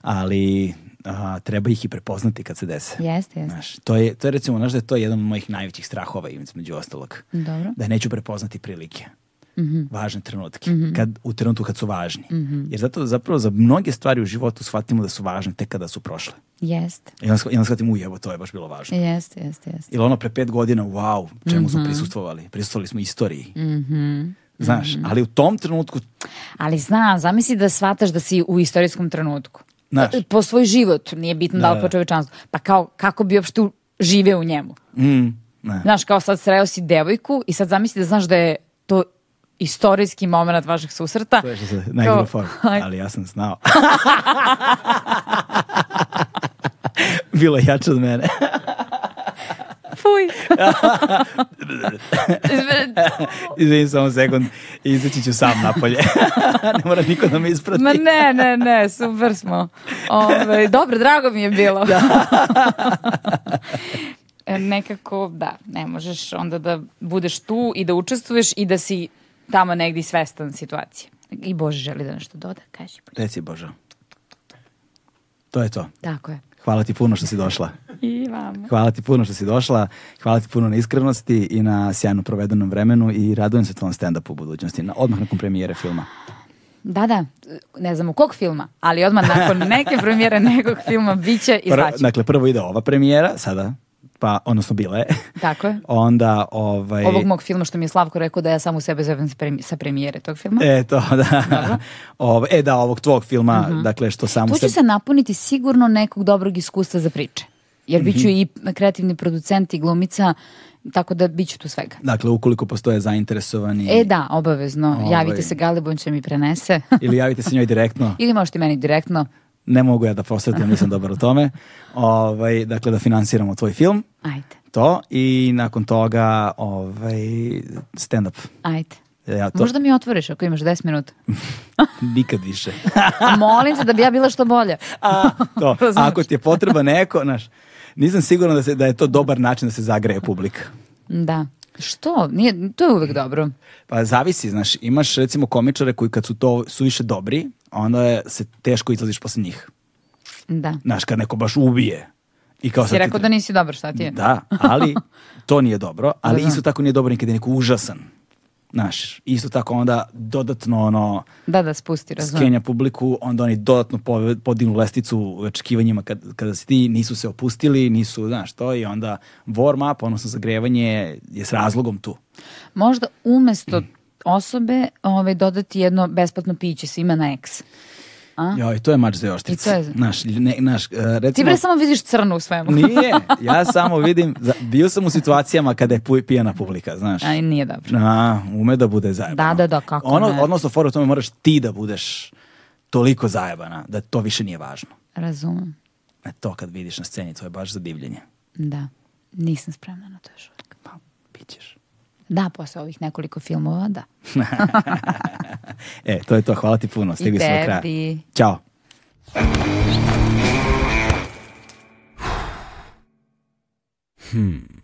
ali a, treba ih i prepoznati kad se dese. Jeste, jeste. Znaš, to je, to je recimo, znaš da je to jedan od mojih najvećih strahova između ostalog. Dobro. Da neću prepoznati prilike. Mhm. Važne trenutke. Kad, u trenutku kad su važni. Jer zato zapravo za mnoge stvari u životu shvatimo da su važne tek kada su prošle. Jeste. I onda, shvatimo, uj, evo, to je baš bilo važno. Jeste, jeste, jeste. Ili ono pre pet godina, wow, čemu Mhm. smo prisustvovali? Prisustvovali smo istoriji. Znaš, ali u tom trenutku, Ali zna, zamisli da shvataš da si u istorijskom trenutku. Znaš. Po svoj život, nije bitno da, Da, li da. po čovečanstvu. Pa kao, kako bi uopšte živeo u njemu? mm, ne. Znaš, kao sad sreo si devojku i sad zamisli da znaš da je to istorijski moment vašeg susreta. To je što se najgore forma. Ali ja sam znao. Bilo jače od mene. Fuj. Izvini samo sekund, izaći ću sam napolje. ne mora niko da me isprati. Ma ne, ne, ne, super smo. Ove, dobro, drago mi je bilo. E, Nekako, da, ne možeš onda da budeš tu i da učestvuješ i da si tamo negdje svestan situacije. I Bože želi da nešto doda, kaži. Reci Božo. To je to. Tako je. Hvala ti puno što si došla. I vama. Hvala ti puno što si došla. Hvala ti puno na iskrenosti i na sjajno provedenom vremenu i radujem se tvojom stand-upu u budućnosti. Na, odmah nakon premijere filma. Da, da, ne znam u kog filma, ali odmah nakon neke premijere nekog filma bit će i zvaću. dakle, prvo ide ova premijera, sada, pa, odnosno bila je. Tako je. Onda, ovaj... Ovog mog filma što mi je Slavko rekao da ja sam u sebe zovem sa premi- sa premijere tog filma. E, to, da. Ove, e, da, ovog tvog filma, dakle, što samo Tu ću se napuniti sigurno nekog dobrog iskustva za priče. Jer bit ću i kreativni producent i glumica, tako da bit ću tu svega. Dakle, ukoliko postoje zainteresovani... E da, obavezno. Ovaj. Javite se Galibon će mi prenese. Ili javite se njoj direktno. Ili možete meni direktno. Ne mogu ja da posvetim, nisam dobar u tome. Ovaj, dakle, da finansiramo tvoj film. Ajde, To i nakon toga ovaj, stand-up. ajde. Ja to Možda mi otvoriš ako imaš 10 minuta. nikad više. Molim te da bi ja bila što bolja. A, to. Ako ti je potreba neko, znaš, nisam siguran da, se, da je to dobar način da se zagreje publika. Da. Što? Nije, to je uvek dobro. Pa zavisi, znaš, imaš recimo komičare koji kad su to su više dobri, onda je, se teško izlaziš posle njih. Da. Znaš, kad neko baš ubije. I kao Si sad ti rekao da nisi dobar, šta ti je? Da, ali to nije dobro, ali Razumem. isto tako nije dobro ni kad je neko užasan. Znaš, isto tako onda dodatno ono Da, da, spusti, razumem. skenja publiku, onda oni dodatno pove- podignu lesticu u očekivanjima kad, kada si ti, nisu se opustili, nisu, znaš, to i onda warm up, odnosno zagrevanje je s razlogom tu. Možda umesto osobe ovaj, dodati jedno besplatno piće svima na eks. A? Joj, to je mač za oštric. I to je- Znaš, ne, e, Ti recimo... bre samo vidiš crno u svemu. Nije, ja samo vidim, bio sam u situacijama kada je pijana publika, znaš. Aj, nije dobro. A, ume da bude zajebano. Da, da, da, kako ono, ne. Odnosno, fora u tome moraš ti da budeš toliko zajebana, da to više nije važno. Razumem. E, to kad vidiš na sceni, to je baš za divljenje. Da. Nisam spremna na to još uvijek. Pa, pićeš. Da, posle ovih nekoliko filmova, da. e, to je to. Hvala ti puno. Stigli smo do kraja. Ćao. Hmm.